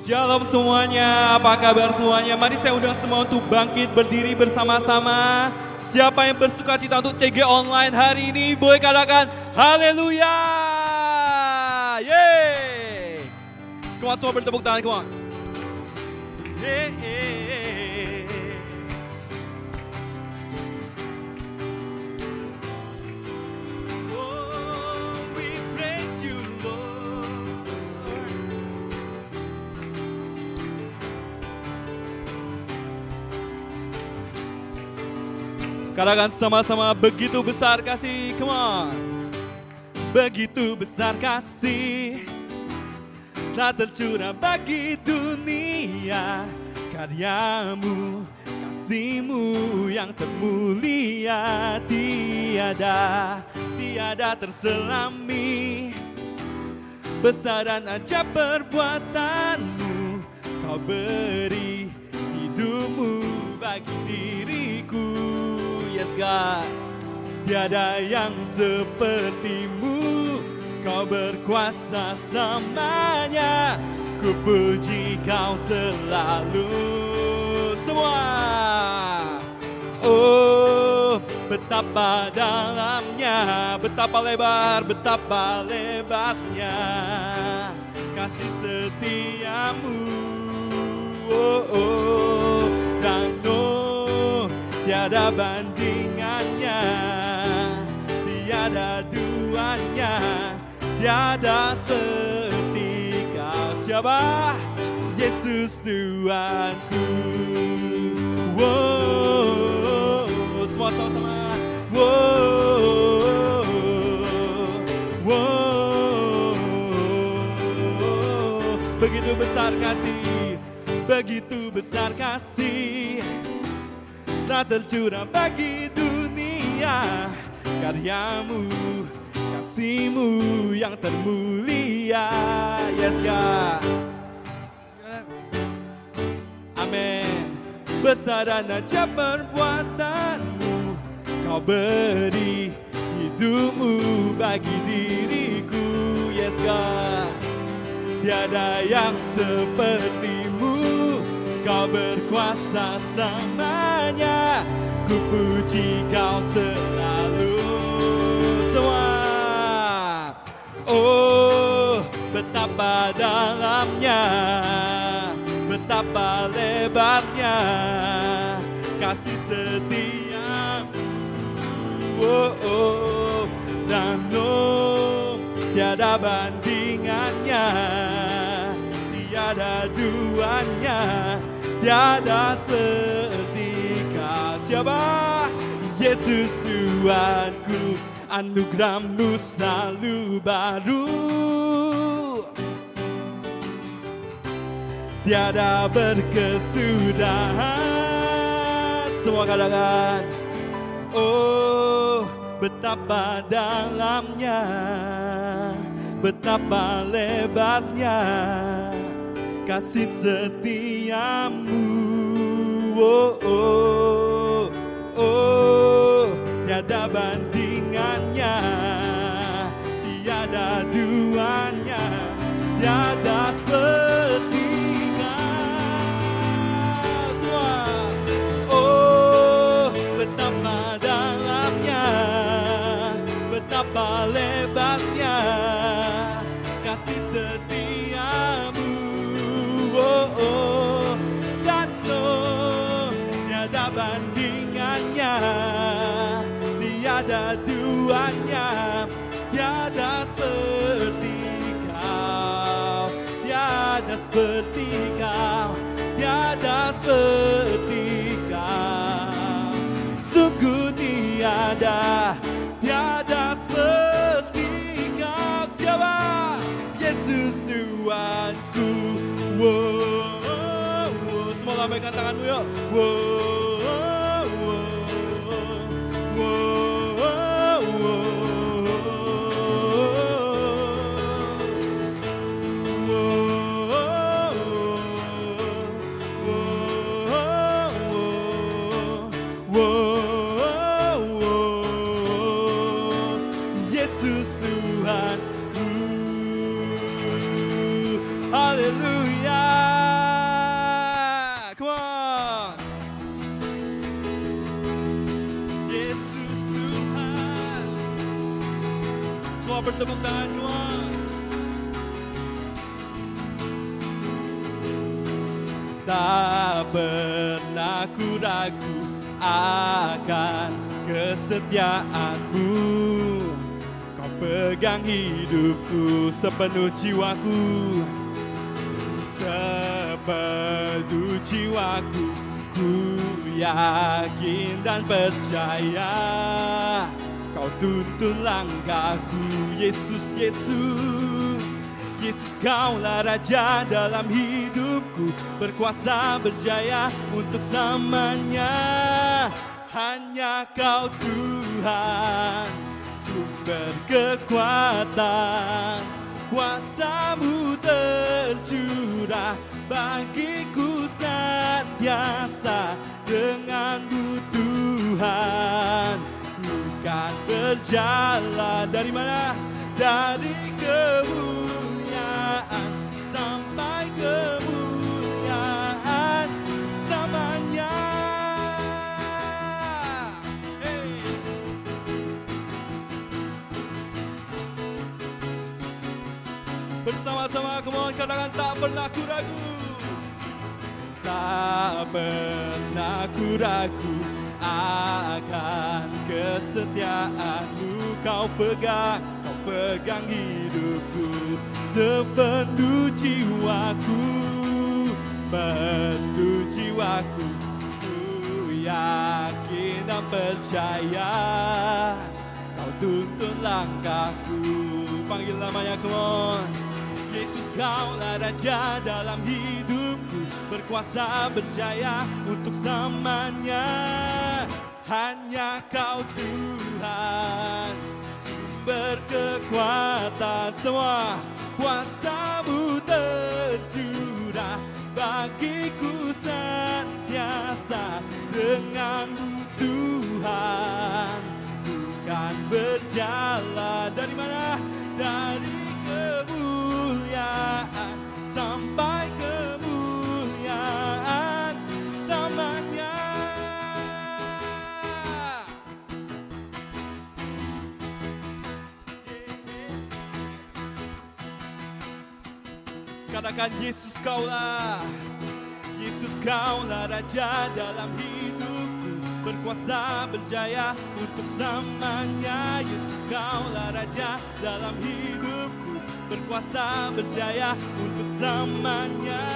Shalom semuanya, apa kabar semuanya? Mari saya undang semua untuk bangkit berdiri bersama-sama. Siapa yang bersuka cita untuk CG online hari ini, boleh katakan haleluya. Yeay. On, semua bertepuk tangan, come on. Yeay. Katakan sama-sama begitu besar kasih, come on. Begitu besar kasih. Tak tercurah bagi dunia. Karyamu kasihmu yang termulia. Tiada tiada terselami. Besaran aja perbuatanmu. Kau beri hidupmu bagi diriku God tiada yang sepertimu. Kau berkuasa selamanya. Ku puji kau selalu. Semua. Oh betapa dalamnya betapa lebar betapa lebarnya. Kasih setiamu. Oh, oh dan oh tiada bandingannya tiada duanya tiada seperti kau siapa? Yesus Tuhanku. Wow semua sama-sama. Wow wow. Begitu besar kasih begitu besar kasih. Tak tercurah bagi dunia karyamu kasihmu yang termulia. Yes God. Amin besaran aja perbuatanmu. Kau beri hidupmu bagi diriku. Yes God. Tiada yang sepertimu kau berkuasa selamanya. Ku puji kau selalu semua. Oh betapa dalamnya betapa lebarnya kasih setiamu oh, oh dan oh tiada bandingannya tiada duanya tiada setika siapa? Yesus Tuhanku. Anugerahmu selalu baru. Tiada berkesudahan. Semua katakan oh betapa dalamnya. Betapa lebarnya kasih setiamu. Oh oh oh tiada bandingannya tiada duanya tiada seperti tiada duanya tiada seperti kau. Tiada seperti kau tiada seperti kau. Sungguh tiada tiada seperti kau. Siapa? Yesus Tuhanku. Wow, wow. semua lambaikan tanganmu yuk. Wow, pernah ku ragu akan kesetiaanmu. Kau pegang hidupku sepenuh jiwaku Sepenuh jiwaku. Ku yakin dan percaya Kau tuntun langkahku Yesus, Yesus. Yesus kaulah Raja dalam hidupku Berkuasa berjaya untuk selamanya. Hanya kau Tuhan Sumber kekuatan. Kuasamu tercurah bagiku senantiasa denganmu Tuhan. Bukan berjalan dari mana? Dari kemuliaan katakan tak pernah ku ragu. Tak pernah ku ragu akan kesetiaanmu kau pegang, kau pegang hidupku sepenuh jiwaku, penuh jiwaku. Ku yakin dan percaya kau tuntun langkahku. Panggil namanya, come on. Yesus kaulah Raja dalam hidupku. Berkuasa berjaya untuk selamanya Hanya kau Tuhan Sumber kekuatan. Semua Kuasamu tercurah. Bagiku senantiasa Denganmu Tuhan. Bukan berjalan. Dari mana? Dari selamanya. Katakan Yesus kaulah, Yesus kaulah Raja dalam hidupku. Berkuasa berjaya untuk selamanya. Yesus kaulah Raja dalam hidupku Berkuasa berjaya untuk selamanya.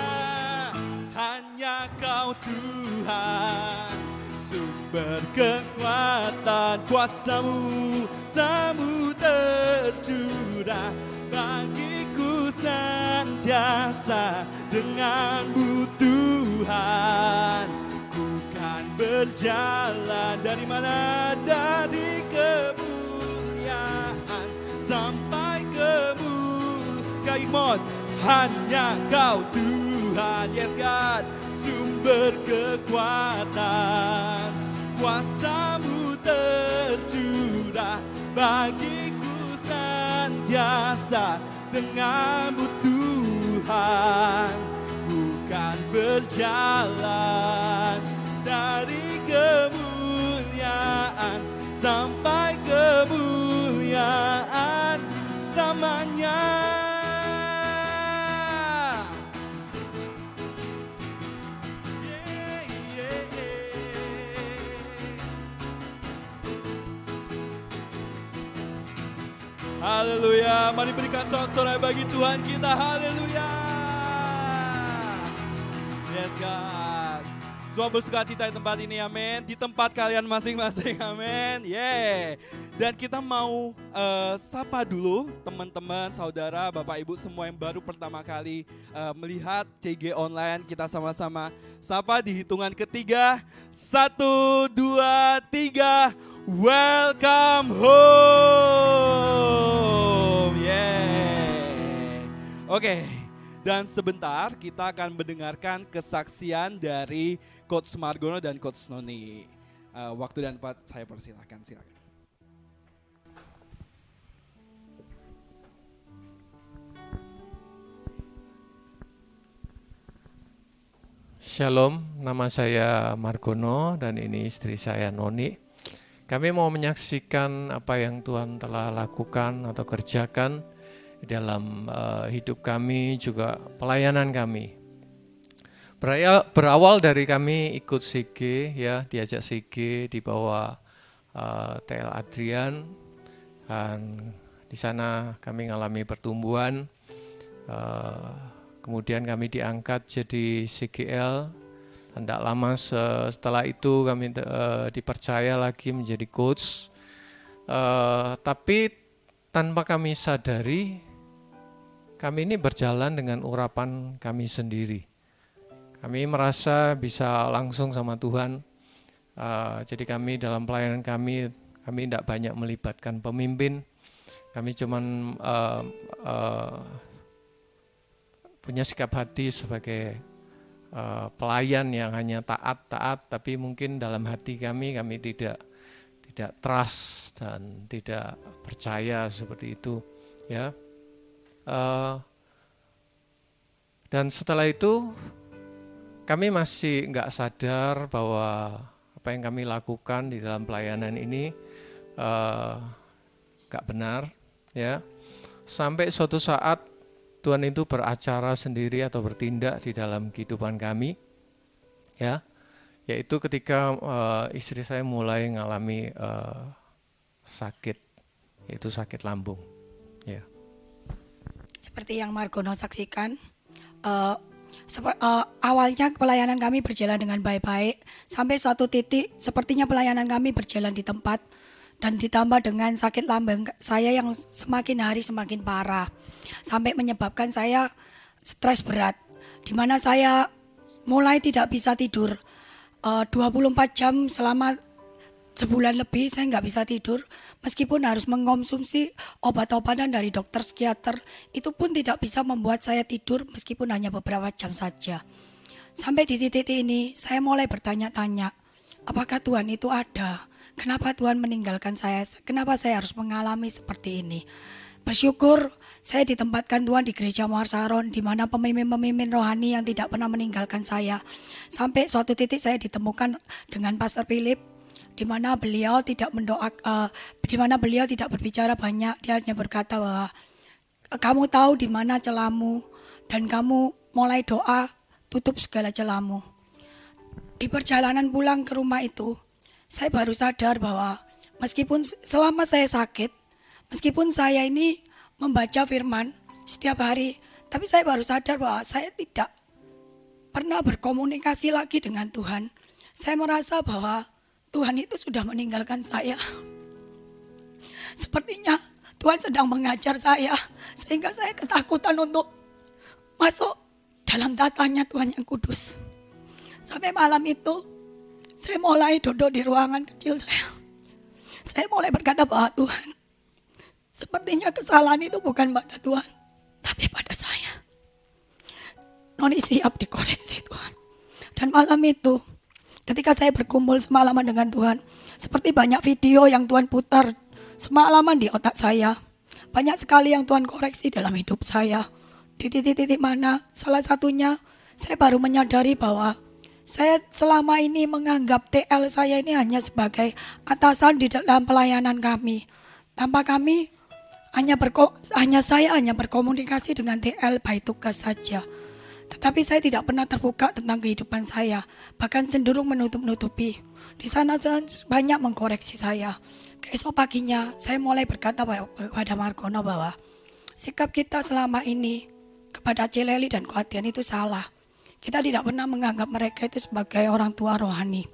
Hanya kau Tuhan Sumber kekuatan kuasamu Samu tercurah. Bagiku senantiasa Denganmu Tuhan. Ku kan berjalan dari mana dari mod hanya kau Tuhan yes God sumber kekuatan kuasamu tercurah bagiku senantiasa denganmu Tuhan bukan berjalan dari kemuliaan sampai kemuliaan selamanya. Haleluya, mari berikan sorak-sorai bagi Tuhan kita, haleluya. Yes God. Semua bersuka cita di tempat ini, amin. Di tempat kalian masing-masing, amin. Yeah. Dan kita mau eh, sapa dulu teman-teman, saudara, bapak, ibu semua yang baru pertama kali eh, melihat CG online. Kita sama-sama sapa di hitungan ketiga. Satu, dua, tiga. Welcome home. Yeah. Oke. Dan sebentar kita akan mendengarkan kesaksian dari Coach Margono dan Coach Noni. Eh, waktu dan tempat saya persilahkan, silakan. Shalom, nama saya Margono dan ini istri saya Noni. Kami mau menyaksikan apa yang Tuhan telah lakukan atau kerjakan dalam uh, hidup kami juga pelayanan kami. Berawal dari kami ikut CG ya, diajak CG di bawah uh, eh, TL Adrian dan di sana kami mengalami pertumbuhan. Uh, kemudian kami diangkat jadi CGL. Tidak lama setelah itu kami uh, dipercaya lagi menjadi coach. Uh, tapi tanpa kami sadari kami ini berjalan dengan urapan kami sendiri. Kami merasa bisa langsung sama Tuhan. Uh, jadi kami dalam pelayanan kami, kami tidak banyak melibatkan pemimpin. Kami cuma uh, uh, punya sikap hati sebagai uh, pelayan yang hanya taat-taat, tapi mungkin dalam hati kami kami tidak tidak trust dan tidak percaya seperti itu, ya. Uh, dan setelah itu kami masih nggak sadar bahwa apa yang kami lakukan di dalam pelayanan ini uh, nggak benar, ya. Sampai suatu saat Tuhan itu beracara sendiri atau bertindak di dalam kehidupan kami, ya, yaitu ketika uh, istri saya mulai mengalami uh, sakit, yaitu sakit lambung, ya. Seperti yang Margono saksikan, uh, uh, awalnya pelayanan kami berjalan dengan baik-baik sampai suatu titik sepertinya pelayanan kami berjalan di tempat dan ditambah dengan sakit lambung saya yang semakin hari semakin parah sampai menyebabkan saya stres berat di mana saya mulai tidak bisa tidur. Uh, 24 jam selama sebulan lebih saya nggak bisa tidur meskipun harus mengkonsumsi obat-obatan dari dokter psikiater. Itu pun tidak bisa membuat saya tidur meskipun hanya beberapa jam saja. Sampai di titik ini saya mulai bertanya-tanya apakah Tuhan itu ada? Kenapa Tuhan meninggalkan saya? Kenapa saya harus mengalami seperti ini bersyukur saya ditempatkan Tuhan di gereja Muarsaron di mana pemimpin-pemimpin rohani yang tidak pernah meninggalkan saya sampai suatu titik saya ditemukan dengan Pastor Philip di mana beliau tidak mendoak, uh, di mana beliau tidak berbicara banyak, dia hanya berkata bahwa kamu tahu di mana celamu dan kamu mulai doa tutup segala celamu. Di perjalanan pulang ke rumah itu, saya baru sadar bahwa meskipun selama saya sakit, meskipun saya ini membaca firman setiap hari, tapi saya baru sadar bahwa saya tidak pernah berkomunikasi lagi dengan Tuhan. Saya merasa bahwa Tuhan itu sudah meninggalkan saya. Sepertinya Tuhan sedang mengajar saya sehingga saya ketakutan untuk masuk dalam datanya Tuhan yang kudus. Sampai malam itu saya mulai duduk di ruangan kecil saya. Saya mulai berkata bahwa Tuhan, sepertinya kesalahan itu bukan pada Tuhan, tapi pada saya. Noni siap dikoreksi Tuhan. Dan malam itu Ketika saya berkumpul semalaman dengan Tuhan, seperti banyak video yang Tuhan putar semalaman di otak saya. Banyak sekali yang Tuhan koreksi dalam hidup saya. Di titik-titik mana, salah satunya saya baru menyadari bahwa saya selama ini menganggap TL saya ini hanya sebagai atasan di dalam pelayanan kami. Tanpa kami hanya berko hanya saya hanya berkomunikasi dengan TL by tugas saja. Tetapi saya tidak pernah terbuka tentang kehidupan saya, bahkan cenderung menutup-nutupi. Di sana banyak mengkoreksi saya. Keesok paginya saya mulai berkata kepada Margono bahwa sikap kita selama ini kepada Celeli dan Kuatian itu salah. Kita tidak pernah menganggap mereka itu sebagai orang tua rohani.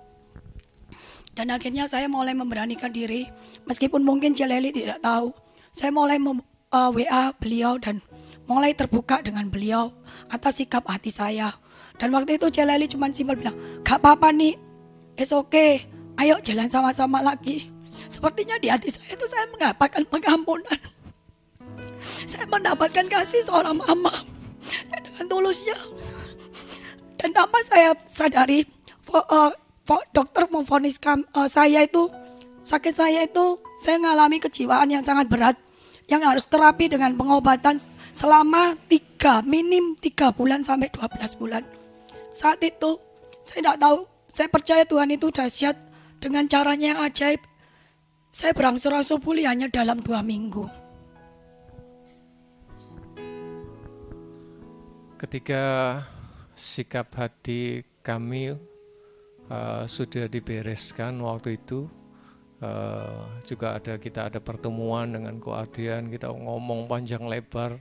Dan akhirnya saya mulai memberanikan diri, meskipun mungkin Celeli tidak tahu. Saya mulai mem, uh, WA beliau dan mulai terbuka dengan beliau atas sikap hati saya. Dan waktu itu Jalali cuma simpel bilang, gak apa-apa nih, it's okay, ayo jalan sama-sama lagi. Sepertinya di hati saya itu saya mendapatkan pengampunan. Saya mendapatkan kasih seorang mama dengan tulusnya. Dan tanpa saya sadari, uh, dokter memfonis uh, saya itu, sakit saya itu, saya mengalami kejiwaan yang sangat berat. Yang harus terapi dengan pengobatan selama tiga minim tiga bulan sampai 12 bulan. Saat itu saya tidak tahu, saya percaya Tuhan itu dahsyat dengan caranya yang ajaib. saya berangsur-angsur pulih hanya dalam dua minggu. Ketika sikap hati kami uh, sudah dibereskan waktu itu, uh, juga ada kita ada pertemuan dengan Ko Adrian, kita ngomong panjang lebar,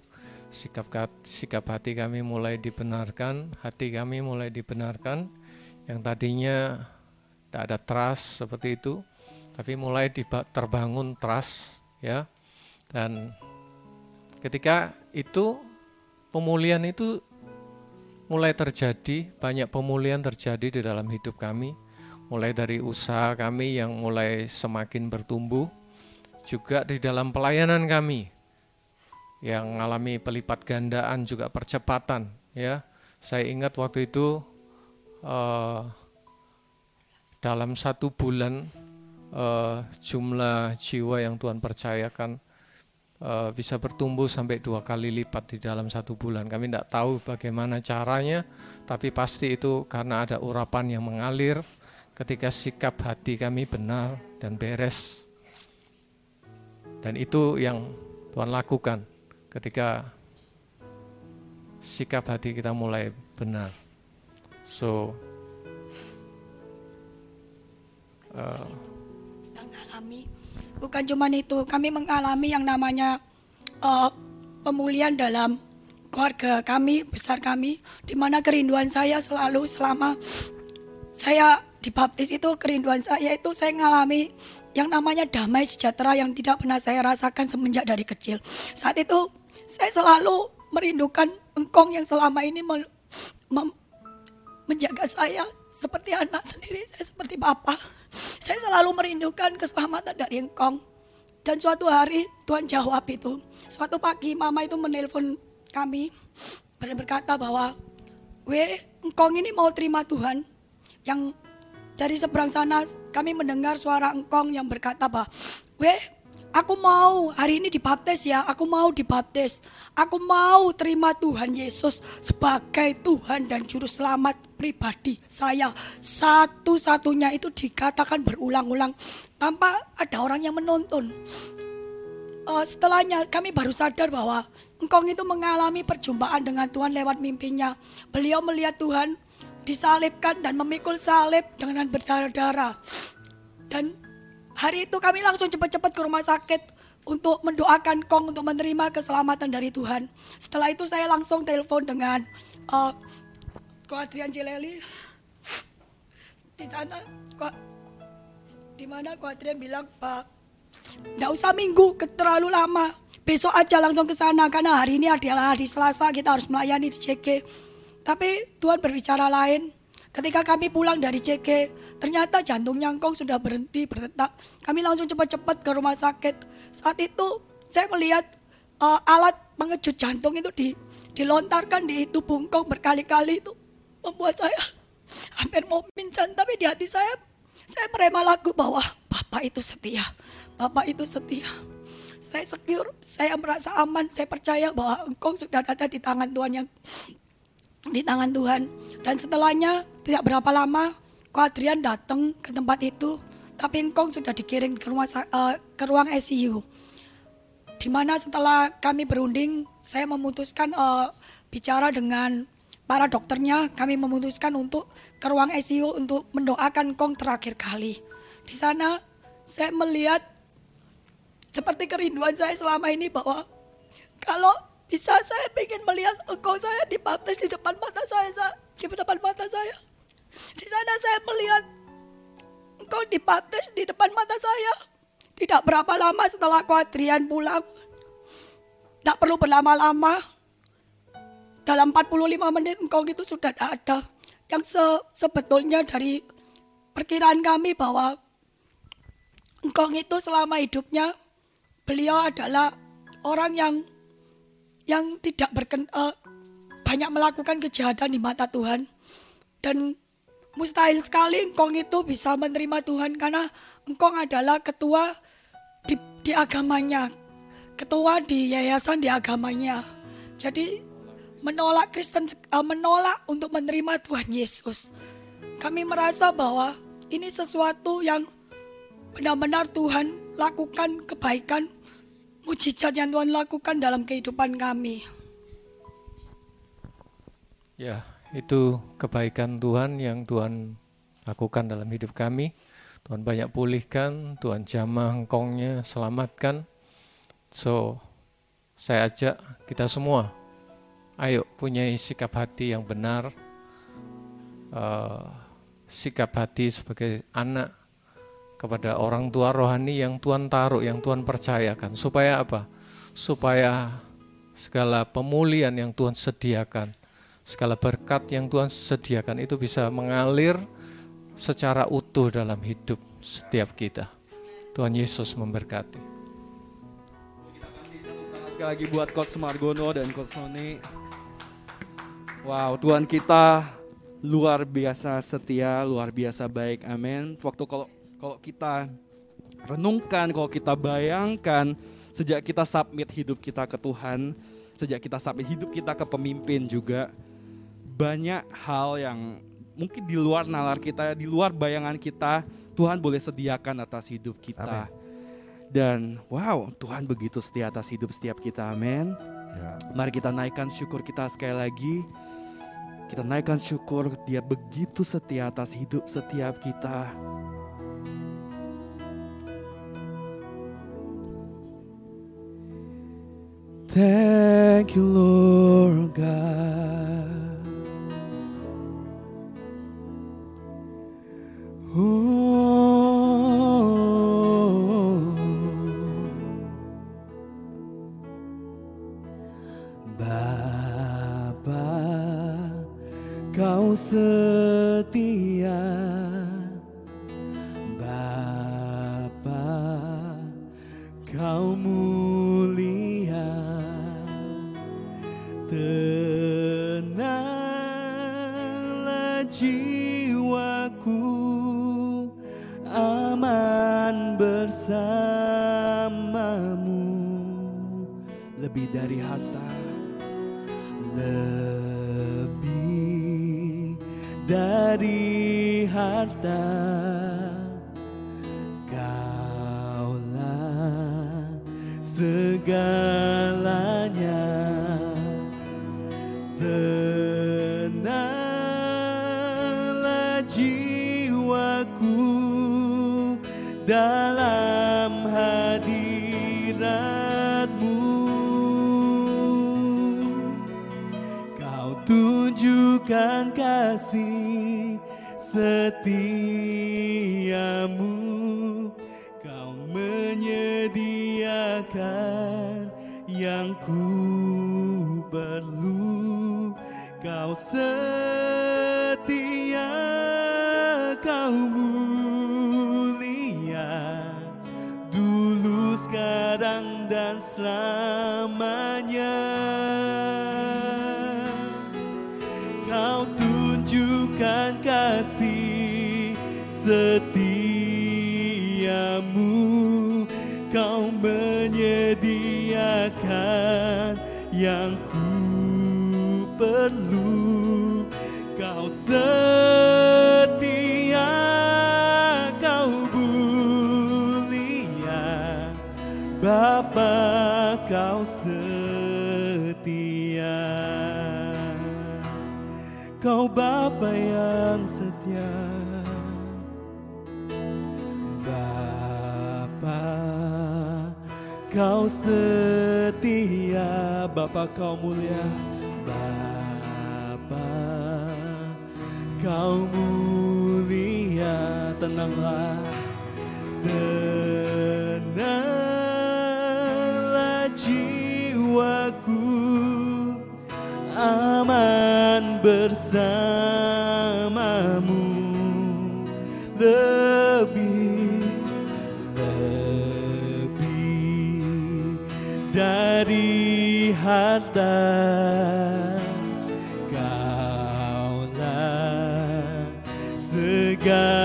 sikap sikap hati kami mulai dibenarkan, hati kami mulai dibenarkan, yang tadinya tidak ada trust seperti itu, tapi mulai terbangun trust, ya, dan ketika itu pemulihan itu mulai terjadi, banyak pemulihan terjadi di dalam hidup kami, mulai dari usaha kami yang mulai semakin bertumbuh, juga di dalam pelayanan kami yang mengalami pelipat gandaan juga percepatan ya. Saya ingat waktu itu uh, dalam satu bulan uh, jumlah jiwa yang Tuhan percayakan uh, bisa bertumbuh sampai dua kali lipat di dalam satu bulan. Kami tidak tahu bagaimana caranya, tapi pasti itu karena ada urapan yang mengalir ketika sikap hati kami benar dan beres. Dan itu yang Tuhan lakukan ketika sikap hati kita mulai benar. So, uh, Bukan cuma itu, kami mengalami yang namanya uh, pemulihan dalam keluarga kami, besar kami, di mana kerinduan saya selalu selama saya dibaptis itu kerinduan saya itu saya mengalami yang namanya damai sejahtera yang tidak pernah saya rasakan semenjak dari kecil. Saat itu saya selalu merindukan engkong yang selama ini me, me, menjaga saya seperti anak sendiri, saya seperti bapak. Saya selalu merindukan keselamatan dari engkong. Dan suatu hari Tuhan jawab itu. Suatu pagi mama itu menelpon kami dan berkata bahwa, "We, engkong ini mau terima Tuhan." Yang dari seberang sana kami mendengar suara engkong yang berkata bahwa, "We, Aku mau hari ini dibaptis ya, aku mau dibaptis. Aku mau terima Tuhan Yesus sebagai Tuhan dan Juru Selamat pribadi saya. Satu-satunya itu dikatakan berulang-ulang tanpa ada orang yang menonton. Uh, setelahnya kami baru sadar bahwa engkong itu mengalami perjumpaan dengan Tuhan lewat mimpinya. Beliau melihat Tuhan disalibkan dan memikul salib dengan berdarah-darah. Dan Hari itu kami langsung cepat-cepat ke rumah sakit untuk mendoakan Kong untuk menerima keselamatan dari Tuhan. Setelah itu saya langsung telepon dengan uh, Ko Adrian Cileli. Di sana, Ko, di mana Ko Adrian bilang, Pak, nggak usah minggu, terlalu lama. Besok aja langsung ke sana karena hari ini adalah hari Selasa kita harus melayani di CK. Tapi Tuhan berbicara lain. Ketika kami pulang dari CK, ternyata jantung nyangkong sudah berhenti berdetak. Kami langsung cepat-cepat ke rumah sakit. Saat itu saya melihat uh, alat pengejut jantung itu di, dilontarkan di tubuh engkong berkali-kali itu membuat saya hampir mau pingsan. Tapi di hati saya, saya merema lagu bahwa Bapak itu setia. Bapak itu setia. Saya secure, saya merasa aman, saya percaya bahwa engkong sudah ada di tangan Tuhan yang di tangan Tuhan. Dan setelahnya tidak berapa lama, Ko Adrian datang ke tempat itu, tapi Engkong sudah dikirim ke, rumah, uh, ke ruang ICU. Di mana setelah kami berunding, saya memutuskan uh, bicara dengan para dokternya, kami memutuskan untuk ke ruang ICU untuk mendoakan Kong terakhir kali. Di sana saya melihat seperti kerinduan saya selama ini bahwa kalau bisa saya ingin melihat engkau saya dibaptis di depan mata saya, di depan mata saya. Di sana saya melihat engkau dibaptis di depan mata saya. Tidak berapa lama setelah aku Adrian pulang. Tidak perlu berlama-lama. Dalam 45 menit engkau itu sudah ada. Yang se sebetulnya dari perkiraan kami bahwa engkau itu selama hidupnya beliau adalah orang yang yang tidak berken, uh, banyak melakukan kejahatan di mata Tuhan. Dan mustahil sekali engkong itu bisa menerima Tuhan karena engkong adalah ketua di, di agamanya ketua di yayasan di agamanya. Jadi menolak Kristen uh, menolak untuk menerima Tuhan Yesus. Kami merasa bahwa ini sesuatu yang benar-benar Tuhan lakukan kebaikan, mujizat yang Tuhan lakukan dalam kehidupan kami. Ya, itu kebaikan Tuhan yang Tuhan lakukan dalam hidup kami. Tuhan banyak pulihkan, Tuhan jamah engkongnya, selamatkan. So, saya ajak kita semua, ayo punya sikap hati yang benar, uh, sikap hati sebagai anak kepada orang tua rohani yang Tuhan taruh, yang Tuhan percayakan. Supaya apa? Supaya segala pemulihan yang Tuhan sediakan, segala berkat yang Tuhan sediakan itu bisa mengalir secara utuh dalam hidup setiap kita. Tuhan Yesus memberkati. Sekali lagi buat Coach Margono dan Coach Sony. Wow, Tuhan kita luar biasa setia, luar biasa baik. Amin. Waktu kalau kalau kita renungkan, kalau kita bayangkan sejak kita submit hidup kita ke Tuhan, sejak kita submit hidup kita ke pemimpin juga, banyak hal yang mungkin di luar nalar kita, di luar bayangan kita, Tuhan boleh sediakan atas hidup kita. Amen. Dan wow, Tuhan begitu setia atas hidup setiap kita. Amin. Ya. Mari kita naikkan syukur kita sekali lagi. Kita naikkan syukur dia begitu setia atas hidup setiap kita. Thank you Lord God. Bapa, kau setia. Bersamamu. Lebih dari harta lebih dari harta. Kaulah segalanya tunjukkan kasih setiamu. Kau menyediakan yang ku perlu. Kau setia, kau mulia. Dulu, sekarang, dan selamanya yang ku perlu. Kau setia, kau mulia. Bapa kau setia. Kau Bapa yang setia. Bapa kau setia Bapa kau mulia. Bapa kau mulia. Tenanglah. Tenanglah jiwaku. Aman bersamamu. Lebih harta kaulah segalanya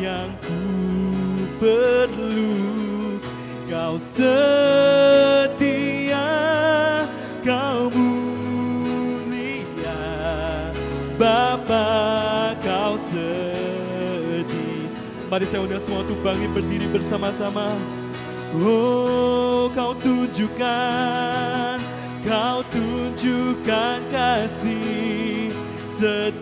yang ku perlu. Kau setia, kau mulia. Bapa kau setia Mari saya undang semua untuk bangkit berdiri bersama-sama. Oh kau tunjukkan Kau tunjukkan kasih. Setiamu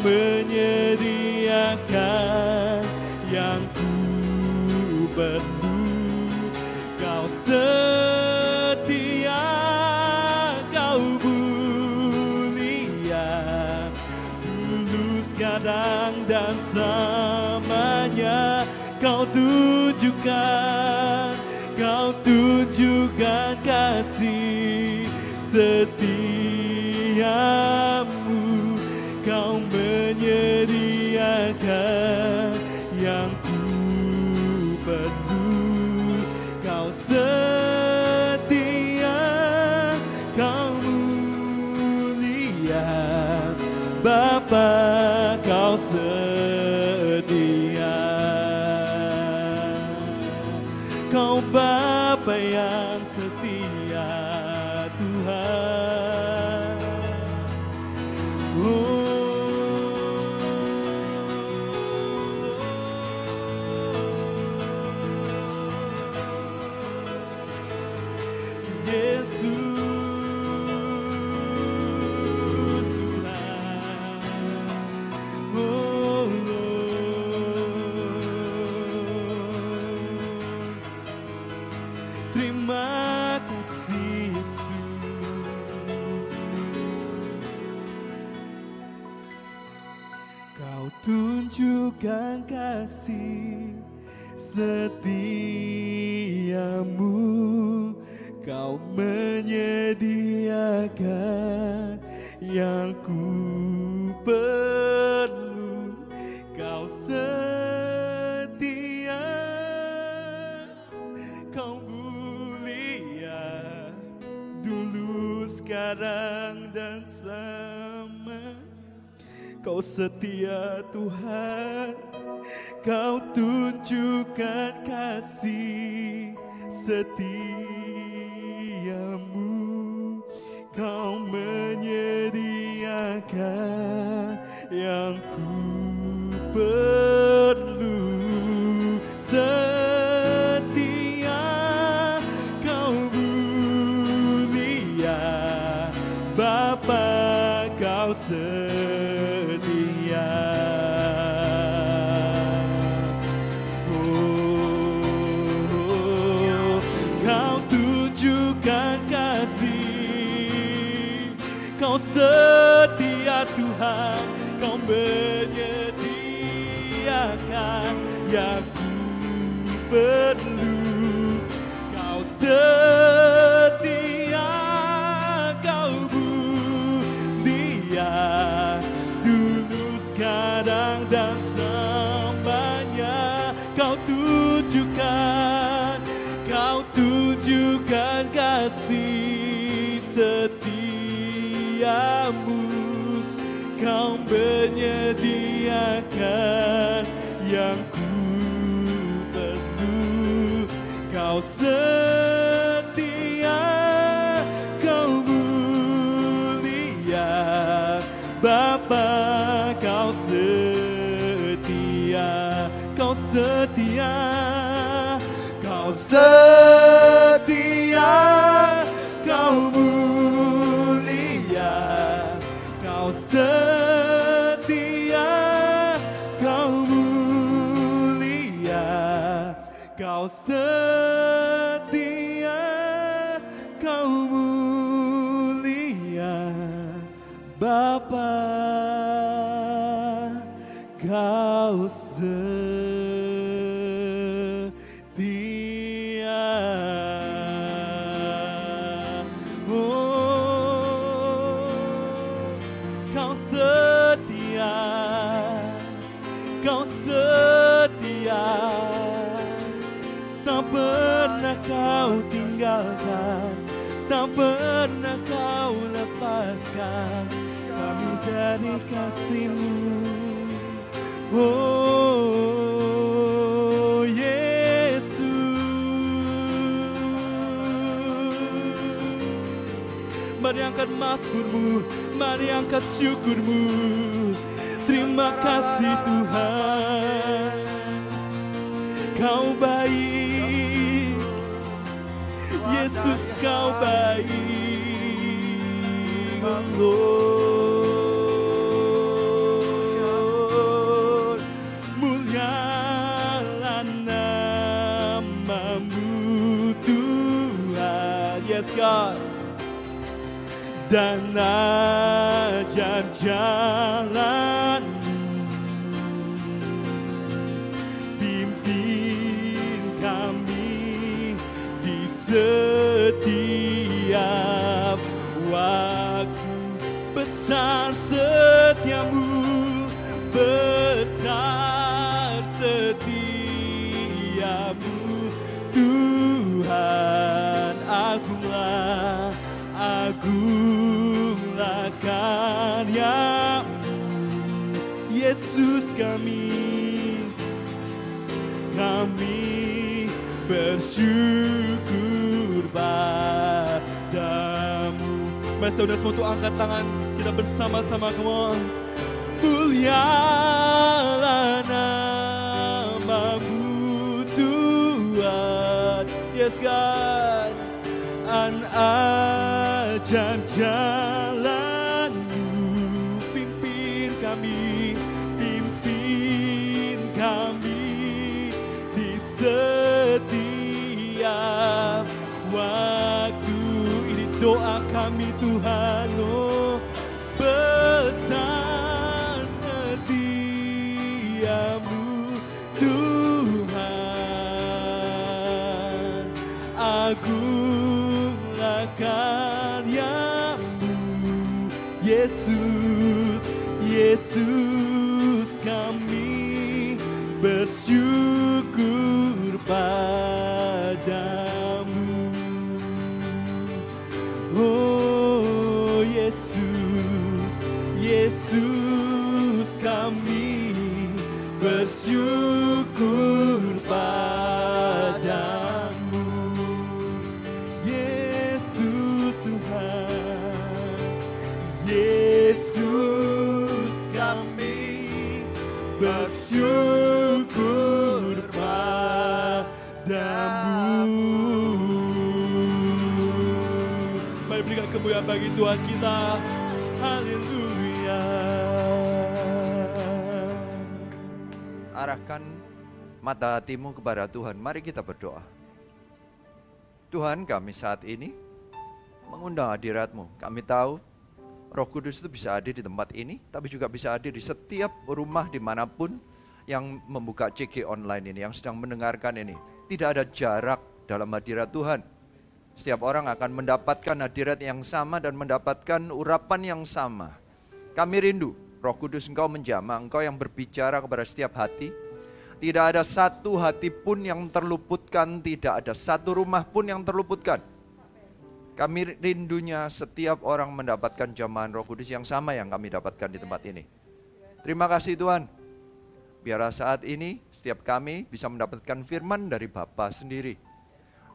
menyediakan yang ku perlu Kau setia Kau mulia. Dulu sekarang dan selamanya Kau tunjukkan. Kau tunjukkan kasih setiamu setia Tuhan Kau tunjukkan kasih setiamu. Kau menyediakan yang ku perlu Setia Tuhan Kau menyediakan yang ku perlu mazmurmu mari angkat syukurmu. Terima kasih Tuhan. Kau baik. Yesus kau baik. Oh Lord 但那家将来。Bersyukur padamu. Mari saudara semua tuh angkat tangan kita bersama-sama come on. Mulialah namamu Tuhan. Yes God. An ajar kami Tuhan oh besar setiamu Tuhan. Agunglah karyamu Yesus Yesus kami. Bersyukur padamu kita Haleluya arahkan mata hatimu kepada Tuhan. Mari kita berdoa. Tuhan kami saat ini mengundang hadiratmu. Kami tahu roh kudus itu bisa hadir di tempat ini, tapi juga bisa hadir di setiap rumah di mana pun yang membuka CG online ini, yang sedang mendengarkan ini. Tidak ada jarak dalam hadirat Tuhan. Setiap orang akan mendapatkan hadirat yang sama dan mendapatkan urapan yang sama. Kami rindu Roh Kudus Engkau menjamah, Engkau yang berbicara kepada setiap hati. Tidak ada satu hati pun yang terluputkan, tidak ada satu rumah pun yang terluputkan. Kami rindunya setiap orang mendapatkan jamahan Roh Kudus yang sama yang kami dapatkan di tempat ini. Terima kasih Tuhan. Biar saat ini setiap kami bisa mendapatkan firman dari Bapa sendiri.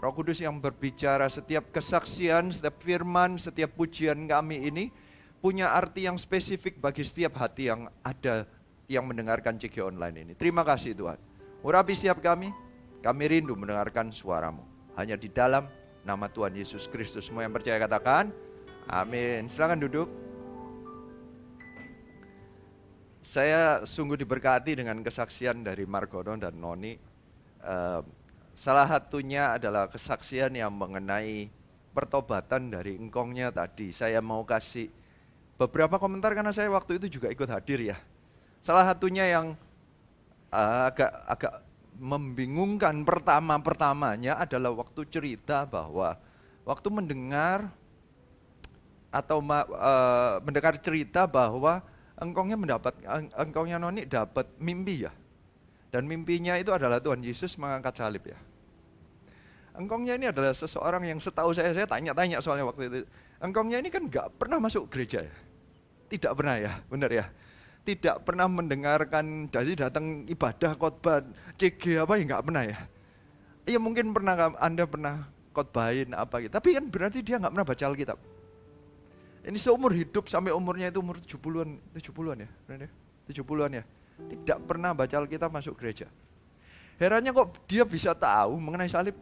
Roh Kudus yang berbicara setiap kesaksian, setiap firman, setiap pujian kami ini punya arti yang spesifik bagi setiap hati yang ada yang mendengarkan CG online ini. Terima kasih Tuhan. Urapi setiap kami, kami rindu mendengarkan suaramu. Hanya di dalam nama Tuhan Yesus Kristus. Semua yang percaya katakan, amin. Silakan duduk. Saya sungguh diberkati dengan kesaksian dari Margono dan Noni. Eh, salah satunya adalah kesaksian yang mengenai pertobatan dari engkongnya tadi. Saya mau kasih beberapa komentar karena saya waktu itu juga ikut hadir ya. Salah satunya yang uh, agak agak membingungkan pertama-pertamanya adalah waktu cerita bahwa waktu mendengar atau uh, mendengar cerita bahwa engkongnya mendapat engkongnya noni dapat mimpi ya. Dan mimpinya itu adalah Tuhan Yesus mengangkat salib ya. Engkongnya ini adalah seseorang yang setahu saya, saya tanya-tanya soalnya waktu itu. Engkongnya ini kan nggak pernah masuk gereja ya. Tidak pernah ya, benar ya. Tidak pernah mendengarkan dari datang ibadah khotbah CG apa ya nggak pernah ya. Iya mungkin pernah Anda pernah khotbahin apa gitu. Tapi kan berarti dia nggak pernah baca Alkitab. Ini seumur hidup sampai umurnya itu umur 70-an, 70-an ya, 70-an ya. Tidak pernah baca Alkitab masuk gereja. Herannya kok dia bisa tahu mengenai salib?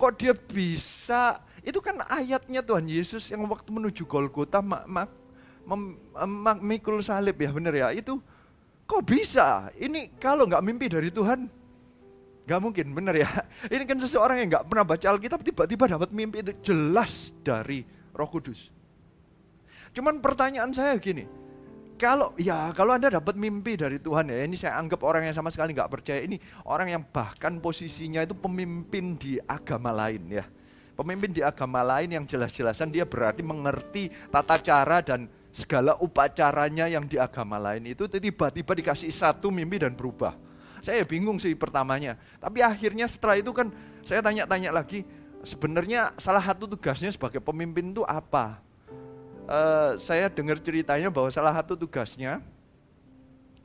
Kok dia bisa, itu kan ayatnya Tuhan Yesus yang waktu menuju Golgota mak, mak, mikul salib ya benar ya. Itu kok bisa? Ini kalau nggak mimpi dari Tuhan, nggak mungkin benar ya. Ini kan seseorang yang nggak pernah baca Alkitab tiba-tiba dapat mimpi itu jelas dari Roh Kudus. Cuman pertanyaan saya gini, kalau ya kalau anda dapat mimpi dari Tuhan ya ini saya anggap orang yang sama sekali nggak percaya. Ini orang yang bahkan posisinya itu pemimpin di agama lain ya. Pemimpin di agama lain yang jelas-jelasan dia berarti mengerti tata cara dan segala upacaranya yang di agama lain itu tiba-tiba dikasih satu mimpi dan berubah. Saya bingung sih pertamanya. Tapi akhirnya setelah itu kan saya tanya-tanya lagi sebenarnya salah satu tugasnya sebagai pemimpin itu apa? Uh, saya dengar ceritanya bahwa salah satu tugasnya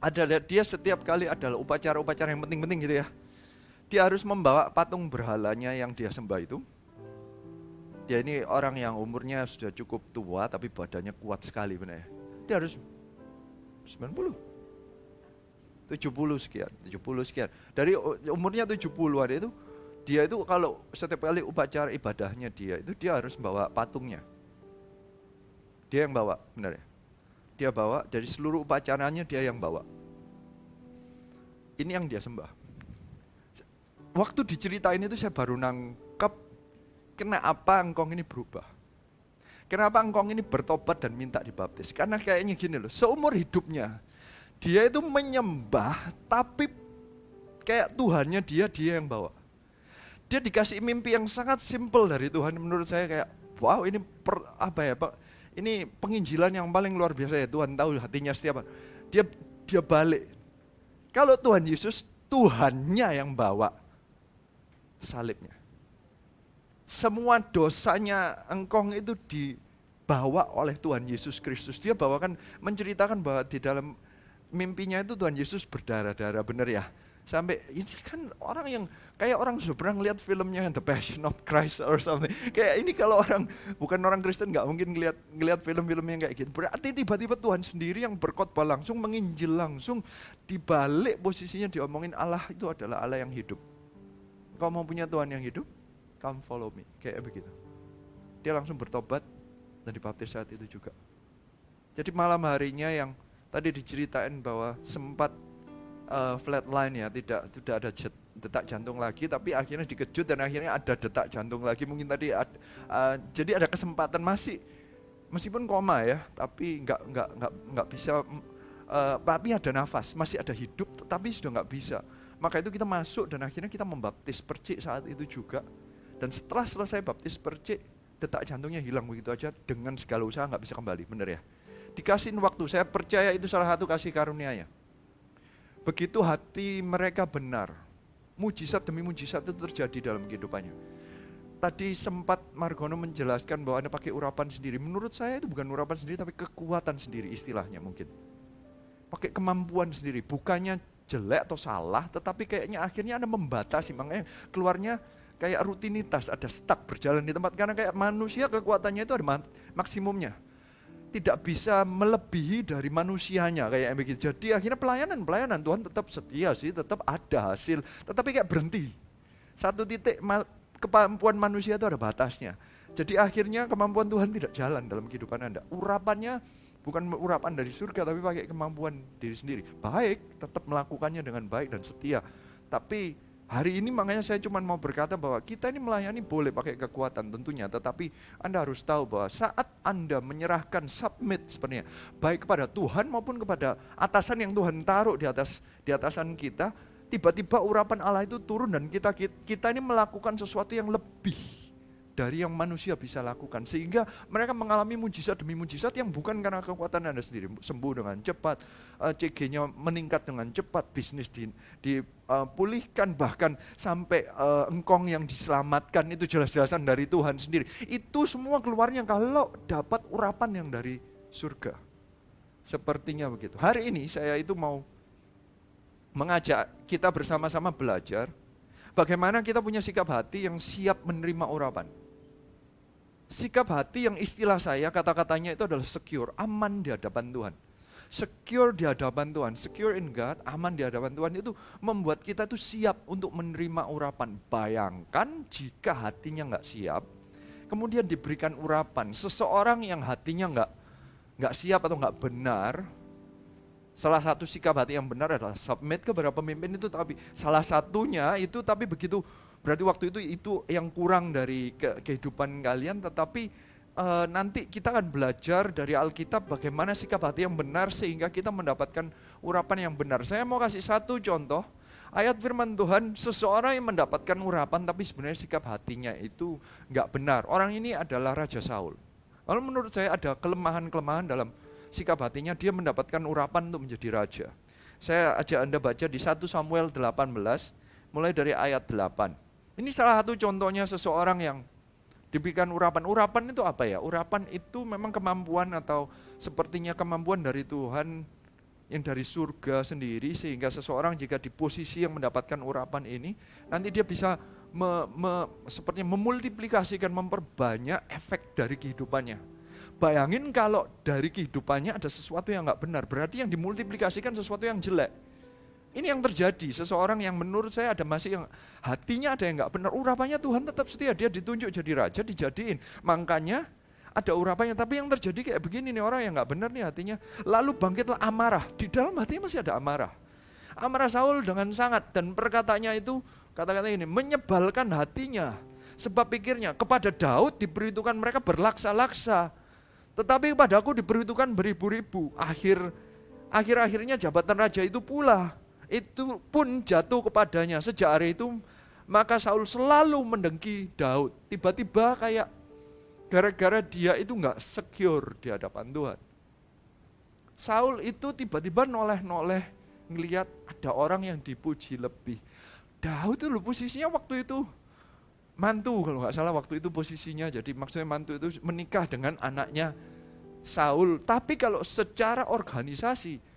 adalah dia setiap kali adalah upacara-upacara yang penting-penting gitu ya. Dia harus membawa patung berhalanya yang dia sembah itu. Dia ini orang yang umurnya sudah cukup tua tapi badannya kuat sekali benar ya. Dia harus 90 70 sekian, 70 sekian. Dari umurnya 70-an itu dia itu kalau setiap kali upacara ibadahnya dia itu dia harus bawa patungnya. Dia yang bawa, benar ya? Dia bawa dari seluruh upacaranya dia yang bawa. Ini yang dia sembah. Waktu diceritain itu saya baru nangkep kenapa engkong ini berubah. Kenapa engkong ini bertobat dan minta dibaptis? Karena kayaknya gini loh, seumur hidupnya dia itu menyembah tapi kayak Tuhannya dia dia yang bawa dia dikasih mimpi yang sangat simpel dari Tuhan menurut saya kayak wow ini per, apa ya Pak ini penginjilan yang paling luar biasa ya Tuhan tahu hatinya setiap dia dia balik. Kalau Tuhan Yesus Tuhannya yang bawa salibnya. Semua dosanya engkong itu dibawa oleh Tuhan Yesus Kristus. Dia bawakan menceritakan bahwa di dalam mimpinya itu Tuhan Yesus berdarah-darah benar ya sampai ini kan orang yang kayak orang pernah lihat filmnya The Passion of Christ or something. Kayak ini kalau orang bukan orang Kristen nggak mungkin ngelihat ngelihat film-film yang kayak gitu. Berarti tiba-tiba Tuhan sendiri yang berkhotbah langsung menginjil langsung dibalik posisinya diomongin Allah itu adalah Allah yang hidup. Kau mau punya Tuhan yang hidup? Come follow me. Kayak begitu. Dia langsung bertobat dan dibaptis saat itu juga. Jadi malam harinya yang tadi diceritain bahwa sempat uh, flatline ya, tidak tidak ada jet, detak jantung lagi, tapi akhirnya dikejut dan akhirnya ada detak jantung lagi. Mungkin tadi ad, uh, jadi ada kesempatan masih meskipun koma ya, tapi nggak nggak nggak nggak bisa, uh, tapi ada nafas, masih ada hidup, tetapi sudah nggak bisa. Maka itu kita masuk dan akhirnya kita membaptis percik saat itu juga. Dan setelah selesai baptis percik, detak jantungnya hilang begitu aja dengan segala usaha nggak bisa kembali, benar ya? Dikasihin waktu, saya percaya itu salah satu kasih karunia-Nya. Begitu hati mereka benar, mujizat demi mujizat itu terjadi dalam kehidupannya. Tadi sempat Margono menjelaskan bahwa Anda pakai urapan sendiri. Menurut saya itu bukan urapan sendiri tapi kekuatan sendiri istilahnya mungkin. Pakai kemampuan sendiri, bukannya jelek atau salah, tetapi kayaknya akhirnya Anda membatasi, makanya keluarnya kayak rutinitas, ada stuck berjalan di tempat. Karena kayak manusia kekuatannya itu ada maksimumnya tidak bisa melebihi dari manusianya kayak begitu. Jadi akhirnya pelayanan pelayanan Tuhan tetap setia sih, tetap ada hasil, tetapi kayak berhenti. Satu titik kemampuan manusia itu ada batasnya. Jadi akhirnya kemampuan Tuhan tidak jalan dalam kehidupan Anda. Urapannya bukan urapan dari surga tapi pakai kemampuan diri sendiri. Baik, tetap melakukannya dengan baik dan setia. Tapi Hari ini makanya saya cuma mau berkata bahwa kita ini melayani boleh pakai kekuatan tentunya, tetapi Anda harus tahu bahwa saat Anda menyerahkan submit sebenarnya, baik kepada Tuhan maupun kepada atasan yang Tuhan taruh di atas di atasan kita, tiba-tiba urapan Allah itu turun dan kita kita ini melakukan sesuatu yang lebih dari yang manusia bisa lakukan. Sehingga mereka mengalami mujizat demi mujizat yang bukan karena kekuatan Anda sendiri. Sembuh dengan cepat, eh, CG-nya meningkat dengan cepat, bisnis dipulihkan, uh, bahkan sampai uh, engkong yang diselamatkan itu jelas-jelasan dari Tuhan sendiri. Itu semua keluarnya kalau dapat urapan yang dari surga. Sepertinya begitu. Hari ini saya itu mau mengajak kita bersama-sama belajar bagaimana kita punya sikap hati yang siap menerima urapan. Sikap hati yang istilah saya kata-katanya itu adalah secure, aman di hadapan Tuhan. Secure di hadapan Tuhan, secure in God, aman di hadapan Tuhan itu membuat kita tuh siap untuk menerima urapan. Bayangkan jika hatinya nggak siap, kemudian diberikan urapan. Seseorang yang hatinya nggak nggak siap atau nggak benar, salah satu sikap hati yang benar adalah submit kepada pemimpin itu tapi salah satunya itu tapi begitu Berarti waktu itu itu yang kurang dari ke, kehidupan kalian tetapi uh, nanti kita akan belajar dari Alkitab bagaimana sikap hati yang benar sehingga kita mendapatkan urapan yang benar. Saya mau kasih satu contoh ayat firman Tuhan seseorang yang mendapatkan urapan tapi sebenarnya sikap hatinya itu nggak benar. Orang ini adalah Raja Saul. Lalu menurut saya ada kelemahan-kelemahan dalam sikap hatinya dia mendapatkan urapan untuk menjadi raja. Saya ajak Anda baca di 1 Samuel 18 mulai dari ayat 8. Ini salah satu contohnya seseorang yang diberikan urapan. Urapan itu apa ya? Urapan itu memang kemampuan atau sepertinya kemampuan dari Tuhan yang dari surga sendiri sehingga seseorang jika di posisi yang mendapatkan urapan ini nanti dia bisa me, me, sepertinya memultiplikasikan memperbanyak efek dari kehidupannya. Bayangin kalau dari kehidupannya ada sesuatu yang nggak benar, berarti yang dimultiplikasikan sesuatu yang jelek. Ini yang terjadi, seseorang yang menurut saya ada masih yang hatinya ada yang nggak benar, urapannya Tuhan tetap setia, dia ditunjuk jadi raja, dijadiin. Makanya ada urapannya, tapi yang terjadi kayak begini nih orang yang nggak benar nih hatinya. Lalu bangkitlah amarah, di dalam hatinya masih ada amarah. Amarah Saul dengan sangat dan perkataannya itu kata-kata ini menyebalkan hatinya. Sebab pikirnya kepada Daud diperhitungkan mereka berlaksa-laksa. Tetapi kepada aku diperhitungkan beribu-ribu. Akhir akhir-akhirnya jabatan raja itu pula itu pun jatuh kepadanya. Sejak hari itu maka Saul selalu mendengki Daud. Tiba-tiba kayak gara-gara dia itu nggak secure di hadapan Tuhan. Saul itu tiba-tiba noleh-noleh ngelihat ada orang yang dipuji lebih. Daud itu posisinya waktu itu mantu kalau nggak salah waktu itu posisinya. Jadi maksudnya mantu itu menikah dengan anaknya Saul. Tapi kalau secara organisasi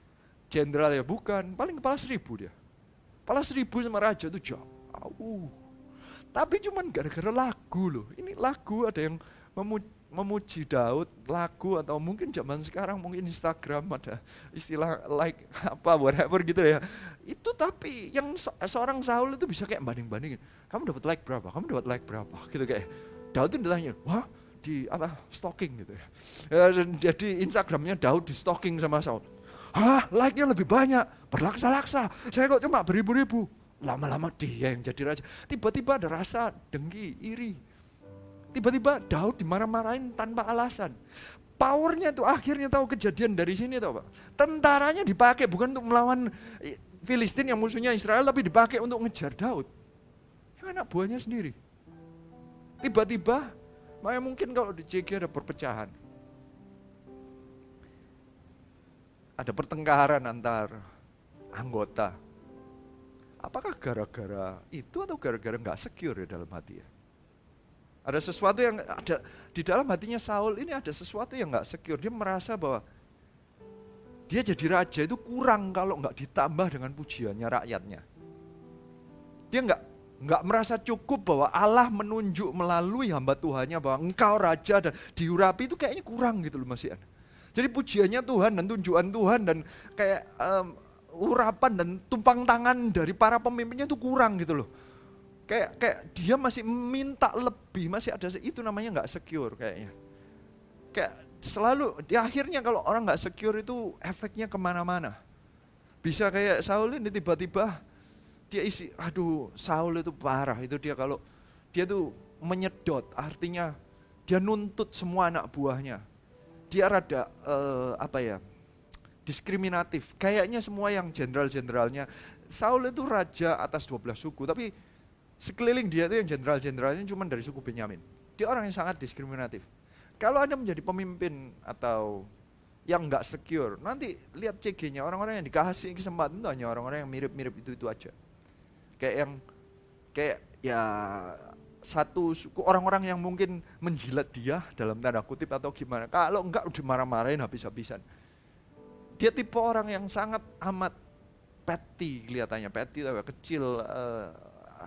jenderal ya bukan, paling kepala seribu dia. Kepala seribu sama raja itu jauh. Tapi cuman gara-gara lagu loh. Ini lagu ada yang memuji, memuji Daud, lagu atau mungkin zaman sekarang mungkin Instagram ada istilah like apa whatever gitu ya. Itu tapi yang seorang Saul itu bisa kayak banding-bandingin. Kamu dapat like berapa? Kamu dapat like berapa? Gitu kayak. Daud itu ditanya, wah di apa stalking gitu ya. ya jadi Instagramnya Daud di stalking sama Saul Hah, like-nya lebih banyak, berlaksa-laksa. Saya kok cuma beribu-ribu. Lama-lama dia yang jadi raja. Tiba-tiba ada rasa dengki, iri. Tiba-tiba Daud dimarah-marahin tanpa alasan. Powernya tuh akhirnya tahu kejadian dari sini tuh Pak. Tentaranya dipakai bukan untuk melawan Filistin yang musuhnya Israel, tapi dipakai untuk ngejar Daud. Yang anak buahnya sendiri. Tiba-tiba, makanya mungkin kalau di JG ada perpecahan ada pertengkaran antar anggota. Apakah gara-gara itu atau gara-gara nggak secure ya dalam hati ya? Ada sesuatu yang ada di dalam hatinya Saul ini ada sesuatu yang nggak secure. Dia merasa bahwa dia jadi raja itu kurang kalau nggak ditambah dengan pujiannya rakyatnya. Dia nggak nggak merasa cukup bahwa Allah menunjuk melalui hamba Tuhannya bahwa engkau raja dan diurapi itu kayaknya kurang gitu loh masih. Jadi pujiannya Tuhan dan tunjukan Tuhan dan kayak um, urapan dan tumpang tangan dari para pemimpinnya itu kurang gitu loh. Kayak kayak dia masih minta lebih, masih ada itu namanya nggak secure kayaknya. Kayak selalu di akhirnya kalau orang nggak secure itu efeknya ke mana-mana. Bisa kayak Saul ini tiba-tiba dia isi, aduh Saul itu parah, itu dia kalau dia tuh menyedot, artinya dia nuntut semua anak buahnya. Dia rada uh, apa ya, diskriminatif. Kayaknya semua yang jenderal-jenderalnya, Saul itu raja atas 12 suku, tapi sekeliling dia itu yang jenderal-jenderalnya cuma dari suku Benyamin. Dia orang yang sangat diskriminatif. Kalau Anda menjadi pemimpin atau yang nggak secure, nanti lihat CG-nya orang-orang yang dikasih kesempatan itu hanya orang-orang yang mirip-mirip itu-itu aja kayak yang kayak ya satu suku orang-orang yang mungkin menjilat dia dalam tanda kutip atau gimana. Kalau enggak udah marah-marahin habis-habisan. Dia tipe orang yang sangat amat petty kelihatannya, petty tapi kecil, uh,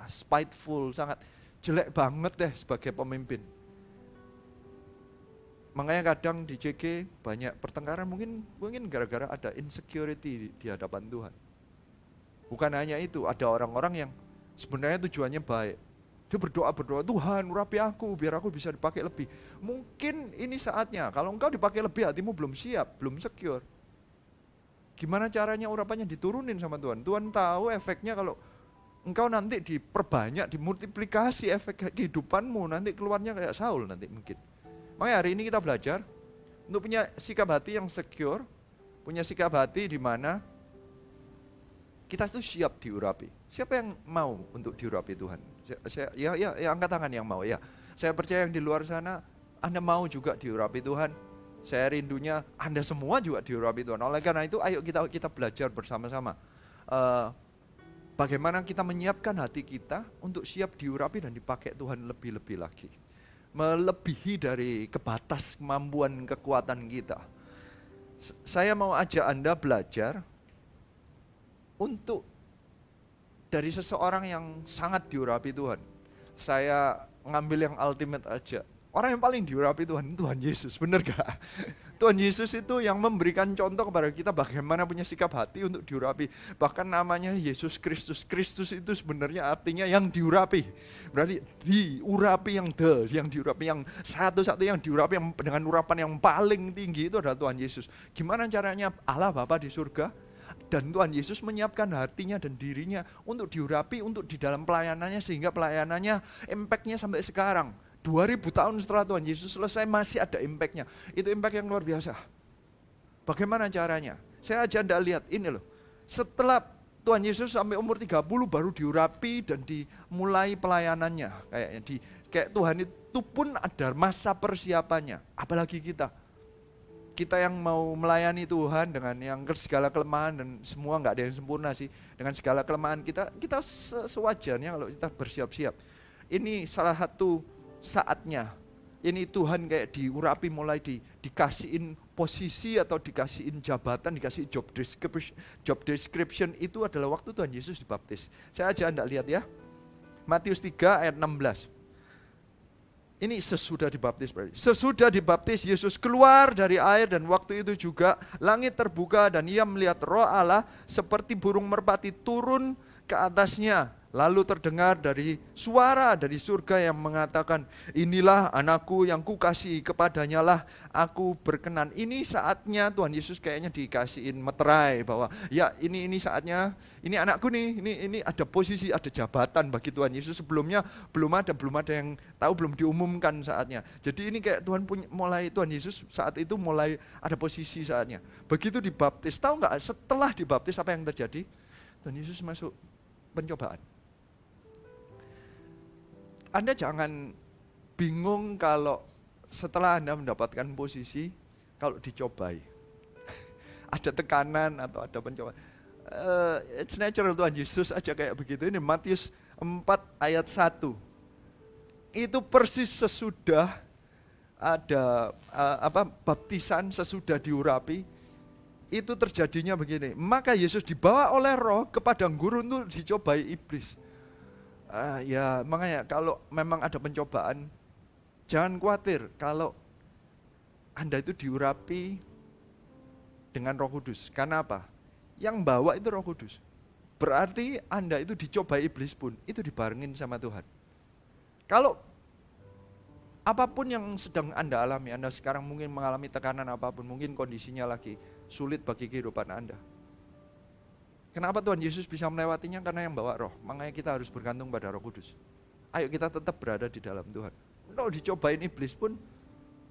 spiteful, sangat jelek banget deh sebagai pemimpin. Makanya kadang di JG banyak pertengkaran mungkin mungkin gara-gara ada insecurity di, di hadapan Tuhan. Bukan hanya itu, ada orang-orang yang sebenarnya tujuannya baik. Dia berdoa-berdoa, Tuhan urapi aku biar aku bisa dipakai lebih. Mungkin ini saatnya, kalau engkau dipakai lebih hatimu belum siap, belum secure. Gimana caranya urapannya diturunin sama Tuhan? Tuhan tahu efeknya kalau engkau nanti diperbanyak, dimultiplikasi efek kehidupanmu, nanti keluarnya kayak Saul nanti mungkin. Makanya hari ini kita belajar untuk punya sikap hati yang secure, punya sikap hati di mana kita itu siap diurapi. Siapa yang mau untuk diurapi Tuhan? Saya, ya, ya, ya angkat tangan yang mau ya. Saya percaya yang di luar sana, Anda mau juga diurapi Tuhan. Saya rindunya Anda semua juga diurapi Tuhan. Oleh karena itu, ayo kita kita belajar bersama-sama. Uh, bagaimana kita menyiapkan hati kita untuk siap diurapi dan dipakai Tuhan lebih-lebih lagi. Melebihi dari kebatas kemampuan kekuatan kita. Saya mau ajak Anda belajar untuk dari seseorang yang sangat diurapi Tuhan. Saya ngambil yang ultimate aja. Orang yang paling diurapi Tuhan, Tuhan Yesus, benar gak? Tuhan Yesus itu yang memberikan contoh kepada kita bagaimana punya sikap hati untuk diurapi. Bahkan namanya Yesus Kristus. Kristus itu sebenarnya artinya yang diurapi. Berarti diurapi yang the, yang diurapi yang satu-satu yang diurapi yang dengan urapan yang paling tinggi itu adalah Tuhan Yesus. Gimana caranya Allah Bapa di surga dan Tuhan Yesus menyiapkan hatinya dan dirinya untuk diurapi, untuk di dalam pelayanannya sehingga pelayanannya impactnya sampai sekarang. 2000 tahun setelah Tuhan Yesus selesai masih ada impactnya. Itu impact yang luar biasa. Bagaimana caranya? Saya aja anda lihat ini loh. Setelah Tuhan Yesus sampai umur 30 baru diurapi dan dimulai pelayanannya. Kayaknya di kayak Tuhan itu pun ada masa persiapannya. Apalagi kita kita yang mau melayani Tuhan dengan yang segala kelemahan dan semua nggak ada yang sempurna sih. Dengan segala kelemahan kita kita sewajarnya kalau kita bersiap-siap. Ini salah satu saatnya. Ini Tuhan kayak diurapi mulai di dikasihin posisi atau dikasihin jabatan dikasih job description job description itu adalah waktu Tuhan Yesus dibaptis. Saya aja anda lihat ya. Matius 3 ayat 16 ini sesudah dibaptis. Sesudah dibaptis Yesus keluar dari air dan waktu itu juga langit terbuka dan ia melihat roh Allah seperti burung merpati turun ke atasnya Lalu terdengar dari suara dari surga yang mengatakan, inilah anakku yang kukasih kepadanya lah aku berkenan. Ini saatnya Tuhan Yesus kayaknya dikasihin meterai bahwa ya ini ini saatnya, ini anakku nih, ini ini ada posisi, ada jabatan bagi Tuhan Yesus sebelumnya belum ada, belum ada yang tahu, belum diumumkan saatnya. Jadi ini kayak Tuhan punya mulai Tuhan Yesus saat itu mulai ada posisi saatnya. Begitu dibaptis, tahu nggak setelah dibaptis apa yang terjadi? Tuhan Yesus masuk pencobaan anda jangan bingung kalau setelah Anda mendapatkan posisi, kalau dicobai. ada tekanan atau ada pencobaan. Uh, it's natural Tuhan Yesus aja kayak begitu. Ini Matius 4 ayat 1. Itu persis sesudah ada uh, apa baptisan sesudah diurapi itu terjadinya begini. Maka Yesus dibawa oleh roh ke padang gurun untuk dicobai iblis. Uh, ya makanya kalau memang ada pencobaan, jangan khawatir kalau Anda itu diurapi dengan roh kudus. Karena apa? Yang bawa itu roh kudus. Berarti Anda itu dicoba iblis pun, itu dibarengin sama Tuhan. Kalau apa pun yang sedang Anda alami, Anda sekarang mungkin mengalami tekanan apa pun, mungkin kondisinya lagi sulit bagi kehidupan Anda. Kenapa Tuhan Yesus bisa melewatinya? Karena yang bawa roh. Makanya kita harus bergantung pada roh kudus. Ayo kita tetap berada di dalam Tuhan. Kalau dicobain iblis pun,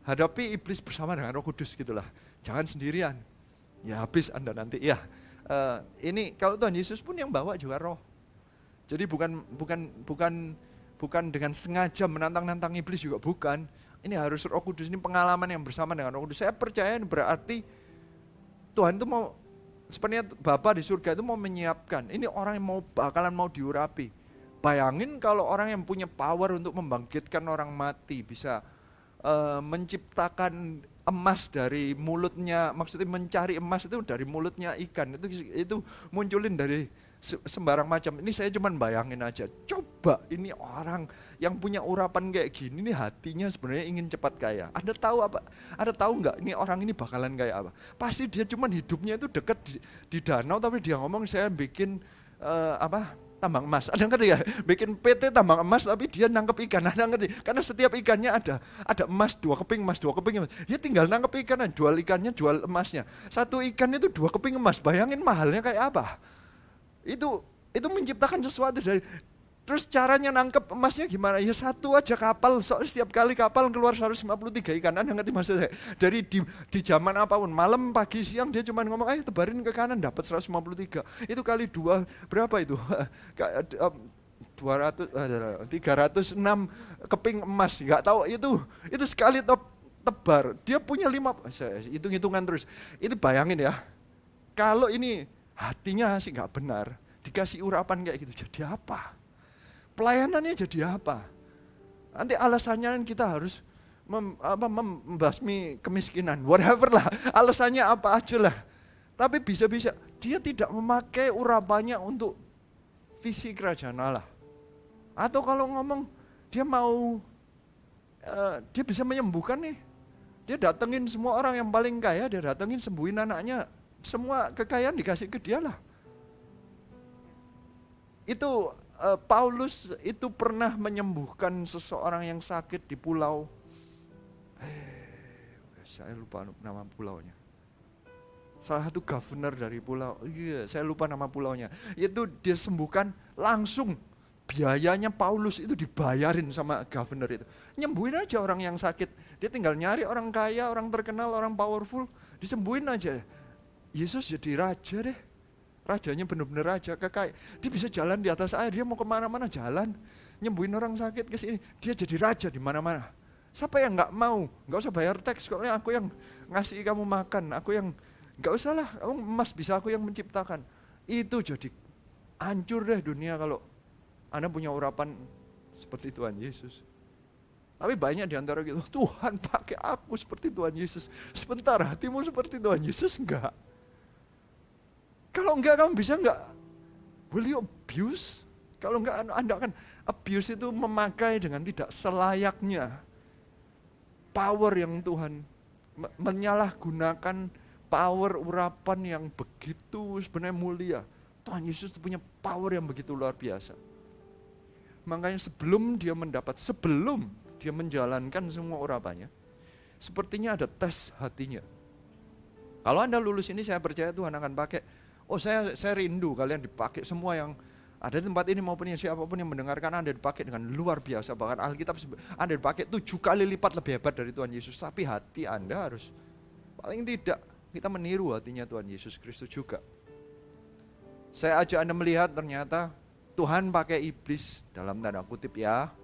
hadapi iblis bersama dengan roh kudus gitulah. Jangan sendirian. Ya habis Anda nanti. Ya, uh, ini kalau Tuhan Yesus pun yang bawa juga roh. Jadi bukan bukan bukan bukan dengan sengaja menantang-nantang iblis juga bukan. Ini harus Roh Kudus ini pengalaman yang bersama dengan Roh Kudus. Saya percaya berarti Tuhan itu mau sebenarnya Bapak di surga itu mau menyiapkan. Ini orang yang mau bakalan mau diurapi. Bayangin kalau orang yang punya power untuk membangkitkan orang mati bisa uh, menciptakan emas dari mulutnya, maksudnya mencari emas itu dari mulutnya ikan. Itu itu munculin dari sembarang macam. Ini saya cuma bayangin aja. Coba ini orang yang punya urapan kayak gini, ini hatinya sebenarnya ingin cepat kaya. Anda tahu apa? Anda tahu nggak ini orang ini bakalan kayak apa? Pasti dia cuma hidupnya itu dekat di, di danau, tapi dia ngomong saya bikin uh, apa? tambang emas. Ada ngerti ya? Bikin PT tambang emas tapi dia nangkep ikan. Ada ngerti? Karena setiap ikannya ada ada emas dua keping emas dua keping emas. Dia tinggal nangkep ikan, jual ikannya, jual emasnya. Satu ikan itu dua keping emas. Bayangin mahalnya kayak apa? Itu itu menciptakan sesuatu dari Terus caranya nangkep emasnya gimana? Ya satu aja kapal, soalnya setiap kali kapal keluar 153 ikan. Anda ngerti maksud saya? Dari di, di zaman apa pun, malam, pagi, siang dia cuma ngomong, ayo tebarin ke kanan dapat 153. Itu kali dua, berapa itu? 200, 306 keping emas, nggak tahu itu itu sekali top, tebar dia punya lima hitung hitungan terus itu bayangin ya kalau ini hatinya sih nggak benar, dikasih urapan kayak gitu, jadi apa? Pelayanannya jadi apa? Nanti alasannya kita harus mem, apa, membasmi kemiskinan, whatever lah, alasannya apa aja lah. Tapi bisa-bisa dia tidak memakai urapannya untuk visi kerajaan Allah. Atau kalau ngomong dia mau, uh, dia bisa menyembuhkan nih. Dia datengin semua orang yang paling kaya, dia datengin sembuhin anaknya, semua kekayaan dikasih ke dia lah. Itu uh, Paulus itu pernah menyembuhkan seseorang yang sakit di pulau. Eh, saya lupa nama pulaunya. Salah satu governor dari pulau, iya saya lupa nama pulaunya. Itu dia sembuhkan langsung biayanya Paulus itu dibayarin sama governor itu. Nyembuhin aja orang yang sakit. Dia tinggal nyari orang kaya, orang terkenal, orang powerful, disembuhin aja Yesus jadi raja deh. Rajanya benar-benar raja, kekaya. Dia bisa jalan di atas air, dia mau ke mana-mana jalan. Nyembuhin orang sakit ke sini, dia jadi raja di mana-mana. Siapa yang nggak mau? Nggak usah bayar teks, kok aku yang ngasih kamu makan, aku yang nggak usah lah, kamu emas bisa aku yang menciptakan. Itu jadi hancur deh dunia kalau Anda punya urapan seperti Tuhan Yesus. Tapi banyak di antara kita, Tuhan pakai aku seperti Tuhan Yesus. Sebentar, hatimu seperti Tuhan Yesus enggak. Kalau enggak kamu bisa enggak? Will you abuse? Kalau enggak Anda akan abuse itu memakai dengan tidak selayaknya power yang Tuhan menyalahgunakan power urapan yang begitu sebenarnya mulia. Tuhan Yesus punya power yang begitu luar biasa. Makanya sebelum dia mendapat, sebelum dia menjalankan semua urapannya, sepertinya ada tes hatinya. Kalau Anda lulus ini saya percaya Tuhan akan pakai Oh saya saya rindu kalian dipakai semua yang ada di tempat ini maupun yang siapa pun yang mendengarkan Anda dipakai dengan luar biasa. Bahkan Alkitab Anda dipakai tujuh kali lipat lebih hebat dari Tuhan Yesus. Tapi hati Anda harus paling tidak kita meniru hatinya Tuhan Yesus Kristus juga. Saya ajak Anda melihat ternyata Tuhan pakai iblis dalam tanda kutip ya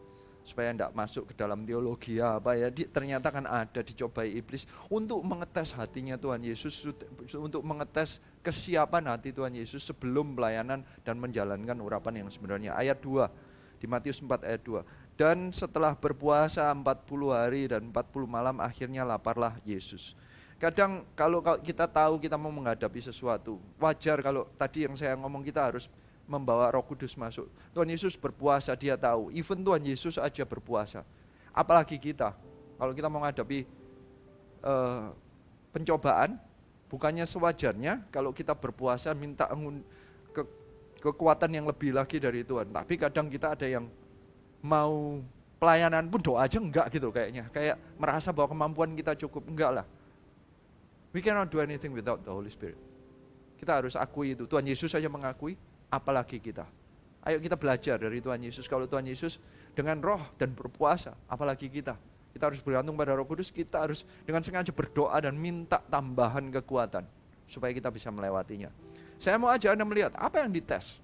supaya tidak masuk ke dalam teologi apa ya. Di, ternyata kan ada dicobai iblis untuk mengetes hatinya Tuhan Yesus untuk mengetes kesiapan hati Tuhan Yesus sebelum pelayanan dan menjalankan urapan yang sebenarnya. Ayat 2 di Matius 4 ayat 2 dan setelah berpuasa 40 hari dan 40 malam akhirnya laparlah Yesus. Kadang kalau kita tahu kita mau menghadapi sesuatu wajar kalau tadi yang saya ngomong kita harus membawa Roh Kudus masuk. Tuhan Yesus berpuasa, dia tahu. Even Tuhan Yesus aja berpuasa. Apalagi kita, kalau kita mau menghadapi uh, pencobaan, bukannya sewajarnya kalau kita berpuasa minta ke, kekuatan yang lebih lagi dari Tuhan. Tapi kadang kita ada yang mau pelayanan pun doa aja enggak gitu kayaknya. Kayak merasa bahwa kemampuan kita cukup. Enggak lah. We cannot do anything without the Holy Spirit. Kita harus akui itu. Tuhan Yesus saja mengakui, apalagi kita. Ayo kita belajar dari Tuhan Yesus. Kalau Tuhan Yesus dengan roh dan berpuasa, apalagi kita. Kita harus bergantung pada roh kudus, kita harus dengan sengaja berdoa dan minta tambahan kekuatan. Supaya kita bisa melewatinya. Saya mau aja Anda melihat apa yang dites.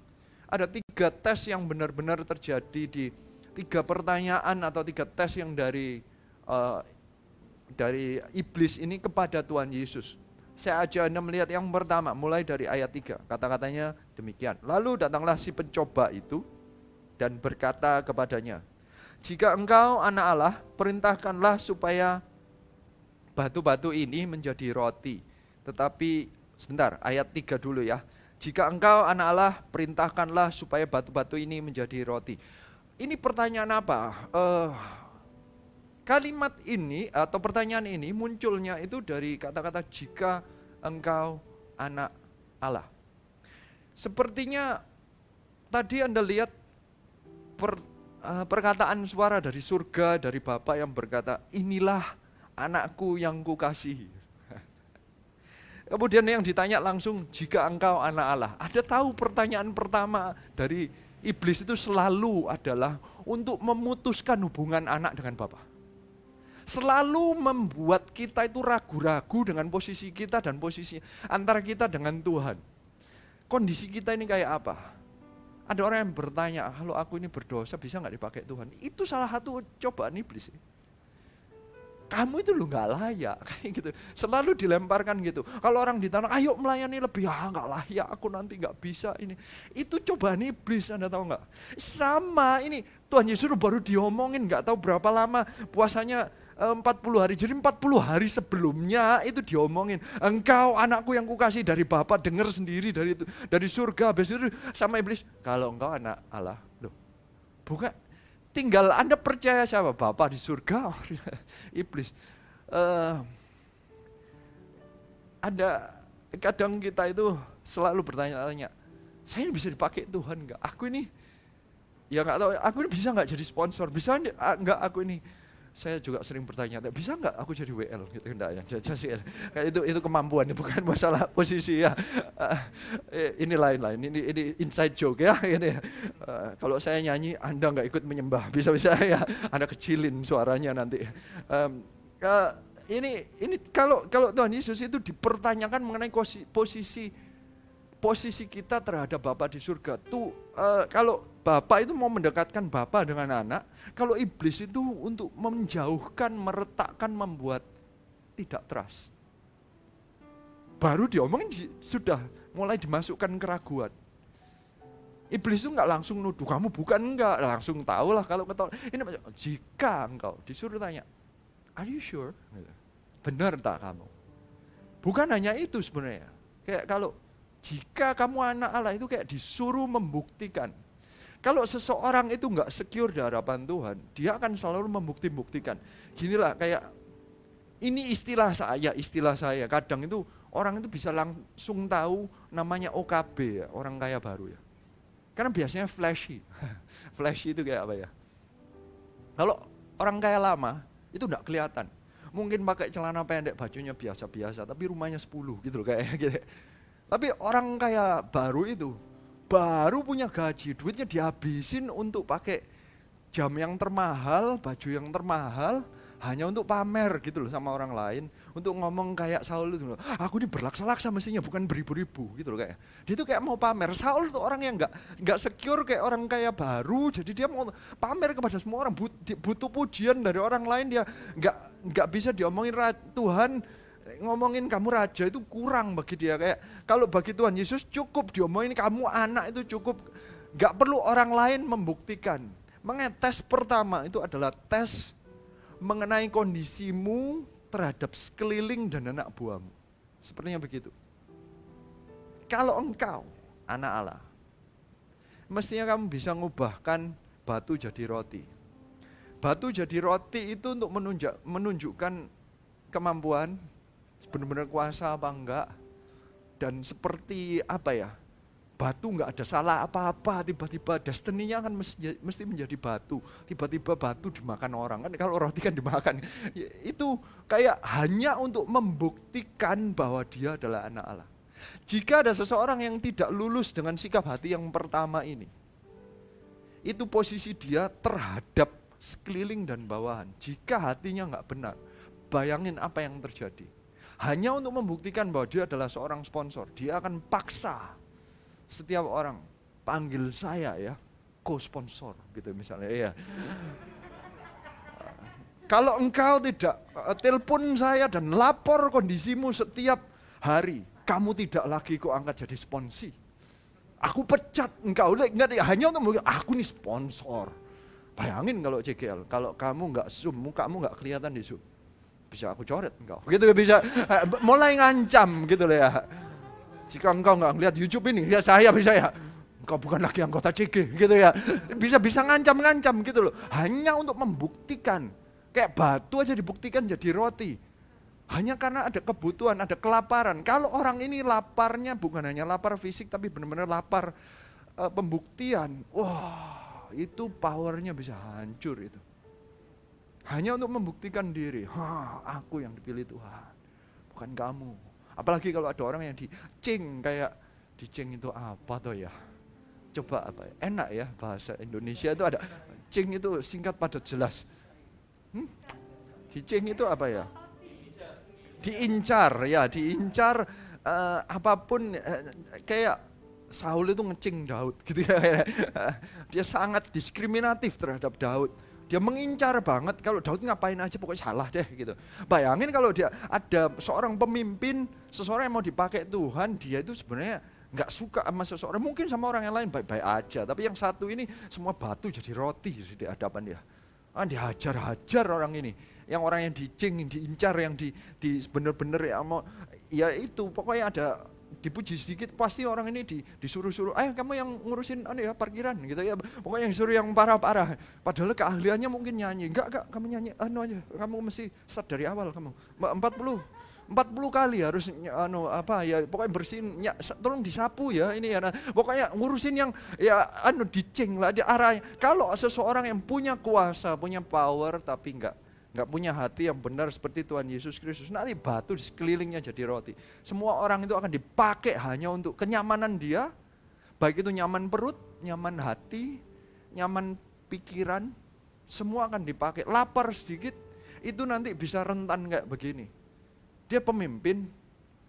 Ada tiga tes yang benar-benar terjadi di tiga pertanyaan atau tiga tes yang dari uh, dari iblis ini kepada Tuhan Yesus. Saya ajak Anda melihat yang pertama, mulai dari ayat 3. Kata-katanya demikian. Lalu datanglah si pencoba itu dan berkata kepadanya, Jika engkau anak Allah, perintahkanlah supaya batu-batu ini menjadi roti. Tetapi sebentar, ayat 3 dulu ya. Jika engkau anak Allah, perintahkanlah supaya batu-batu ini menjadi roti. Ini pertanyaan apa? Uh, kalimat ini atau pertanyaan ini munculnya itu dari kata-kata jika engkau anak Allah. Sepertinya tadi Anda lihat per, uh, perkataan suara dari surga dari Bapak yang berkata, "Inilah anakku yang kukasihi." Kemudian yang ditanya langsung, "Jika engkau anak Allah." Ada tahu pertanyaan pertama dari iblis itu selalu adalah untuk memutuskan hubungan anak dengan Bapak selalu membuat kita itu ragu-ragu dengan posisi kita dan posisi antara kita dengan Tuhan. Kondisi kita ini kayak apa? Ada orang yang bertanya, kalau aku ini berdosa bisa nggak dipakai Tuhan? Itu salah satu cobaan iblis. Kamu itu lu nggak layak, kayak gitu. Selalu dilemparkan gitu. Kalau orang ditanya, ayo melayani lebih, ah nggak layak, aku nanti nggak bisa ini. Itu cobaan iblis, anda tahu nggak? Sama ini Tuhan Yesus baru diomongin, nggak tahu berapa lama puasanya 40 hari. Jadi 40 hari sebelumnya itu diomongin. Engkau anakku yang kukasih dari Bapak dengar sendiri dari itu dari surga. Habis itu sama iblis, kalau engkau anak Allah. Loh, bukan tinggal Anda percaya siapa? Bapak di surga, iblis. Uh, ada kadang kita itu selalu bertanya-tanya, saya ini bisa dipakai Tuhan enggak? Aku ini ya nggak tahu, aku ini bisa nggak jadi sponsor? Bisa nggak aku ini saya juga sering bertanya, bisa nggak aku jadi WL gitu enggak ya? Jadi itu itu kemampuan bukan masalah posisi ya. Uh, ini lain-lain, ini ini inside joke ya ini. Uh, kalau saya nyanyi Anda nggak ikut menyembah, bisa-bisa ya Anda kecilin suaranya nanti. Ini ini kalau kalau Tuhan Yesus itu dipertanyakan mengenai posisi posisi kita terhadap Bapak di surga tuh uh, kalau Bapak itu mau mendekatkan Bapak dengan anak, kalau iblis itu untuk menjauhkan, meretakkan, membuat tidak trust. Baru diomongin sudah mulai dimasukkan keraguan. Iblis itu nggak langsung nuduh kamu bukan enggak, langsung tahu lah kalau ketahuan. Ini jika engkau disuruh tanya, are you sure? Benar tak kamu? Bukan hanya itu sebenarnya. Kayak kalau jika kamu anak Allah itu kayak disuruh membuktikan. Kalau seseorang itu nggak secure di hadapan Tuhan, dia akan selalu membukti-buktikan. Ginilah kayak ini istilah saya, istilah saya. Kadang itu orang itu bisa langsung tahu namanya OKB ya, orang kaya baru ya. Karena biasanya flashy. flashy itu kayak apa ya? Kalau orang kaya lama itu enggak kelihatan. Mungkin pakai celana pendek, bajunya biasa-biasa, tapi rumahnya 10 gitu loh kayak gitu. Tapi orang kaya baru itu, baru punya gaji, duitnya dihabisin untuk pakai jam yang termahal, baju yang termahal, hanya untuk pamer gitu loh sama orang lain, untuk ngomong kayak Saul itu loh, aku ini berlaksa-laksa mestinya bukan beribu-ribu gitu loh kayak. Dia itu kayak mau pamer. Saul itu orang yang nggak nggak secure kayak orang kaya baru, jadi dia mau pamer kepada semua orang, butuh pujian dari orang lain dia nggak nggak bisa diomongin Tuhan ngomongin kamu raja itu kurang bagi dia. Kayak kalau bagi Tuhan Yesus cukup diomongin kamu anak itu cukup. Nggak perlu orang lain membuktikan. Mengetes pertama itu adalah tes mengenai kondisimu terhadap sekeliling dan anak buahmu. Sepertinya begitu. Kalau engkau anak Allah mestinya kamu bisa mengubahkan batu jadi roti. Batu jadi roti itu untuk menunjuk, menunjukkan kemampuan benar-benar kuasa apa enggak? Dan seperti apa ya? Batu enggak ada salah apa-apa tiba-tiba destiny-nya akan mesti menjadi batu. Tiba-tiba batu dimakan orang kan? Kalau roti kan dimakan. Itu kayak hanya untuk membuktikan bahwa dia adalah anak Allah. Jika ada seseorang yang tidak lulus dengan sikap hati yang pertama ini, itu posisi dia terhadap sekeliling dan bawahan. Jika hatinya nggak benar, bayangin apa yang terjadi. Hanya untuk membuktikan bahwa dia adalah seorang sponsor, dia akan paksa setiap orang panggil saya ya, co-sponsor gitu misalnya ya. Kalau engkau tidak uh, telepon saya dan lapor kondisimu setiap hari, kamu tidak lagi kok angkat jadi sponsi. Aku pecat engkau, enggak hanya untuk aku nih sponsor. Bayangin kalau CGL, kalau kamu nggak zoom, kamu nggak kelihatan di zoom. Bisa aku coret engkau. Gitu bisa eh, mulai ngancam gitu loh ya. Jika engkau nggak ngeliat YouTube ini, ya saya bisa ya. Engkau bukan lagi anggota CG gitu ya. Bisa bisa ngancam-ngancam gitu loh. Hanya untuk membuktikan Kayak batu aja dibuktikan jadi roti. Hanya karena ada kebutuhan, ada kelaparan. Kalau orang ini laparnya bukan hanya lapar fisik, tapi benar-benar lapar e, pembuktian. Wah, itu powernya bisa hancur itu. Hanya untuk membuktikan diri, ha, aku yang dipilih Tuhan, bukan kamu. Apalagi kalau ada orang yang dicing kayak dicing itu apa tuh ya? Coba apa ya? Enak ya bahasa Indonesia itu ada cing itu singkat padat jelas Hmm? Dicing itu apa ya? Diincar ya, diincar uh, apa pun uh, kayak Saul itu ngecing Daud gitu ya. Dia sangat diskriminatif terhadap Daud. Dia mengincar banget kalau Daud ngapain aja pokoknya salah deh gitu. Bayangin kalau dia ada seorang pemimpin, seseorang yang mau dipakai Tuhan, dia itu sebenarnya nggak suka sama seseorang. Mungkin sama orang yang lain baik-baik aja, tapi yang satu ini semua batu jadi roti di hadapan dia. Ah, dihajar-hajar orang ini. Yang orang yang dicing, diincar, yang di, di bener-bener ya mau ya itu pokoknya ada dipuji sedikit pasti orang ini di, disuruh-suruh, eh kamu yang ngurusin anu ya parkiran gitu ya. Pokoknya yang suruh yang parah-parah. Padahal keahliannya mungkin nyanyi. Enggak, enggak, kamu nyanyi anu aja. Kamu mesti start dari awal kamu. 40 40 kali harus anu apa ya pokoknya bersihin ya, tolong disapu ya ini ya nah, pokoknya ngurusin yang ya anu dicing lah di arah kalau seseorang yang punya kuasa punya power tapi enggak enggak punya hati yang benar seperti Tuhan Yesus Kristus. Nanti batu di sekelilingnya jadi roti. Semua orang itu akan dipakai hanya untuk kenyamanan dia. Baik itu nyaman perut nyaman hati nyaman pikiran. Semua akan dipakai. Lapar sedikit itu nanti bisa rentan kayak begini. Dia pemimpin,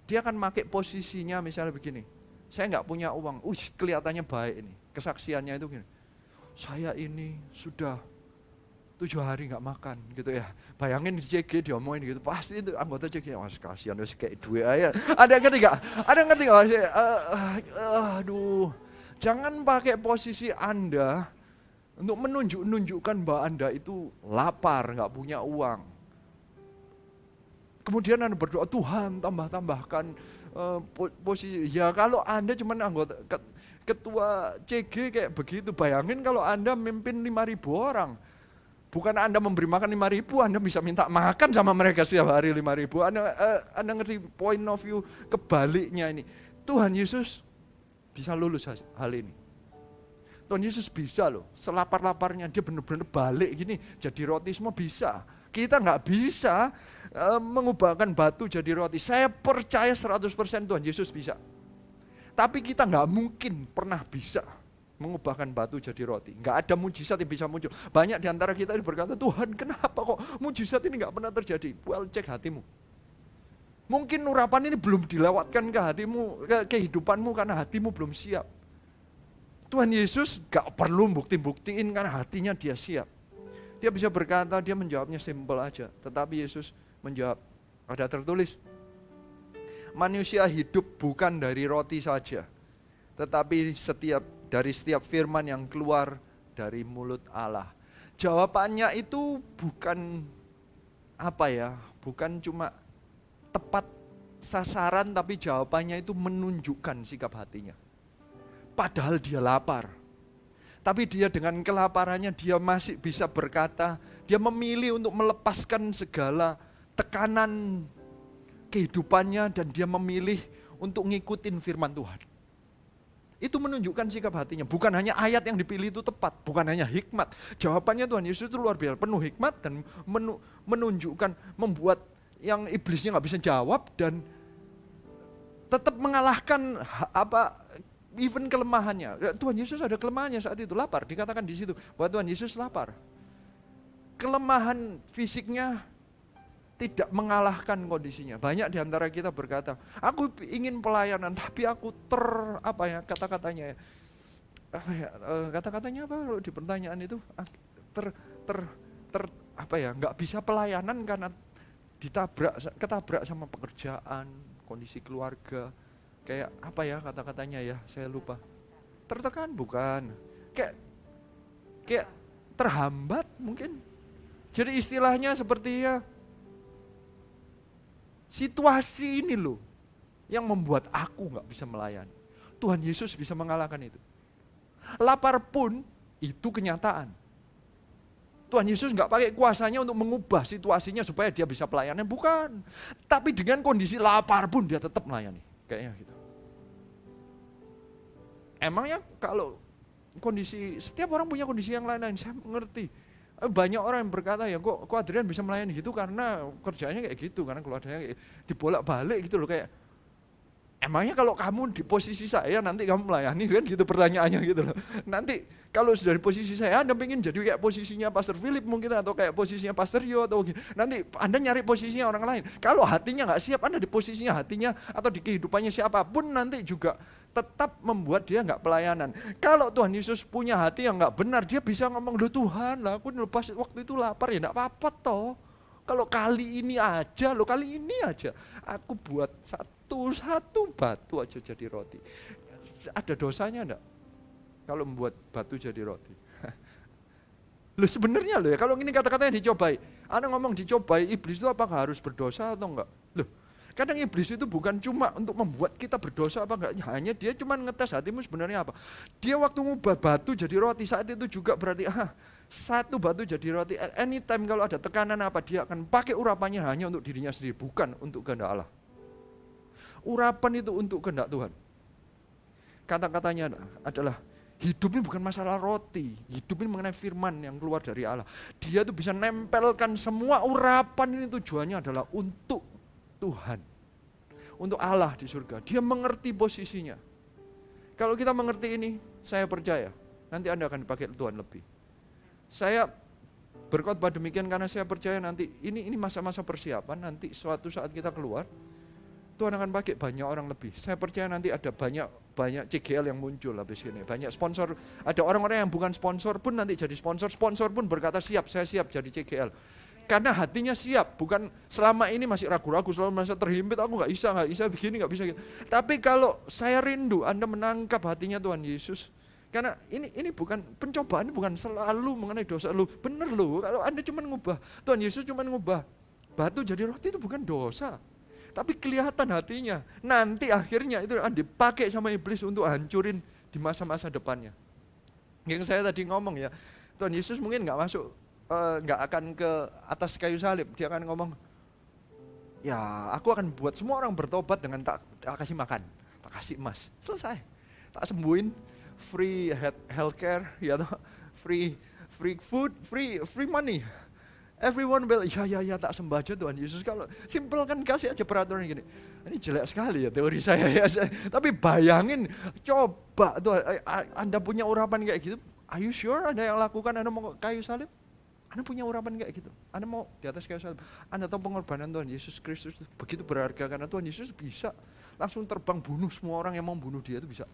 dia akan pakai posisinya misalnya begini. Saya nggak punya uang, uh kelihatannya baik ini. Kesaksiannya itu gini. Saya ini sudah tujuh hari nggak makan gitu ya. Bayangin di CG diomongin gitu, pasti itu anggota CG, mas kasihan wes kayak dua aja. Ada yang ngerti? Ada yang ngerti nggak? Uh, uh, uh, aduh, jangan pakai posisi Anda untuk menunjuk-nunjukkan bahwa Anda itu lapar, nggak punya uang. Kemudian Anda berdoa, Tuhan tambah-tambahkan uh, posisi. Ya kalau Anda cuma anggota ketua CG kayak begitu, bayangin kalau Anda memimpin 5000 orang. Bukan Anda memberi makan 5000, Anda bisa minta makan sama mereka setiap hari 5000. Anda, uh, anda ngerti point of view kebaliknya ini. Tuhan Yesus bisa lulus hal ini. Tuhan Yesus bisa loh, selapar-laparnya dia benar-benar balik gini, jadi roti semua bisa. Kita nggak bisa uh, mengubahkan batu jadi roti. Saya percaya 100% Tuhan Yesus bisa. Tapi kita nggak mungkin pernah bisa mengubahkan batu jadi roti. Nggak ada mujizat yang bisa muncul. Banyak di antara kita berkata, Tuhan kenapa kok mujizat ini nggak pernah terjadi? Well, cek hatimu. Mungkin urapan ini belum dilewatkan ke hatimu, ke kehidupanmu karena hatimu belum siap. Tuhan Yesus gak perlu bukti-buktiin karena hatinya dia siap. Dia bisa berkata, dia menjawabnya simpel aja. Tetapi Yesus menjawab, ada tertulis, manusia hidup bukan dari roti saja, tetapi setiap dari setiap firman yang keluar dari mulut Allah. Jawabannya itu bukan apa ya, bukan cuma tepat sasaran tapi jawabannya itu menunjukkan sikap hatinya. Padahal dia lapar tapi dia dengan kelaparannya dia masih bisa berkata, dia memilih untuk melepaskan segala tekanan kehidupannya dan dia memilih untuk ngikutin firman Tuhan. Itu menunjukkan sikap hatinya. Bukan hanya ayat yang dipilih itu tepat, bukan hanya hikmat. Jawabannya Tuhan Yesus itu luar biasa, penuh hikmat dan menunjukkan, membuat yang iblisnya nggak bisa jawab dan tetap mengalahkan apa even kelemahannya. Ya, Tuhan Yesus ada kelemahannya saat itu lapar. Dikatakan di situ bahwa Tuhan Yesus lapar. Kelemahan fisiknya tidak mengalahkan kondisinya. Banyak di antara kita berkata, aku ingin pelayanan tapi aku ter apa ya kata-katanya ya. Apa ya eh, kata-katanya apa kalau di pertanyaan itu? Ah, ter ter ter apa ya nggak bisa pelayanan karena ditabrak ketabrak sama pekerjaan, kondisi keluarga, kayak apa ya kata-katanya ya saya lupa. Tertekan bukan. Kayak kayak terhambat mungkin. Jadi istilahnya seperti ya situasi ini loh yang membuat aku nggak bisa melayani Tuhan Yesus bisa mengalahkan itu lapar pun itu kenyataan Tuhan Yesus nggak pakai kuasanya untuk mengubah situasinya supaya dia bisa pelayanan, bukan. Tapi dengan kondisi lapar pun dia tetap melayani, kayaknya gitu. Emangnya kalau kondisi setiap orang punya kondisi yang lain-lain, saya mengerti. Eh, banyak orang yang berkata ya kok, kok Adrian bisa melayani gitu karena kerjanya kayak gitu, karena keluarganya kayak dibolak-balik gitu loh kayak Emangnya kalau kamu di posisi saya nanti kamu melayani kan gitu pertanyaannya gitu loh. Nanti kalau sudah di posisi saya Anda pengen jadi kayak posisinya Pastor Philip mungkin atau kayak posisinya Pastor Yo atau nanti Anda nyari posisinya orang lain. Kalau hatinya nggak siap Anda di posisinya hatinya atau di kehidupannya siapa pun nanti juga tetap membuat dia nggak pelayanan. Kalau Tuhan Yesus punya hati yang nggak benar, dia bisa ngomong, loh Tuhan lah aku lepas waktu itu lapar ya nggak apa-apa toh. Kalau kali ini aja, lo kali ini aja, aku buat satu satu batu aja jadi roti. Ada dosanya enggak? Kalau membuat batu jadi roti. Lo sebenarnya lo ya, kalau ini kata-katanya dicobai. Anda ngomong dicobai, iblis itu apakah harus berdosa atau enggak? Loh, Kadang iblis itu bukan cuma untuk membuat kita berdosa apa enggak, hanya dia cuma ngetes hatimu sebenarnya apa. Dia waktu ngubah batu jadi roti saat itu juga berarti ah, satu batu jadi roti. Anytime kalau ada tekanan apa dia akan pakai urapannya hanya untuk dirinya sendiri, bukan untuk kehendak Allah. Urapan itu untuk kehendak Tuhan. Kata-katanya adalah hidup ini bukan masalah roti, hidup ini mengenai firman yang keluar dari Allah. Dia tuh bisa nempelkan semua urapan ini tujuannya adalah untuk Tuhan. Untuk Allah di surga. Dia mengerti posisinya. Kalau kita mengerti ini, saya percaya nanti Anda akan dipakai Tuhan lebih. Saya berkhotbah demikian karena saya percaya nanti ini ini masa-masa persiapan nanti suatu saat kita keluar Tuhan akan pakai banyak orang lebih. Saya percaya nanti ada banyak banyak CGL yang muncul habis ini. Banyak sponsor, ada orang-orang yang bukan sponsor pun nanti jadi sponsor. Sponsor pun berkata siap, saya siap jadi CGL. Karena hatinya siap, bukan selama ini masih ragu-ragu, selalu merasa terhimpit, aku nggak bisa, nggak bisa begini, nggak bisa gitu. Tapi kalau saya rindu, Anda menangkap hatinya Tuhan Yesus, karena ini ini bukan pencobaan, bukan selalu mengenai dosa lu. Bener lu, kalau Anda cuma ngubah, Tuhan Yesus cuma ngubah batu jadi roti itu bukan dosa. Tapi kelihatan hatinya. Nanti akhirnya itu akan dipakai sama iblis untuk hancurin di masa-masa depannya. Yang saya tadi ngomong ya, Tuhan Yesus mungkin nggak masuk nggak uh, akan ke atas kayu salib. Dia akan ngomong, ya aku akan buat semua orang bertobat dengan tak, tak kasih makan, tak kasih emas. Selesai. Tak sembuhin, free healthcare, ya toh, free free food, free free money. Everyone will, ya ya ya tak sembah aja Tuhan Yesus. Kalau simpel kan kasih aja peraturan gini. Ini jelek sekali ya teori saya ya. Tapi bayangin, coba tuh Anda punya urapan kayak gitu. Are you sure Anda yang lakukan Anda mau kayu salib? Anda punya urapan kayak gitu. Anda mau di atas kayu salib. Anda tahu pengorbanan Tuhan Yesus Kristus begitu berharga karena Tuhan Yesus bisa langsung terbang bunuh semua orang yang mau bunuh dia itu bisa.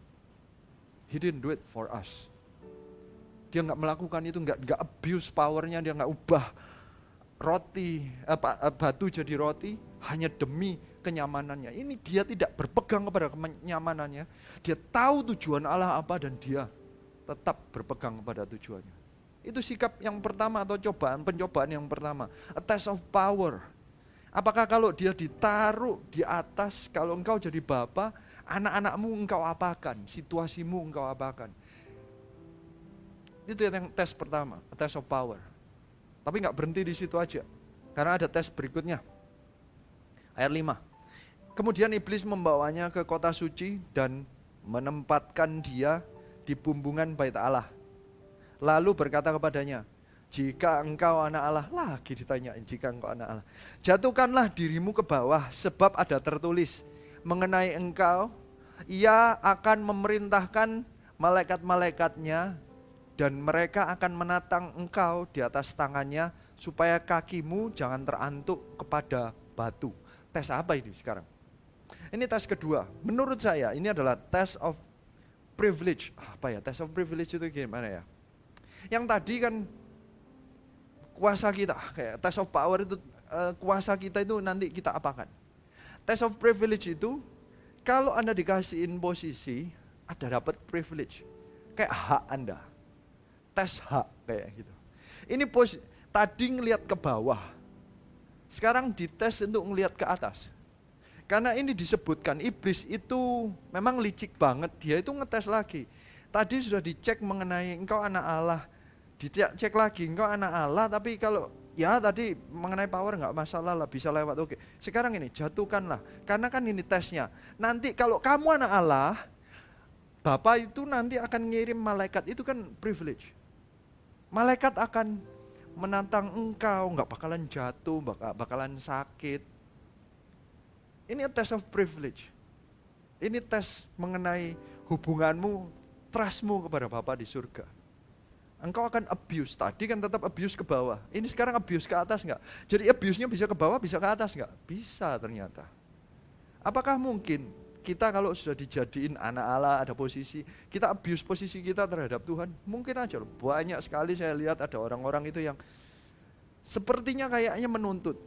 He didn't do it for us. Dia nggak melakukan itu, nggak nggak abuse powernya, dia nggak ubah roti apa, batu jadi roti hanya demi kenyamanannya. Ini dia tidak berpegang kepada kenyamanannya. Dia tahu tujuan Allah apa dan dia tetap berpegang kepada tujuannya. Itu sikap yang pertama atau cobaan, pencobaan yang pertama. A test of power. Apakah kalau dia ditaruh di atas, kalau engkau jadi bapak, anak-anakmu engkau apakan, situasimu engkau apakan. Itu yang tes pertama, a test of power. Tapi nggak berhenti di situ aja. Karena ada tes berikutnya. Ayat 5. Kemudian iblis membawanya ke kota suci dan menempatkan dia di bumbungan bait Allah Lalu berkata kepadanya, jika engkau anak Allah, lagi ditanyain jika engkau anak Allah. Jatuhkanlah dirimu ke bawah sebab ada tertulis, mengenai engkau. Ia akan memerintahkan malaikat-malaikatnya dan mereka akan menatang engkau di atas tangannya supaya kakimu jangan terantuk kepada batu. Tes apa ini sekarang? Ini tes kedua. Menurut saya ini adalah test of privilege. Apa ya? Test of privilege itu gimana ya? Yang tadi kan kuasa kita, kayak test of power itu uh, kuasa kita itu nanti kita apakan. Test of privilege itu kalau Anda dikasihin posisi, ada dapat privilege. Kayak hak Anda. Tes hak kayak gitu. Ini pos tadi ngelihat ke bawah. Sekarang dites untuk ngelihat ke atas. Karena ini disebutkan iblis itu memang licik banget, dia itu ngetes lagi. Tadi sudah dicek mengenai engkau anak Allah, dicek lagi engkau anak Allah tapi kalau ya tadi mengenai power nggak masalah lah bisa lewat. Oke sekarang ini jatuhkanlah karena kan ini tesnya. Nanti kalau kamu anak Allah Bapak itu nanti akan ngirim malaikat. Itu kan privilege. Malaikat akan menantang engkau nggak bakalan jatuh bakal bakalan sakit. Ini tes of privilege. Ini tes mengenai hubunganmu trustmu kepada Bapak di surga engkau akan abuse. Tadi kan tetap abuse ke bawah. Ini sekarang abuse ke atas enggak? Jadi abuse-nya bisa ke bawah, bisa ke atas enggak? Bisa ternyata. Apakah mungkin kita kalau sudah dijadiin anak Allah, ada posisi, kita abuse posisi kita terhadap Tuhan? Mungkin aja loh. Banyak sekali saya lihat ada orang-orang itu yang sepertinya kayaknya menuntut.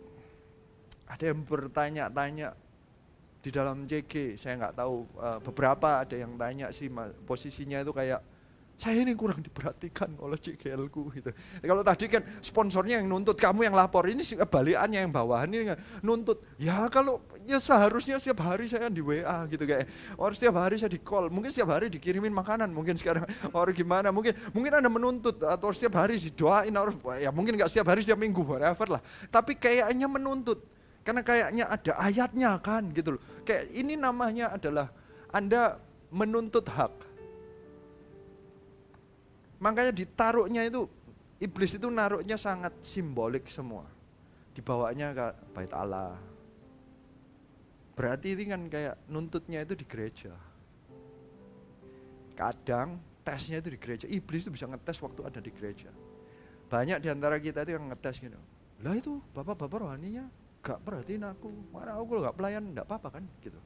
Ada yang bertanya-tanya di dalam JG, saya nggak tahu eh, beberapa ada yang tanya sih posisinya itu kayak saya ini kurang diperhatikan oleh CGL ku gitu. Ya, kalau tadi kan sponsornya yang nuntut, kamu yang lapor, ini kebalikannya yang bawahan ini nuntut. Ya kalau ya seharusnya setiap hari saya di WA gitu kayak, orang setiap hari saya di call, mungkin setiap hari dikirimin makanan, mungkin sekarang orang gimana, mungkin mungkin anda menuntut atau setiap hari didoain, orang ya mungkin nggak setiap hari setiap minggu whatever lah. Tapi kayaknya menuntut, karena kayaknya ada ayatnya kan gitu loh. Kayak ini namanya adalah anda menuntut hak Makanya ditaruhnya itu iblis itu naruhnya sangat simbolik semua. Dibawanya ke bait Allah. Berarti ini kan kayak nuntutnya itu di gereja. Kadang tesnya itu di gereja. Iblis itu bisa ngetes waktu ada di gereja. Banyak di antara kita itu yang ngetes gitu. Lah itu bapak-bapak rohaninya gak perhatiin aku. Mana aku kalau gak pelayan gak apa-apa kan gitu.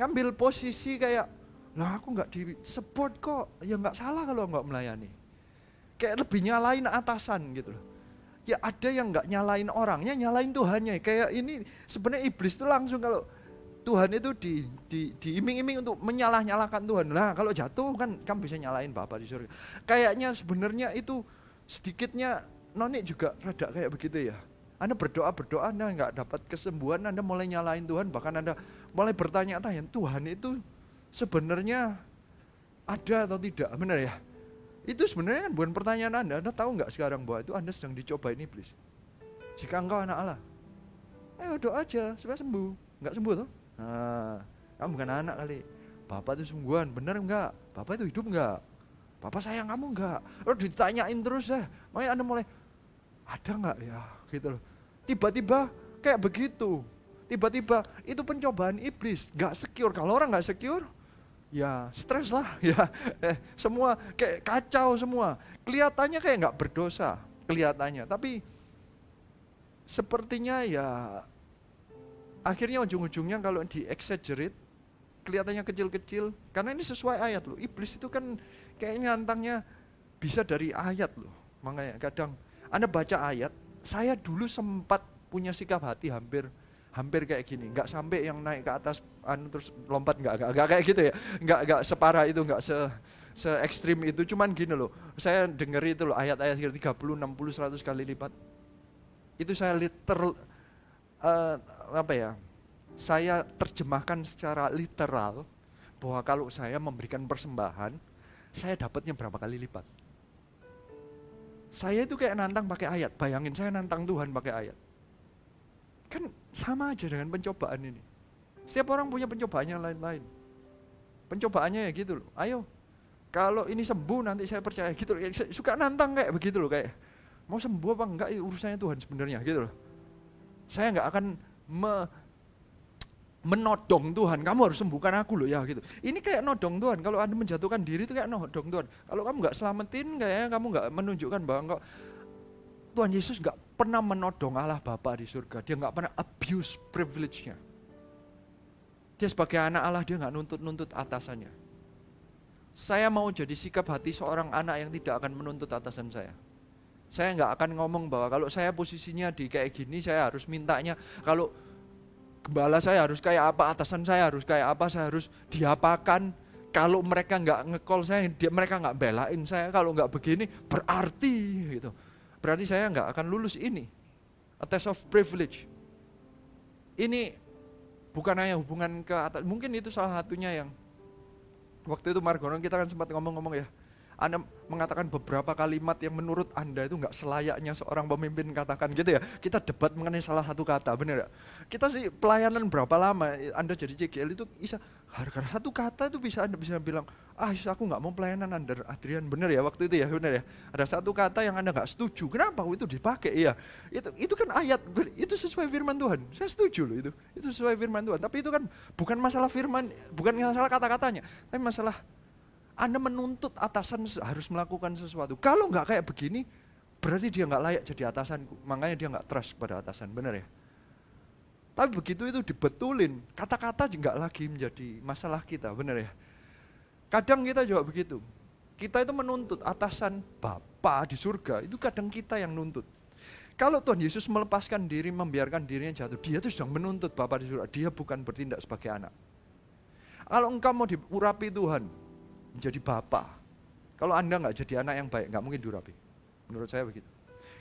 Ngambil posisi kayak lah aku nggak di support kok ya nggak salah kalau nggak melayani kayak lebih nyalain atasan gitu loh ya ada yang nggak nyalain orangnya nyalain Tuhannya kayak ini sebenarnya iblis itu langsung kalau Tuhan itu di, di, diiming-iming untuk menyalah-nyalahkan Tuhan. Nah kalau jatuh kan kamu bisa nyalain Bapak di surga. Kayaknya sebenarnya itu sedikitnya nonik juga rada kayak begitu ya. Anda berdoa-berdoa, Anda nggak dapat kesembuhan, Anda mulai nyalain Tuhan, bahkan Anda mulai bertanya-tanya, Tuhan itu sebenarnya ada atau tidak, benar ya? Itu sebenarnya kan bukan pertanyaan Anda. Anda tahu nggak sekarang bahwa itu Anda sedang dicoba ini iblis? Jika engkau anak Allah, ayo doa aja supaya sembuh. Nggak sembuh tuh? Nah, kamu bukan anak kali. Bapak itu sembuhan, benar enggak? Bapak itu hidup enggak? Bapak sayang kamu enggak? Lalu ditanyain terus ya. Makanya Anda mulai, ada enggak ya? Gitu loh. Tiba-tiba kayak begitu. Tiba-tiba itu pencobaan iblis. Enggak secure. Kalau orang enggak secure, ya stres lah. Ya eh, semua kayak kacau semua. Kelihatannya kayak nggak berdosa kelihatannya. Tapi sepertinya ya akhirnya ujung-ujungnya kalau di exaggerate kelihatannya kecil-kecil. Karena ini sesuai ayat loh. Iblis itu kan kayaknya nantangnya bisa dari ayat loh. Makanya kadang anda baca ayat saya dulu sempat punya sikap hati hampir hampir kayak gini, nggak sampai yang naik ke atas anu terus lompat. Nggak nggak, nggak kayak gitu ya, nggak nggak separah itu nggak se se ekstrim itu, cuman gini loh, saya denger itu loh ayat-ayat 30, 60, 100 kali lipat, itu saya liter uh, apa ya, saya terjemahkan secara literal bahwa kalau saya memberikan persembahan, saya dapatnya berapa kali lipat. Saya itu kayak nantang pakai ayat, bayangin saya nantang Tuhan pakai ayat Kan sama aja dengan pencobaan ini. Setiap orang punya pencobaannya lain-lain. Pencobaannya ya gitu loh. Ayo, kalau ini sembuh nanti saya percaya gitu loh. Suka nantang kayak begitu loh kayak. Mau sembuh apa enggak urusannya Tuhan sebenarnya gitu loh. Saya enggak akan me, menodong Tuhan, kamu harus sembuhkan aku loh ya gitu. Ini kayak nodong Tuhan, kalau Anda menjatuhkan diri itu kayak nodong Tuhan. Kalau kamu nggak selamatin, kayaknya kamu nggak menunjukkan bahwa enggak, Tuhan Yesus nggak pernah menodong Allah Bapa di surga. Dia nggak pernah abuse privilege-nya. Dia sebagai anak Allah, dia nggak nuntut-nuntut atasannya. Saya mau jadi sikap hati seorang anak yang tidak akan menuntut atasan saya. Saya nggak akan ngomong bahwa kalau saya posisinya di kayak gini, saya harus mintanya. Kalau gembala saya harus kayak apa, atasan saya harus kayak apa, saya harus diapakan. Kalau mereka nggak ngekol saya, mereka nggak belain saya. Kalau nggak begini, berarti gitu. Berarti saya nggak akan lulus ini. A test of privilege. Ini bukan hanya hubungan ke atas, mungkin itu salah satunya yang waktu itu Margono kita kan sempat ngomong-ngomong ya anda mengatakan beberapa kalimat yang menurut Anda itu nggak selayaknya seorang pemimpin katakan gitu ya. Kita debat mengenai salah satu kata, benar ya? Kita sih pelayanan berapa lama Anda jadi CGL itu bisa harga satu kata itu bisa Anda bisa bilang, ah aku nggak mau pelayanan Anda Adrian, benar ya waktu itu ya, benar ya. Ada satu kata yang Anda nggak setuju, kenapa itu dipakai? Iya, itu itu kan ayat, itu sesuai firman Tuhan. Saya setuju loh itu, itu sesuai firman Tuhan. Tapi itu kan bukan masalah firman, bukan masalah kata-katanya, tapi masalah anda menuntut atasan harus melakukan sesuatu. Kalau nggak kayak begini, berarti dia nggak layak jadi atasanku. Makanya dia nggak trust pada atasan, benar ya? Tapi begitu itu dibetulin, kata-kata nggak lagi menjadi masalah kita, benar ya? Kadang kita juga begitu. Kita itu menuntut atasan Bapa di surga, itu kadang kita yang nuntut. Kalau Tuhan Yesus melepaskan diri, membiarkan dirinya jatuh, dia itu sedang menuntut Bapa di surga. Dia bukan bertindak sebagai anak. Kalau engkau mau diurapi Tuhan, menjadi bapak. Kalau Anda nggak jadi anak yang baik, nggak mungkin diurapi. Menurut saya begitu.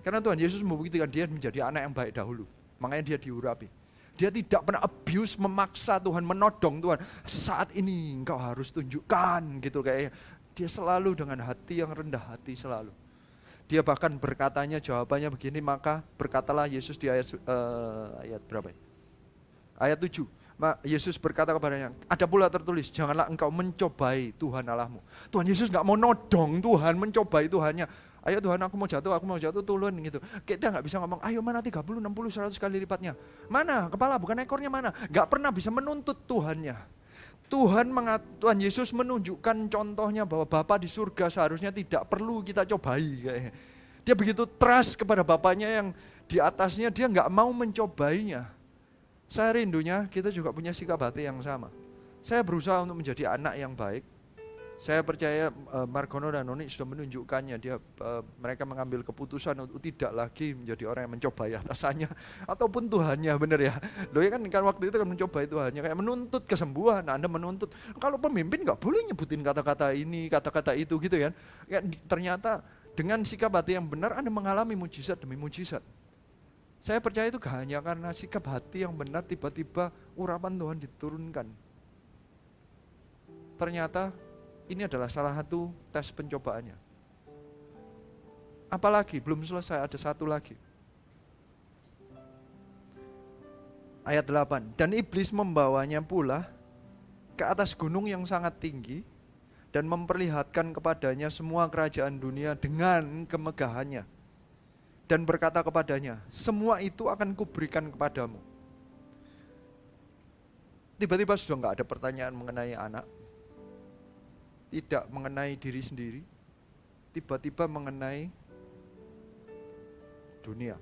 Karena Tuhan Yesus membuktikan dia menjadi anak yang baik dahulu. Makanya dia diurapi. Dia tidak pernah abuse, memaksa Tuhan, menodong Tuhan. Saat ini engkau harus tunjukkan gitu kayaknya. Dia selalu dengan hati yang rendah hati selalu. Dia bahkan berkatanya jawabannya begini, maka berkatalah Yesus di ayat uh, ayat berapa ya? Ayat 7. Yesus berkata kepadanya, ada pula tertulis, janganlah engkau mencobai Tuhan Allahmu. Tuhan Yesus nggak mau nodong Tuhan, mencobai Tuhannya. Ayo Tuhan aku mau jatuh, aku mau jatuh, turun gitu. Kita nggak bisa ngomong, ayo mana 30, 60, 100 kali lipatnya. Mana? Kepala bukan ekornya mana? Nggak pernah bisa menuntut Tuhannya. Tuhan mengat, Tuhan Yesus menunjukkan contohnya bahwa Bapa di surga seharusnya tidak perlu kita cobai. Dia begitu trust kepada Bapaknya yang di atasnya, dia nggak mau mencobainya. Saya rindunya kita juga punya sikap hati yang sama. Saya berusaha untuk menjadi anak yang baik. Saya percaya uh, Margono dan Noni sudah menunjukkannya. Dia uh, mereka mengambil keputusan untuk tidak lagi menjadi orang yang mencobai atasannya ataupun Tuhannya, benar ya. Loh ya kan kan waktu itu kan mencobai Tuhannya kayak menuntut kesembuhan. Nah, anda menuntut kalau pemimpin nggak boleh nyebutin kata-kata ini, kata-kata itu gitu kan. Ya, ternyata dengan sikap hati yang benar Anda mengalami mujizat demi mujizat. Saya percaya itu hanya karena sikap hati yang benar tiba-tiba urapan Tuhan diturunkan. Ternyata ini adalah salah satu tes pencobaannya. Apalagi belum selesai ada satu lagi. Ayat 8. Dan iblis membawanya pula ke atas gunung yang sangat tinggi dan memperlihatkan kepadanya semua kerajaan dunia dengan kemegahannya dan berkata kepadanya, semua itu akan kuberikan kepadamu. Tiba-tiba sudah nggak ada pertanyaan mengenai anak, tidak mengenai diri sendiri, tiba-tiba mengenai dunia,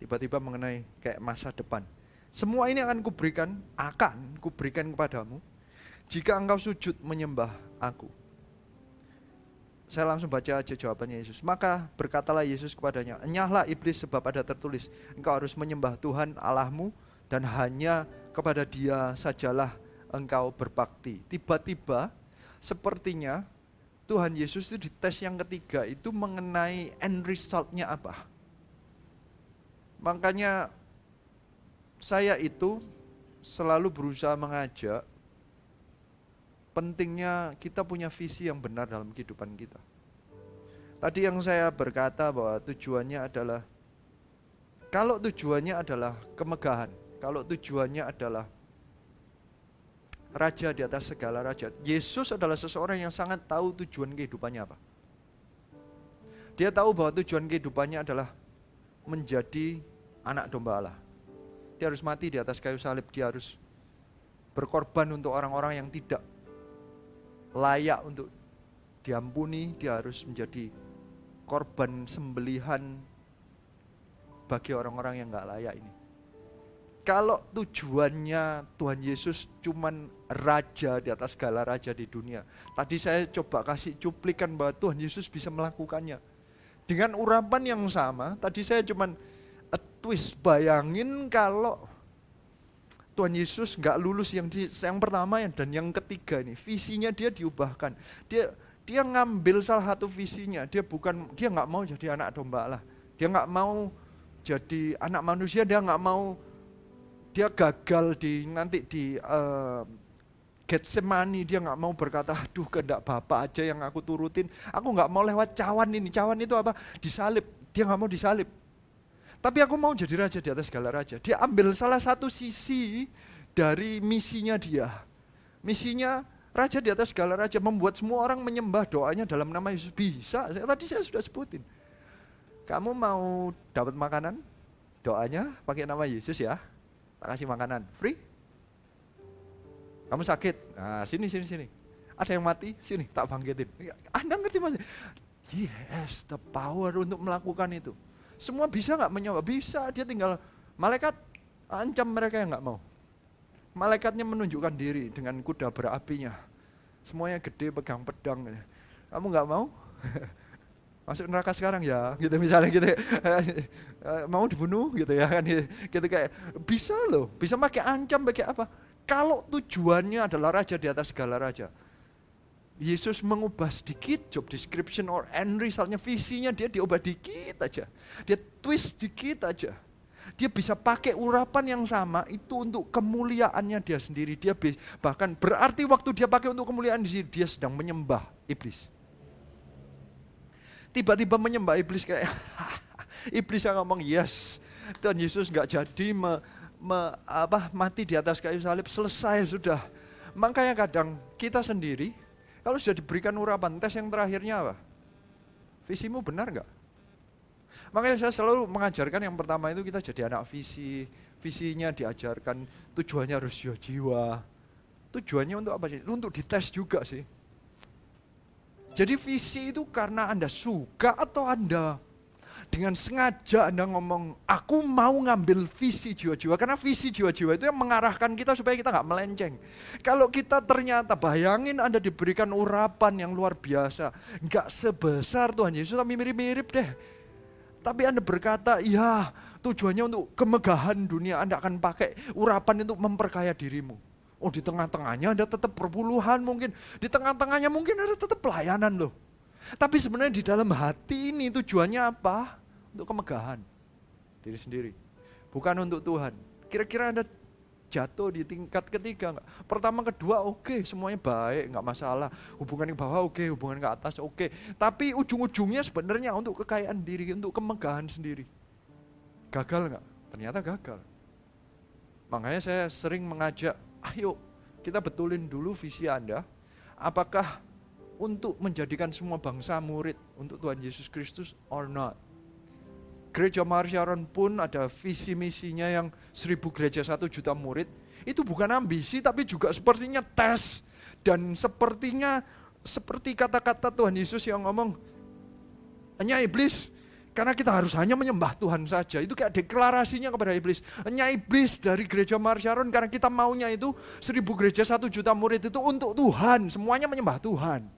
tiba-tiba mengenai kayak masa depan. Semua ini akan kuberikan, akan kuberikan kepadamu, jika engkau sujud menyembah aku. Saya langsung baca aja jawabannya Yesus. Maka berkatalah Yesus kepadanya, Enyahlah iblis sebab ada tertulis, engkau harus menyembah Tuhan Allahmu dan hanya kepada dia sajalah engkau berbakti. Tiba-tiba sepertinya Tuhan Yesus itu di tes yang ketiga itu mengenai end resultnya apa. Makanya saya itu selalu berusaha mengajak pentingnya kita punya visi yang benar dalam kehidupan kita. Tadi yang saya berkata bahwa tujuannya adalah kalau tujuannya adalah kemegahan, kalau tujuannya adalah raja di atas segala raja. Yesus adalah seseorang yang sangat tahu tujuan kehidupannya apa. Dia tahu bahwa tujuan kehidupannya adalah menjadi anak domba Allah. Dia harus mati di atas kayu salib, dia harus berkorban untuk orang-orang yang tidak layak untuk diampuni, dia harus menjadi korban sembelihan bagi orang-orang yang nggak layak ini. Kalau tujuannya Tuhan Yesus cuman raja di atas segala raja di dunia. Tadi saya coba kasih cuplikan bahwa Tuhan Yesus bisa melakukannya. Dengan urapan yang sama, tadi saya cuman twist bayangin kalau Tuhan Yesus nggak lulus yang di, yang pertama dan yang ketiga ini visinya dia diubahkan. Dia dia ngambil salah satu visinya. Dia bukan dia nggak mau jadi anak domba Allah. Dia nggak mau jadi anak manusia. Dia nggak mau dia gagal di nanti di uh, Getsemani dia nggak mau berkata, aduh kehendak Bapak aja yang aku turutin. Aku nggak mau lewat cawan ini. Cawan itu apa? Disalib. Dia nggak mau disalib. Tapi aku mau jadi raja di atas segala raja. Dia ambil salah satu sisi dari misinya dia. Misinya raja di atas segala raja membuat semua orang menyembah doanya dalam nama Yesus bisa. Tadi saya sudah sebutin. Kamu mau dapat makanan? Doanya pakai nama Yesus ya tak kasih makanan, free. Kamu sakit, nah sini, sini, sini. Ada yang mati, sini, tak bangkitin. Ya, Anda ngerti mas? He has the power untuk melakukan itu. Semua bisa nggak menyoba? Bisa, dia tinggal malaikat ancam mereka yang nggak mau. Malaikatnya menunjukkan diri dengan kuda berapinya. Semuanya gede pegang pedang. Kamu nggak mau? masuk neraka sekarang ya gitu misalnya gitu ya. mau dibunuh gitu ya kan gitu kayak bisa loh bisa pakai ancam pakai apa kalau tujuannya adalah raja di atas segala raja Yesus mengubah sedikit job description or end resultnya visinya dia diubah dikit aja. Dia twist dikit aja. Dia bisa pakai urapan yang sama itu untuk kemuliaannya dia sendiri. Dia bahkan berarti waktu dia pakai untuk kemuliaan dia sedang menyembah iblis. Tiba-tiba menyembah iblis kayak iblis yang ngomong yes Tuhan Yesus nggak jadi me, me, apa, mati di atas kayu salib selesai sudah. Makanya kadang kita sendiri kalau sudah diberikan urapan tes yang terakhirnya apa? Visimu benar nggak? Makanya saya selalu mengajarkan yang pertama itu kita jadi anak visi visinya diajarkan tujuannya harus jiwa-jiwa tujuannya untuk apa sih? Untuk dites juga sih. Jadi visi itu karena Anda suka atau Anda dengan sengaja Anda ngomong, aku mau ngambil visi jiwa-jiwa. Karena visi jiwa-jiwa itu yang mengarahkan kita supaya kita nggak melenceng. Kalau kita ternyata bayangin Anda diberikan urapan yang luar biasa. Nggak sebesar Tuhan Yesus, tapi mirip-mirip deh. Tapi Anda berkata, ya tujuannya untuk kemegahan dunia. Anda akan pakai urapan untuk memperkaya dirimu. Oh di tengah-tengahnya ada tetap perpuluhan mungkin. Di tengah-tengahnya mungkin ada tetap pelayanan loh. Tapi sebenarnya di dalam hati ini tujuannya apa? Untuk kemegahan diri sendiri. Bukan untuk Tuhan. Kira-kira Anda jatuh di tingkat ketiga enggak? Pertama, kedua oke, okay, semuanya baik, enggak masalah. Hubungan yang bawah oke, okay, hubungan ke atas oke. Okay. Tapi ujung-ujungnya sebenarnya untuk kekayaan diri, untuk kemegahan sendiri. Gagal enggak? Ternyata gagal. Makanya saya sering mengajak ayo kita betulin dulu visi Anda. Apakah untuk menjadikan semua bangsa murid untuk Tuhan Yesus Kristus or not? Gereja Marsharon pun ada visi misinya yang seribu gereja satu juta murid. Itu bukan ambisi tapi juga sepertinya tes. Dan sepertinya seperti kata-kata Tuhan Yesus yang ngomong, hanya iblis karena kita harus hanya menyembah Tuhan saja. Itu kayak deklarasinya kepada iblis. Hanya iblis dari gereja Marsharon karena kita maunya itu seribu gereja satu juta murid itu untuk Tuhan. Semuanya menyembah Tuhan.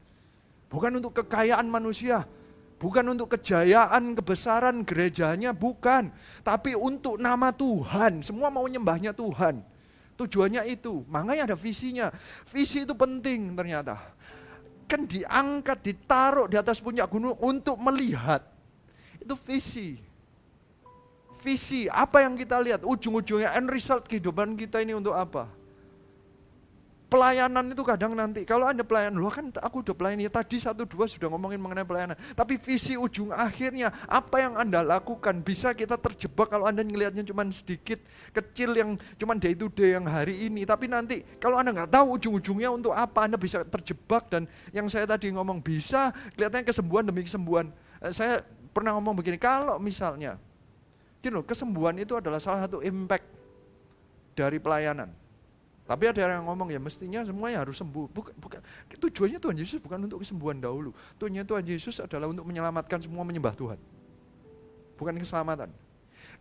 Bukan untuk kekayaan manusia. Bukan untuk kejayaan, kebesaran gerejanya, bukan. Tapi untuk nama Tuhan. Semua mau nyembahnya Tuhan. Tujuannya itu. Makanya ada visinya. Visi itu penting ternyata. Kan diangkat, ditaruh di atas puncak gunung untuk melihat itu visi. Visi, apa yang kita lihat? Ujung-ujungnya end result kehidupan kita ini untuk apa? Pelayanan itu kadang nanti, kalau Anda pelayanan, loh kan aku udah pelayan, ya tadi satu dua sudah ngomongin mengenai pelayanan. Tapi visi ujung akhirnya, apa yang Anda lakukan, bisa kita terjebak kalau Anda ngelihatnya cuma sedikit, kecil yang cuma day to day yang hari ini. Tapi nanti, kalau Anda nggak tahu ujung-ujungnya untuk apa, Anda bisa terjebak. Dan yang saya tadi ngomong, bisa kelihatannya kesembuhan demi kesembuhan. Eh, saya pernah ngomong begini, kalau misalnya, gini loh, kesembuhan itu adalah salah satu impact dari pelayanan. Tapi ada yang ngomong ya mestinya semuanya harus sembuh. Bukan, bukan tujuannya Tuhan Yesus bukan untuk kesembuhan dahulu. Tujuannya Tuhan Yesus adalah untuk menyelamatkan semua menyembah Tuhan. Bukan keselamatan.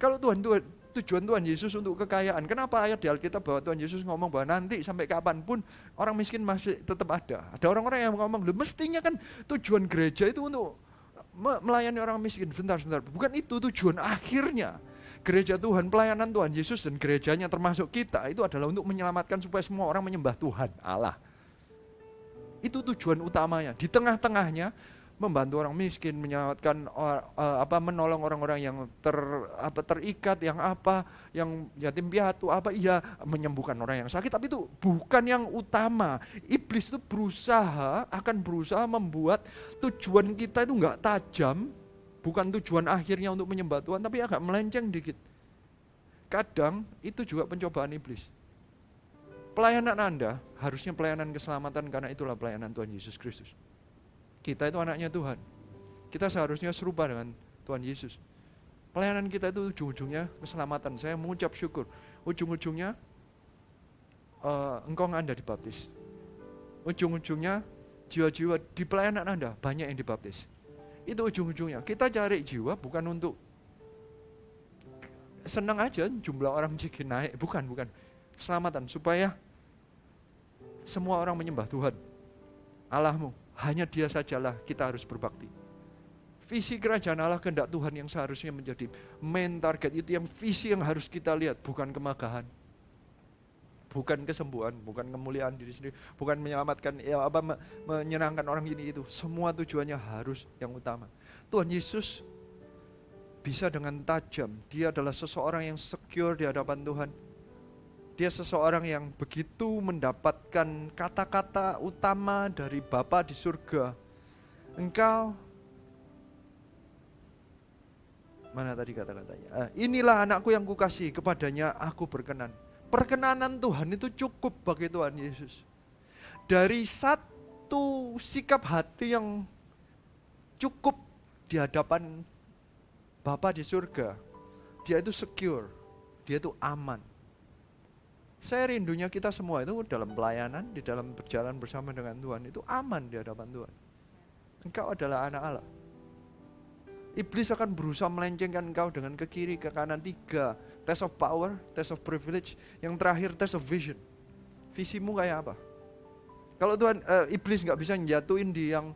Kalau Tuhan Tuhan tujuan Tuhan Yesus untuk kekayaan. Kenapa ayat di Alkitab bahwa Tuhan Yesus ngomong bahwa nanti sampai kapan pun orang miskin masih tetap ada. Ada orang-orang yang ngomong, lu mestinya kan tujuan gereja itu untuk melayani orang miskin. Bentar, bentar. Bukan itu tujuan akhirnya gereja Tuhan, pelayanan Tuhan Yesus dan gerejanya termasuk kita itu adalah untuk menyelamatkan supaya semua orang menyembah Tuhan Allah. Itu tujuan utamanya. Di tengah-tengahnya membantu orang miskin, menyelamatkan uh, apa menolong orang-orang yang ter apa terikat, yang apa, yang yatim piatu, apa iya menyembuhkan orang yang sakit, tapi itu bukan yang utama. Iblis itu berusaha akan berusaha membuat tujuan kita itu enggak tajam, bukan tujuan akhirnya untuk menyembah Tuhan, tapi agak melenceng dikit. Kadang itu juga pencobaan iblis. Pelayanan Anda harusnya pelayanan keselamatan karena itulah pelayanan Tuhan Yesus Kristus. Kita itu anaknya Tuhan. Kita seharusnya serupa dengan Tuhan Yesus. Pelayanan kita itu ujung-ujungnya keselamatan. Saya mengucap syukur. Ujung-ujungnya uh, engkau Anda dibaptis. Ujung-ujungnya jiwa-jiwa di pelayanan Anda banyak yang dibaptis. Itu ujung-ujungnya. Kita cari jiwa bukan untuk senang aja jumlah orang jadi naik. Bukan, bukan. Keselamatan supaya semua orang menyembah Tuhan. Allahmu, hanya dia sajalah kita harus berbakti. Visi kerajaan Allah kehendak Tuhan yang seharusnya menjadi main target itu yang visi yang harus kita lihat, bukan kemagahan bukan kesembuhan, bukan kemuliaan diri sendiri, bukan menyelamatkan ya apa menyenangkan orang ini itu. Semua tujuannya harus yang utama. Tuhan Yesus bisa dengan tajam. Dia adalah seseorang yang secure di hadapan Tuhan. Dia seseorang yang begitu mendapatkan kata-kata utama dari Bapa di surga. Engkau mana tadi kata-katanya? Uh, inilah anakku yang kukasih, kepadanya aku berkenan. Perkenanan Tuhan itu cukup bagi Tuhan Yesus. Dari satu sikap hati yang cukup di hadapan Bapa di surga, dia itu secure, dia itu aman. Saya rindunya kita semua itu dalam pelayanan, di dalam berjalan bersama dengan Tuhan itu aman di hadapan Tuhan. Engkau adalah anak Allah. Iblis akan berusaha melencengkan engkau dengan ke kiri, ke kanan tiga, Test of power, test of privilege. Yang terakhir test of vision. Visimu kayak apa? Kalau Tuhan uh, iblis nggak bisa njatuin di yang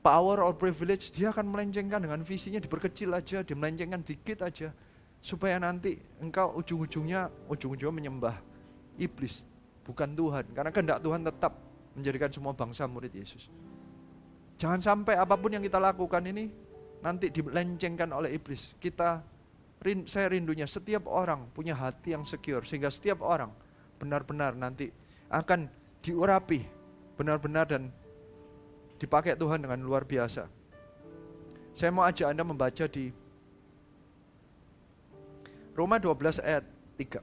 power or privilege, dia akan melencengkan dengan visinya diperkecil aja, dia melencengkan dikit aja, supaya nanti engkau ujung-ujungnya ujung-ujungnya menyembah iblis, bukan Tuhan. Karena kehendak Tuhan tetap menjadikan semua bangsa murid Yesus. Jangan sampai apa pun yang kita lakukan ini nanti dilencengkan oleh iblis. Kita saya rindunya setiap orang punya hati yang secure sehingga setiap orang benar-benar nanti akan diurapi benar-benar dan dipakai Tuhan dengan luar biasa. Saya mau ajak Anda membaca di Roma 12 ayat 3.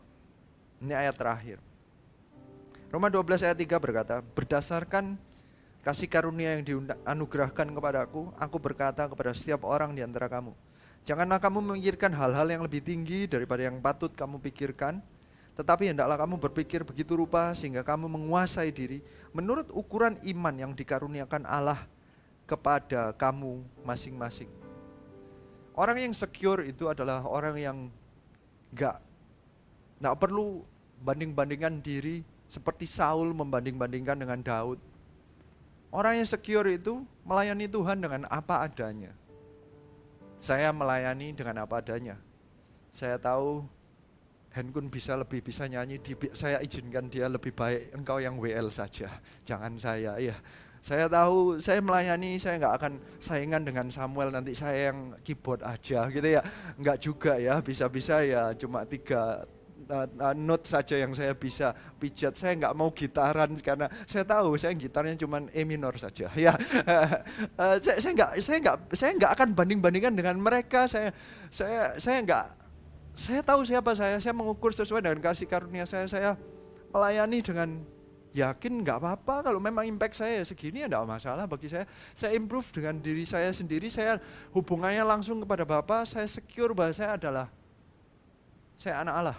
Ini ayat terakhir. Roma 12 ayat 3 berkata, berdasarkan kasih karunia yang dianugerahkan kepadaku, aku berkata kepada setiap orang di antara kamu, Janganlah kamu memikirkan hal-hal yang lebih tinggi daripada yang patut kamu pikirkan, tetapi hendaklah kamu berpikir begitu rupa sehingga kamu menguasai diri menurut ukuran iman yang dikaruniakan Allah kepada kamu masing-masing. Orang yang secure itu adalah orang yang enggak enggak perlu banding-bandingkan diri seperti Saul membanding-bandingkan dengan Daud. Orang yang secure itu melayani Tuhan dengan apa adanya saya melayani dengan apa adanya. Saya tahu Henkun bisa lebih bisa nyanyi, di, saya izinkan dia lebih baik engkau yang WL saja, jangan saya ya. Saya tahu saya melayani, saya nggak akan saingan dengan Samuel nanti saya yang keyboard aja gitu ya, nggak juga ya, bisa-bisa ya cuma tiga uh, uh, note saja yang saya bisa pijat. Saya nggak mau gitaran karena saya tahu saya gitarnya cuma E minor saja. Ya, uh, saya saya nggak saya nggak saya nggak akan banding bandingkan dengan mereka. Saya saya saya nggak saya tahu siapa saya. Saya mengukur sesuai dengan kasih karunia saya. Saya melayani dengan yakin nggak apa-apa kalau memang impact saya segini ya masalah bagi saya. Saya improve dengan diri saya sendiri, saya hubungannya langsung kepada Bapak, saya secure bahwa saya adalah saya anak Allah.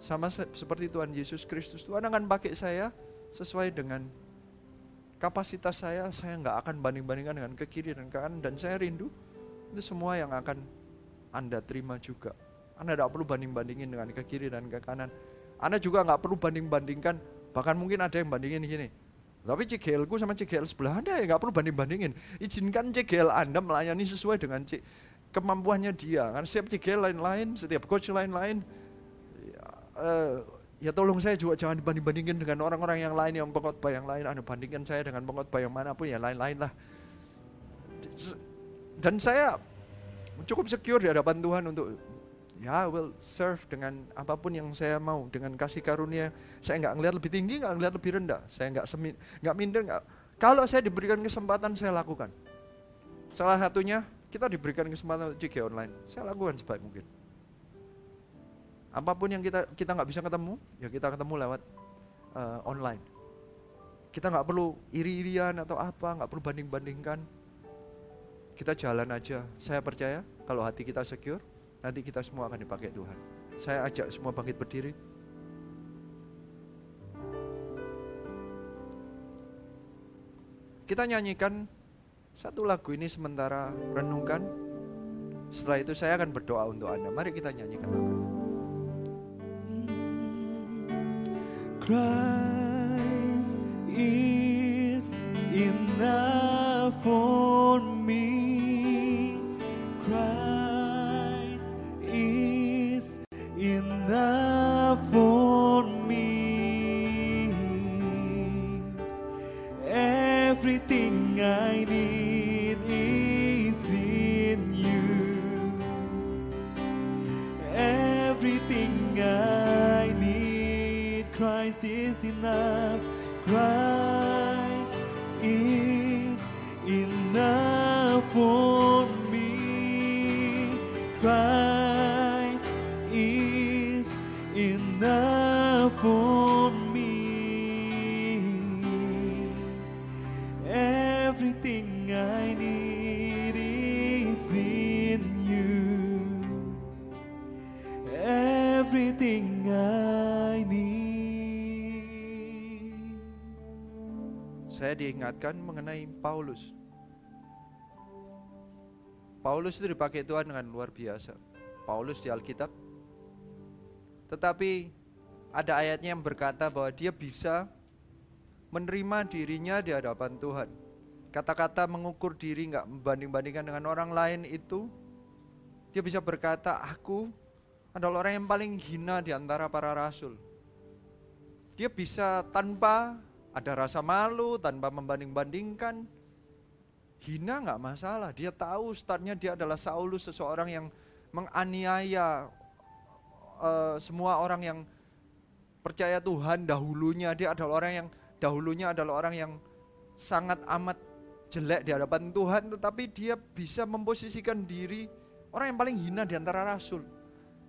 Sama se- seperti Tuhan Yesus Kristus. Tuhan akan pakai saya sesuai dengan kapasitas saya. Saya nggak akan banding-bandingkan dengan ke kiri dan ke kanan. Dan saya rindu itu semua yang akan Anda terima juga. Anda tidak perlu banding-bandingin dengan ke kiri dan ke kanan. Anda juga nggak perlu banding-bandingkan. Bahkan mungkin ada yang bandingin gini. Tapi CGL ku sama CGL sebelah Anda ya nggak perlu banding-bandingin. Izinkan CGL Anda melayani sesuai dengan C kemampuannya dia. Kan setiap CGL lain-lain, setiap coach lain-lain. Eh, ya tolong saya juga jangan dibanding-bandingin dengan orang-orang yang lain yang pengkhotbah yang lain. Anda bandingkan saya dengan pengkhotbah yang mana pun ya lain-lain lah. Dan saya cukup secure di hadapan Tuhan untuk ya will serve dengan apa pun yang saya mau dengan kasih karunia. Saya nggak ngelihat lebih tinggi nggak ngelihat lebih rendah. Saya nggak semi nggak minder nggak. Kalau saya diberikan kesempatan saya lakukan. Salah satunya kita diberikan kesempatan untuk online. Saya lakukan sebaik mungkin apa pun yang kita kita nggak bisa ketemu ya kita ketemu lewat uh, online kita nggak perlu iri-irian atau apa nggak perlu banding-bandingkan kita jalan aja saya percaya kalau hati kita secure nanti kita semua akan dipakai Tuhan. Saya ajak semua bangkit berdiri. Kita nyanyikan satu lagu ini sementara renungkan. Setelah itu saya akan berdoa untuk Anda. Mari kita nyanyikan lagu. Christ is enough for me. Christ is enough is enough. Diingatkan mengenai Paulus. Paulus itu dipakai Tuhan dengan luar biasa. Paulus di Alkitab. Tetapi ada ayatnya yang berkata bahwa dia bisa menerima dirinya di hadapan Tuhan. Kata-kata mengukur diri nggak membanding-bandingkan dengan orang lain itu dia bisa berkata aku adalah orang yang paling hina di antara para rasul. Dia bisa tanpa ada rasa malu, tanpa membanding-bandingkan. Hina nggak masalah. Dia tahu startnya dia adalah Saulus, seseorang yang menganiaya eh, semua orang yang percaya Tuhan dahulunya. Dia adalah orang yang dahulunya adalah orang yang sangat amat jelek di hadapan Tuhan, tetapi dia bisa memposisikan diri orang yang paling hina di antara rasul.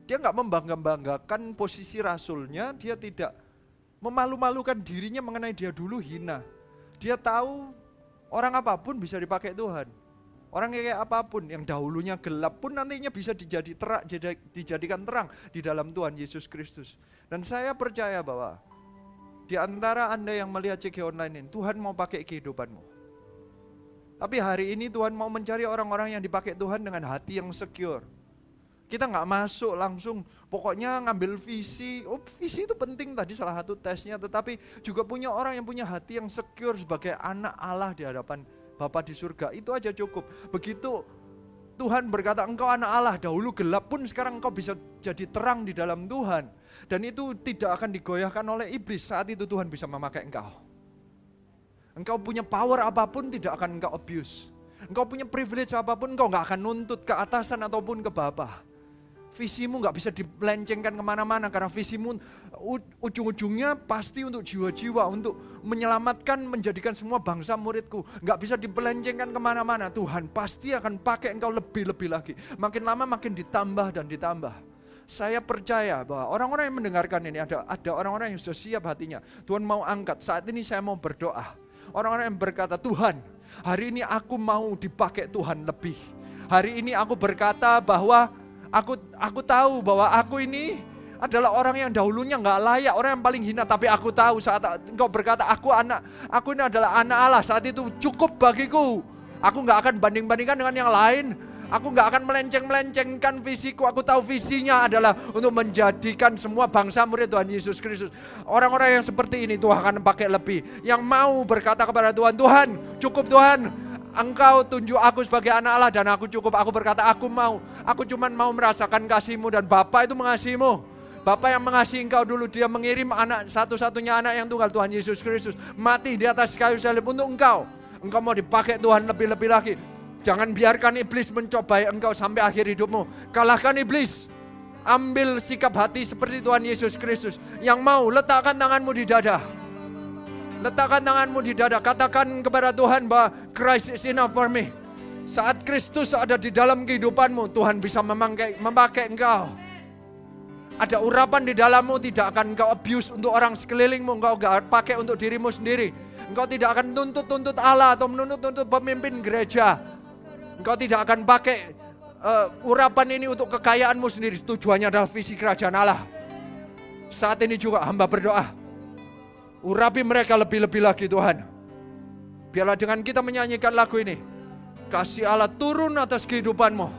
Dia nggak membangga-banggakan posisi rasulnya, dia tidak memalu-malukan dirinya mengenai dia dulu hina. Dia tahu orang apa pun bisa dipakai Tuhan. Orang kayak apa pun yang dahulunya gelap pun nantinya bisa dijadi terak, dijadikan terang di dalam Tuhan Yesus Kristus. Dan saya percaya bahwa di antara Anda yang melihat CG online ini, Tuhan mau pakai kehidupanmu. Tapi hari ini Tuhan mau mencari orang-orang yang dipakai Tuhan dengan hati yang secure. Kita nggak masuk langsung, pokoknya ngambil visi. Oh, visi itu penting tadi salah satu tesnya, tetapi juga punya orang yang punya hati yang secure sebagai anak Allah di hadapan Bapa di surga. Itu aja cukup. Begitu Tuhan berkata, engkau anak Allah, dahulu gelap pun sekarang engkau bisa jadi terang di dalam Tuhan. Dan itu tidak akan digoyahkan oleh iblis, saat itu Tuhan bisa memakai engkau. Engkau punya power apa pun tidak akan engkau abuse. Engkau punya privilege apa pun engkau nggak akan nuntut ke atasan ataupun ke bawah. Visimu nggak bisa dilencengkan ke mana-mana karena visimu ujung-ujungnya pasti untuk jiwa-jiwa, untuk menyelamatkan, menjadikan semua bangsa muridku. Nggak bisa dipelencengkan ke mana-mana. Tuhan pasti akan pakai engkau lebih-lebih lagi. Makin lama makin ditambah dan ditambah. Saya percaya bahwa orang-orang yang mendengarkan ini ada ada orang-orang yang sudah siap hatinya. Tuhan mau angkat. Saat ini saya mau berdoa. Orang-orang yang berkata, Tuhan, hari ini aku mau dipakai Tuhan lebih. Hari ini aku berkata bahwa aku aku tahu bahwa aku ini adalah orang yang dahulunya nggak layak, orang yang paling hina. Tapi aku tahu saat engkau berkata, aku anak, aku ini adalah anak Allah. Saat itu cukup bagiku. Aku nggak akan banding-bandingkan dengan yang lain. Aku nggak akan melenceng-melencengkan visiku. Aku tahu visinya adalah untuk menjadikan semua bangsa murid Tuhan Yesus Kristus. Orang-orang yang seperti ini Tuhan akan pakai lebih. Yang mau berkata kepada Tuhan, Tuhan cukup Tuhan. Engkau tunjuk aku sebagai anak Allah dan aku cukup. Aku berkata aku mau. Aku cuma mau merasakan kasihmu dan Bapak itu mengasihimu. Bapak yang mengasihi engkau dulu, dia mengirim anak satu-satunya anak yang tunggal Tuhan Yesus Kristus. Mati di atas kayu salib untuk engkau. Engkau mau dipakai Tuhan lebih-lebih lagi. Jangan biarkan iblis mencobai engkau sampai akhir hidupmu. Kalahkan iblis. Ambil sikap hati seperti Tuhan Yesus Kristus. Yang mau letakkan tanganmu di dada. Letakkan tanganmu di dada. Katakan kepada Tuhan bahwa Christ is enough for me. Saat Kristus ada di dalam kehidupanmu, Tuhan bisa memakai, memakai engkau. Ada urapan di dalammu, tidak akan engkau abuse untuk orang sekelilingmu. Engkau gak pakai untuk dirimu sendiri. Engkau tidak akan tuntut-tuntut Allah atau menuntut-tuntut pemimpin gereja Engkau tidak akan pakai uh, urapan ini untuk kekayaanmu sendiri. Tujuannya adalah visi kerajaan Allah. Saat ini juga hamba berdoa. Urapi mereka lebih-lebih lagi Tuhan. Biarlah dengan kita menyanyikan lagu ini. Kasih Allah turun atas kehidupanmu.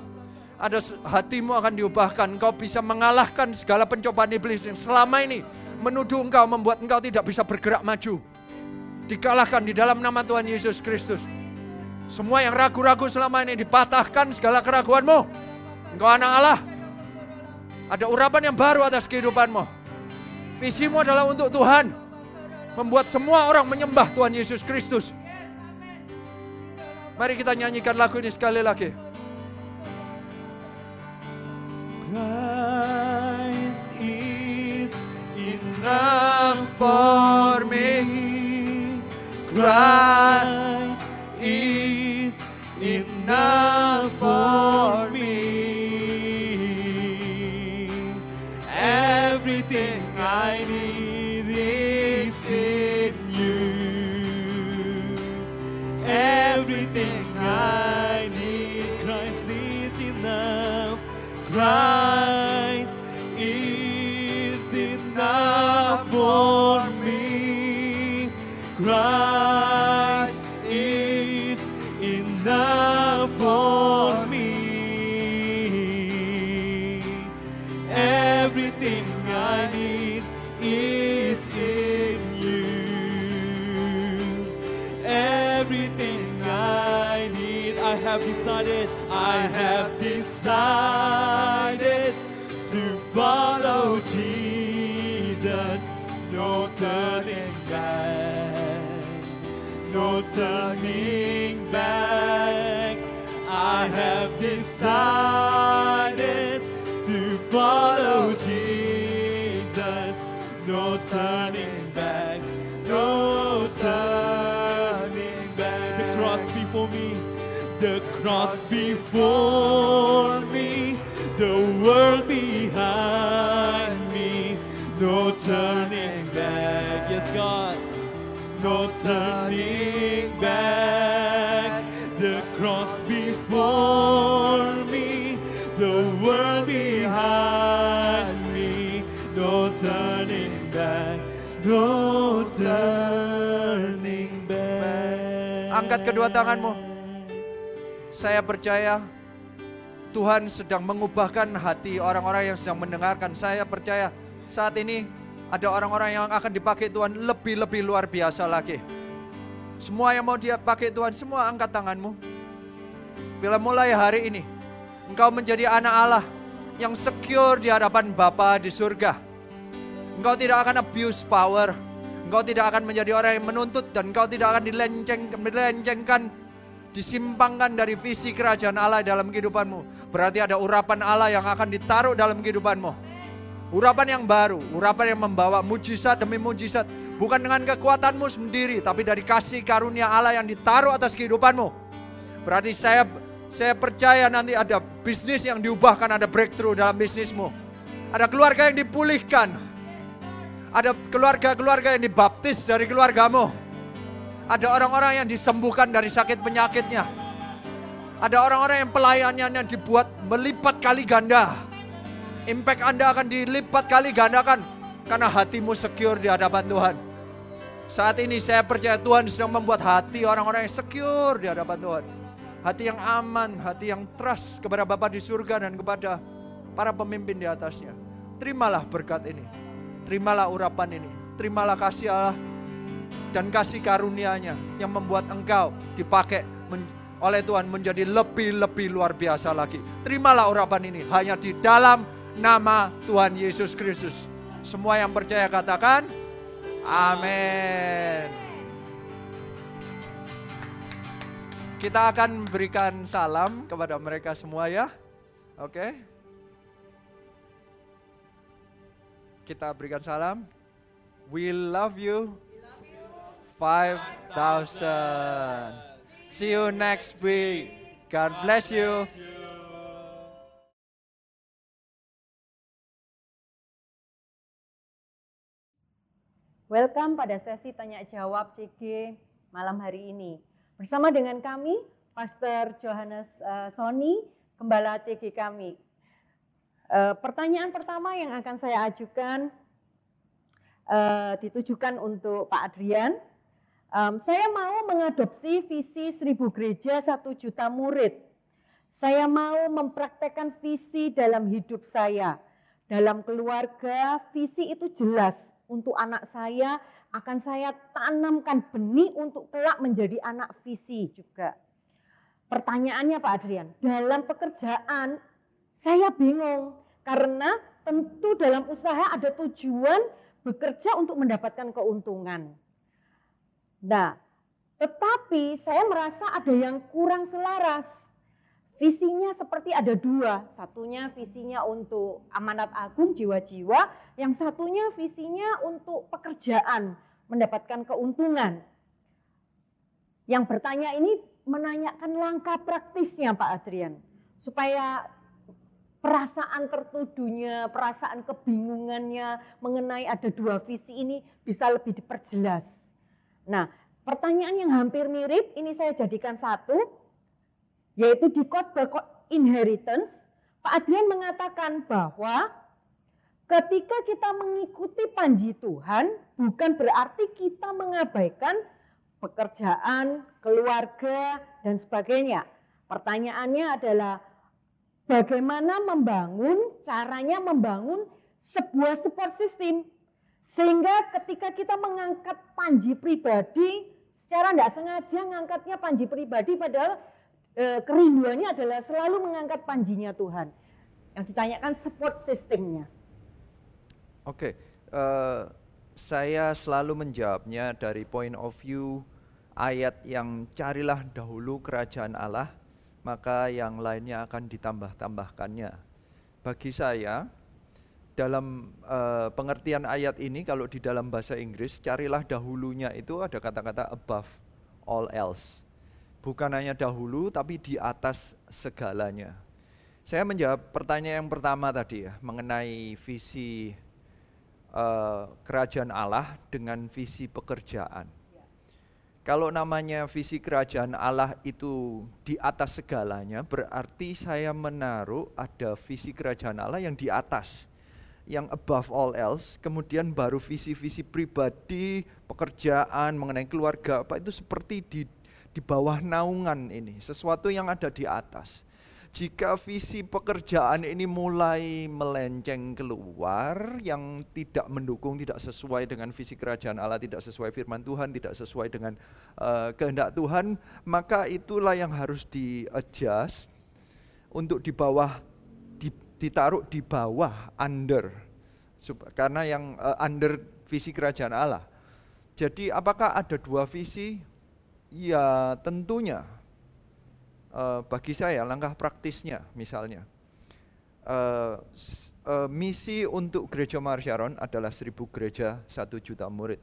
Ada hatimu akan diubahkan. Engkau bisa mengalahkan segala pencobaan iblis yang selama ini menuduh engkau, membuat engkau tidak bisa bergerak maju. Dikalahkan di dalam nama Tuhan Yesus Kristus. Semua yang ragu-ragu selama ini dipatahkan segala keraguanmu. Engkau anak Allah. Ada urapan yang baru atas kehidupanmu. Visimu adalah untuk Tuhan. Membuat semua orang menyembah Tuhan Yesus Kristus. Mari kita nyanyikan lagu ini sekali lagi. Christ is enough for me. Christ is enough for me. Everything I need Everything I need, Christ is enough. Christ is enough for have decided, I have decided to follow Jesus. No turning back, no turning back. I have decided to follow Jesus. No turning the cross before me, the world behind me. No turning back, yes, God. No turning back. The cross before me, the world behind me. No turning back, no turning back. Angkat kedua tanganmu. Saya percaya Tuhan sedang mengubahkan hati orang-orang yang sedang mendengarkan. Saya percaya saat ini ada orang-orang yang akan dipakai Tuhan lebih-lebih luar biasa lagi. Semua yang mau dia pakai Tuhan, semua angkat tanganmu. Bila mulai hari ini, engkau menjadi anak Allah yang secure di hadapan Bapa di surga. Engkau tidak akan abuse power. Engkau tidak akan menjadi orang yang menuntut dan engkau tidak akan dilenceng, dilencengkan, disimpangkan dari visi kerajaan Allah dalam kehidupanmu. Berarti ada urapan Allah yang akan ditaruh dalam kehidupanmu. Urapan yang baru, urapan yang membawa mujizat demi mujizat. Bukan dengan kekuatanmu sendiri, tapi dari kasih karunia Allah yang ditaruh atas kehidupanmu. Berarti saya saya percaya nanti ada bisnis yang diubahkan, ada breakthrough dalam bisnismu. Ada keluarga yang dipulihkan. Ada keluarga-keluarga yang dibaptis dari keluargamu. Ada orang-orang yang disembuhkan dari sakit penyakitnya. Ada orang-orang yang pelayanannya dibuat melipat kali ganda. Impact Anda akan dilipat kali gandakan karena hatimu secure di hadapan Tuhan. Saat ini saya percaya Tuhan sedang membuat hati orang-orang yang secure di hadapan Tuhan. Hati yang aman, hati yang trust kepada Bapa di surga dan kepada para pemimpin di atasnya. Terimalah berkat ini. Terimalah urapan ini. Terimalah kasih Allah dan kasih karunia-Nya yang membuat engkau dipakai oleh Tuhan menjadi lebih-lebih luar biasa lagi. Terimalah urapan ini hanya di dalam nama Tuhan Yesus Kristus. Semua yang percaya katakan, amin. Kita akan berikan salam kepada mereka semua ya. Oke. Kita berikan salam. We love you. 5000. See you next week. God bless you. Welcome pada sesi tanya jawab CG malam hari ini. Bersama dengan kami, Pastor Johannes uh, Sony, Gembala CG kami. Uh, pertanyaan pertama yang akan saya ajukan uh, ditujukan untuk Pak Adrian. Um, saya mau mengadopsi visi seribu gereja satu juta murid. Saya mau mempraktekkan visi dalam hidup saya. Dalam keluarga, visi itu jelas untuk anak saya akan saya tanamkan benih untuk kelak menjadi anak visi juga. Pertanyaannya Pak Adrian, dalam pekerjaan saya bingung karena tentu dalam usaha ada tujuan bekerja untuk mendapatkan keuntungan. Nah, tetapi saya merasa ada yang kurang selaras Visinya seperti ada dua, satunya visinya untuk amanat agung jiwa-jiwa, yang satunya visinya untuk pekerjaan, mendapatkan keuntungan. Yang bertanya ini menanyakan langkah praktisnya Pak Adrian, supaya perasaan tertuduhnya, perasaan kebingungannya mengenai ada dua visi ini bisa lebih diperjelas. Nah, pertanyaan yang hampir mirip ini saya jadikan satu, yaitu di khotbah inheritance, Pak Adrian mengatakan bahwa ketika kita mengikuti panji Tuhan, bukan berarti kita mengabaikan pekerjaan, keluarga, dan sebagainya. Pertanyaannya adalah bagaimana membangun, caranya membangun sebuah support system. Sehingga ketika kita mengangkat panji pribadi, secara tidak sengaja mengangkatnya panji pribadi padahal e, kerinduannya adalah selalu mengangkat panjinya Tuhan. Yang ditanyakan support sistemnya. Oke, okay. uh, saya selalu menjawabnya dari point of view ayat yang carilah dahulu kerajaan Allah, maka yang lainnya akan ditambah-tambahkannya. Bagi saya, dalam uh, pengertian ayat ini kalau di dalam bahasa Inggris carilah dahulunya itu ada kata-kata above all else bukan hanya dahulu tapi di atas segalanya. Saya menjawab pertanyaan yang pertama tadi ya mengenai visi uh, kerajaan Allah dengan visi pekerjaan. Kalau namanya visi kerajaan Allah itu di atas segalanya, berarti saya menaruh ada visi kerajaan Allah yang di atas, yang above all else, kemudian baru visi-visi pribadi, pekerjaan, mengenai keluarga, apa itu seperti di di bawah naungan ini, sesuatu yang ada di atas. Jika visi pekerjaan ini mulai melenceng keluar yang tidak mendukung, tidak sesuai dengan visi kerajaan Allah, tidak sesuai firman Tuhan, tidak sesuai dengan uh, kehendak Tuhan, maka itulah yang harus di-adjust untuk di bawah di, ditaruh di bawah under karena yang uh, under visi kerajaan Allah. Jadi apakah ada dua visi? Ya tentunya uh, bagi saya langkah praktisnya misalnya uh, misi untuk gereja Marsharon adalah seribu gereja satu juta murid.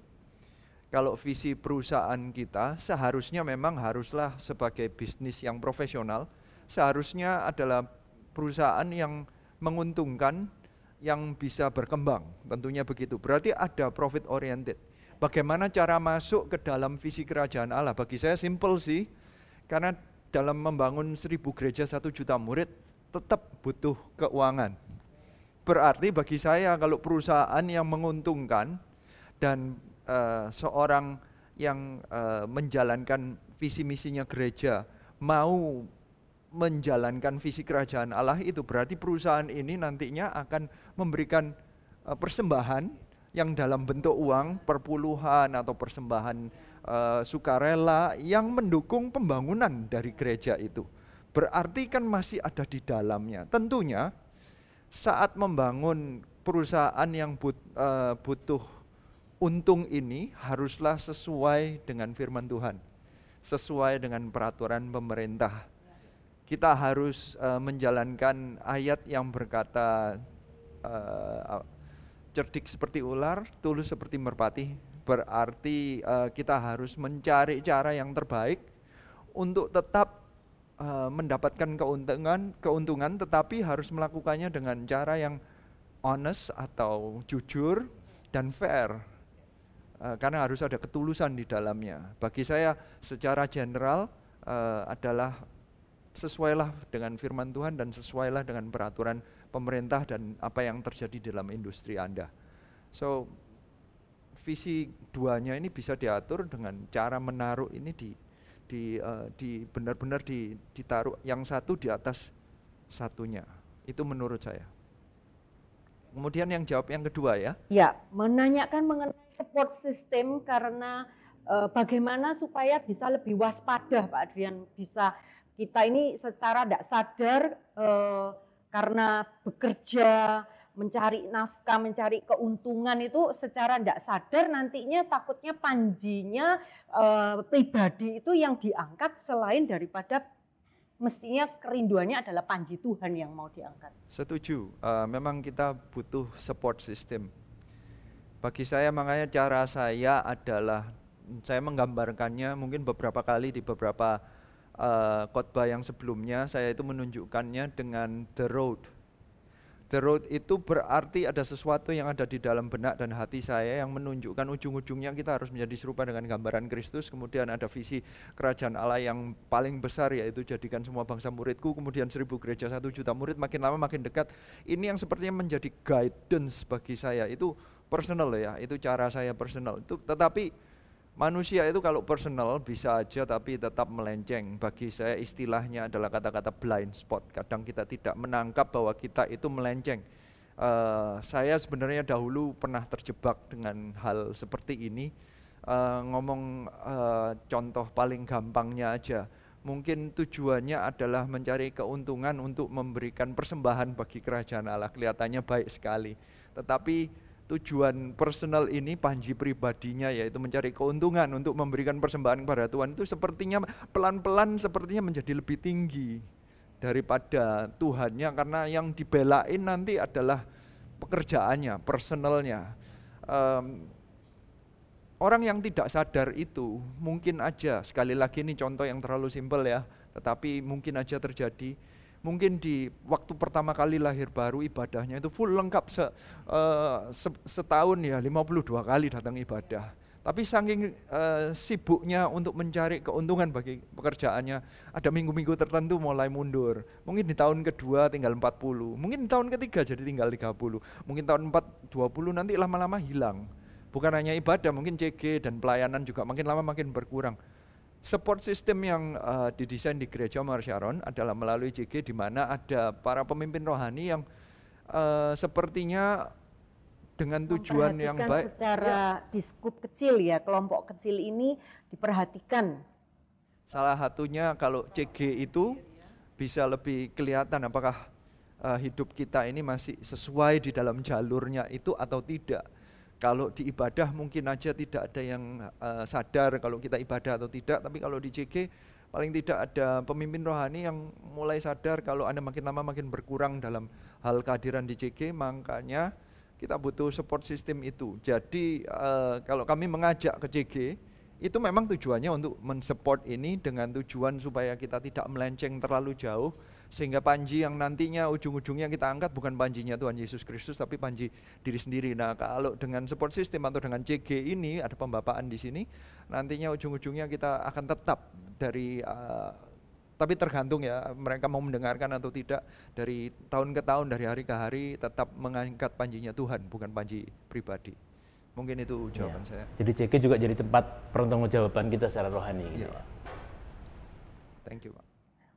Kalau visi perusahaan kita seharusnya memang haruslah sebagai bisnis yang profesional, seharusnya adalah perusahaan yang menguntungkan, yang bisa berkembang, tentunya begitu. Berarti ada profit oriented. Bagaimana cara masuk ke dalam visi kerajaan Allah? Bagi saya simple sih, karena dalam membangun seribu gereja satu juta murid tetap butuh keuangan. berarti bagi saya kalau perusahaan yang menguntungkan dan uh, seorang yang uh, menjalankan visi misinya gereja mau menjalankan visi kerajaan Allah itu berarti perusahaan ini nantinya akan memberikan uh, persembahan yang dalam bentuk uang perpuluhan atau persembahan uh, sukarela yang mendukung pembangunan dari gereja itu. Berarti kan masih ada di dalamnya. Tentunya saat membangun perusahaan yang but, uh, butuh untung ini haruslah sesuai dengan firman Tuhan, sesuai dengan peraturan pemerintah. Kita harus uh, menjalankan ayat yang berkata uh, cerdik seperti ular, tulus seperti merpati. Berarti uh, kita harus mencari cara yang terbaik untuk tetap uh, mendapatkan keuntungan, keuntungan, tetapi harus melakukannya dengan cara yang honest atau jujur dan fair. Uh, karena harus ada ketulusan di dalamnya. Bagi saya secara general uh, adalah sesuailah dengan firman Tuhan dan sesuailah dengan peraturan pemerintah dan apa yang terjadi dalam industri Anda. So visi duanya ini bisa diatur dengan cara menaruh ini di di, uh, di benar-benar di, ditaruh yang satu di atas satunya. Itu menurut saya. Kemudian yang jawab yang kedua ya. Ya, menanyakan mengenai support system karena uh, bagaimana supaya bisa lebih waspada Pak Adrian, bisa kita ini secara tidak sadar uh, karena bekerja mencari nafkah, mencari keuntungan itu secara tidak sadar nantinya takutnya panjinya e, pribadi itu yang diangkat selain daripada mestinya kerinduannya adalah panji Tuhan yang mau diangkat. Setuju, uh, memang kita butuh support system. Bagi saya makanya cara saya adalah saya menggambarkannya mungkin beberapa kali di beberapa uh, khotbah yang sebelumnya saya itu menunjukkannya dengan the road The road itu berarti ada sesuatu yang ada di dalam benak dan hati saya yang menunjukkan ujung-ujungnya kita harus menjadi serupa dengan gambaran Kristus. Kemudian ada visi kerajaan Allah yang paling besar yaitu jadikan semua bangsa muridku. Kemudian seribu gereja satu juta murid makin lama makin dekat. Ini yang sepertinya menjadi guidance bagi saya. Itu personal ya, itu cara saya personal. Itu tetapi Manusia itu kalau personal bisa aja tapi tetap melenceng. Bagi saya istilahnya adalah kata-kata blind spot. Kadang kita tidak menangkap bahwa kita itu melenceng. Uh, saya sebenarnya dahulu pernah terjebak dengan hal seperti ini. Uh, ngomong uh, contoh paling gampangnya aja. Mungkin tujuannya adalah mencari keuntungan untuk memberikan persembahan bagi kerajaan Allah. Kelihatannya baik sekali. Tetapi tujuan personal ini panji pribadinya yaitu mencari keuntungan untuk memberikan persembahan kepada Tuhan itu sepertinya pelan-pelan sepertinya menjadi lebih tinggi daripada Tuhannya karena yang dibelain nanti adalah pekerjaannya, personalnya. Um, orang yang tidak sadar itu mungkin aja sekali lagi ini contoh yang terlalu simpel ya, tetapi mungkin aja terjadi mungkin di waktu pertama kali lahir baru ibadahnya itu full lengkap se, uh, se, setahun ya 52 kali datang ibadah. Tapi saking uh, sibuknya untuk mencari keuntungan bagi pekerjaannya, ada minggu-minggu tertentu mulai mundur. Mungkin di tahun kedua tinggal 40, mungkin di tahun ketiga jadi tinggal 30, mungkin tahun 4 20 nanti lama-lama hilang. Bukan hanya ibadah, mungkin CG dan pelayanan juga makin lama makin berkurang. Support system yang uh, didesain di gereja Mar Sharon adalah melalui JG di mana ada para pemimpin rohani yang uh, sepertinya dengan tujuan yang baik. secara ya. diskup kecil ya, kelompok kecil ini diperhatikan. Salah satunya kalau CG itu bisa lebih kelihatan apakah uh, hidup kita ini masih sesuai di dalam jalurnya itu atau tidak kalau di ibadah mungkin aja tidak ada yang uh, sadar kalau kita ibadah atau tidak, tapi kalau di JG paling tidak ada pemimpin rohani yang mulai sadar kalau Anda makin lama makin berkurang dalam hal kehadiran di JG, makanya kita butuh support system itu. Jadi uh, kalau kami mengajak ke JG, itu memang tujuannya untuk mensupport ini dengan tujuan supaya kita tidak melenceng terlalu jauh sehingga panji yang nantinya ujung-ujungnya kita angkat bukan panjinya Tuhan Yesus Kristus tapi panji diri sendiri. Nah, kalau dengan support system atau dengan CG ini ada pembapaan di sini, nantinya ujung-ujungnya kita akan tetap dari uh, tapi tergantung ya mereka mau mendengarkan atau tidak dari tahun ke tahun dari hari ke hari tetap mengangkat panjinya Tuhan bukan panji pribadi mungkin itu jawaban ya. saya jadi CK juga jadi tempat pertanggungjawaban kita secara rohani gitu ya. thank you Pak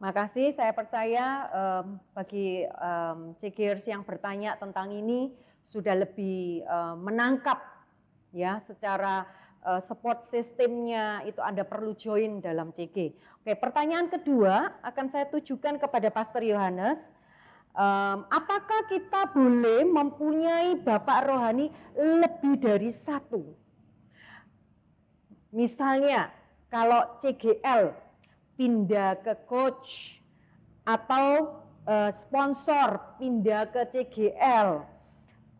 Makasih, saya percaya um, bagi um, yang bertanya tentang ini sudah lebih um, menangkap ya secara uh, support sistemnya itu Anda perlu join dalam CG. Oke, pertanyaan kedua akan saya tujukan kepada Pastor Yohanes. Um, apakah kita boleh mempunyai bapak rohani lebih dari satu? Misalnya, kalau CGL pindah ke coach atau uh, sponsor pindah ke CGL,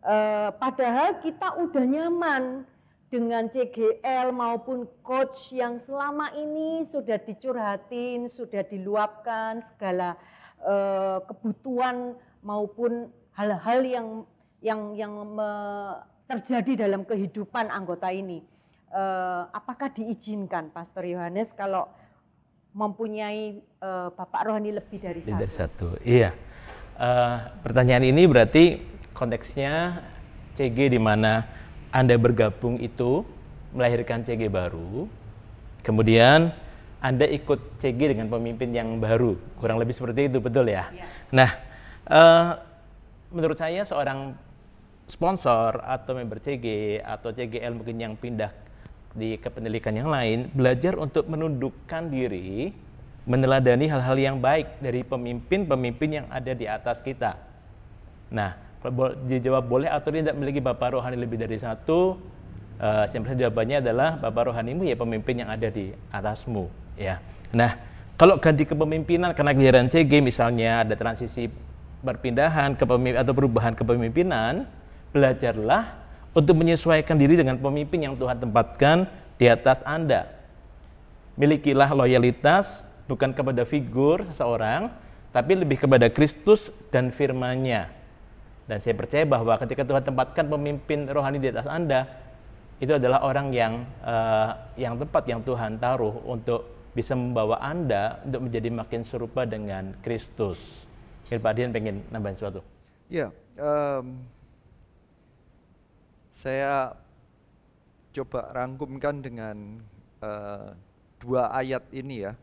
uh, padahal kita udah nyaman dengan CGL maupun coach yang selama ini sudah dicurhatin, sudah diluapkan segala uh, kebutuhan maupun hal-hal yang yang yang me, terjadi dalam kehidupan anggota ini. Uh, apakah diizinkan Pastor Yohanes kalau mempunyai uh, bapak rohani lebih dari lebih satu? Dari satu, iya. Uh, pertanyaan ini berarti konteksnya CG di mana anda bergabung itu melahirkan CG baru, kemudian Anda ikut CG dengan pemimpin yang baru, kurang lebih seperti itu, betul ya? ya. Nah, uh, menurut saya seorang sponsor atau member CG atau CGL mungkin yang pindah di kependidikan yang lain, belajar untuk menundukkan diri, meneladani hal-hal yang baik dari pemimpin-pemimpin yang ada di atas kita. Nah, dijawab boleh atau tidak memiliki bapak rohani lebih dari satu, uh, yang jawabannya adalah bapak rohanimu ya pemimpin yang ada di atasmu. Ya. Nah, kalau ganti kepemimpinan karena giliran CG misalnya ada transisi perpindahan kepemimpin atau perubahan kepemimpinan, belajarlah untuk menyesuaikan diri dengan pemimpin yang Tuhan tempatkan di atas Anda. Milikilah loyalitas bukan kepada figur seseorang, tapi lebih kepada Kristus dan firman-Nya dan saya percaya bahwa ketika Tuhan tempatkan pemimpin rohani di atas Anda, itu adalah orang yang uh, yang tepat yang Tuhan taruh untuk bisa membawa Anda untuk menjadi makin serupa dengan Kristus. Mungkin Pak Dian pengen nambahin sesuatu. Ya, um, saya coba rangkumkan dengan uh, dua ayat ini ya.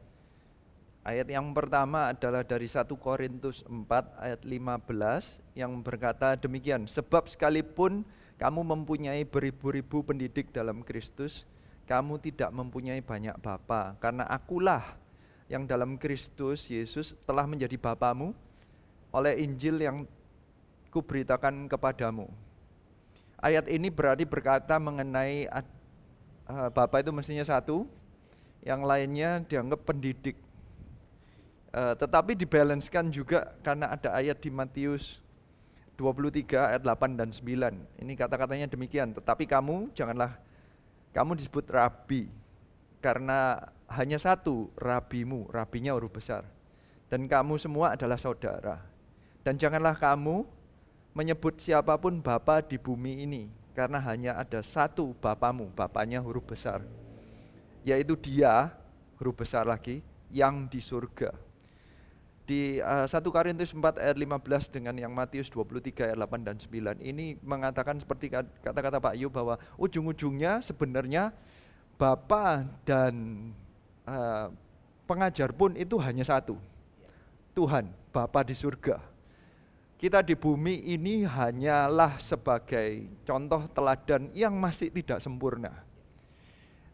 Ayat yang pertama adalah dari 1 Korintus 4 ayat 15 yang berkata demikian, sebab sekalipun kamu mempunyai beribu-ribu pendidik dalam Kristus, kamu tidak mempunyai banyak bapa, karena akulah yang dalam Kristus Yesus telah menjadi bapamu oleh Injil yang kuberitakan kepadamu. Ayat ini berarti berkata mengenai uh, Bapak itu mestinya satu, yang lainnya dianggap pendidik Uh, tetapi dibalanskan juga karena ada ayat di Matius 23 ayat 8 dan 9. Ini kata-katanya demikian, tetapi kamu janganlah kamu disebut rabi karena hanya satu rabimu, rabinya huruf besar. Dan kamu semua adalah saudara. Dan janganlah kamu menyebut siapa pun bapa di bumi ini karena hanya ada satu bapamu, bapaknya huruf besar. Yaitu dia, huruf besar lagi, yang di surga di uh, eh, 1 Korintus 4 ayat 15 dengan yang Matius 23 ayat 8 dan 9 ini mengatakan seperti kata-kata Pak Yu bahwa ujung-ujungnya sebenarnya Bapa dan uh, pengajar pun itu hanya satu. Tuhan, Bapa di surga. Kita di bumi ini hanyalah sebagai contoh teladan yang masih tidak sempurna.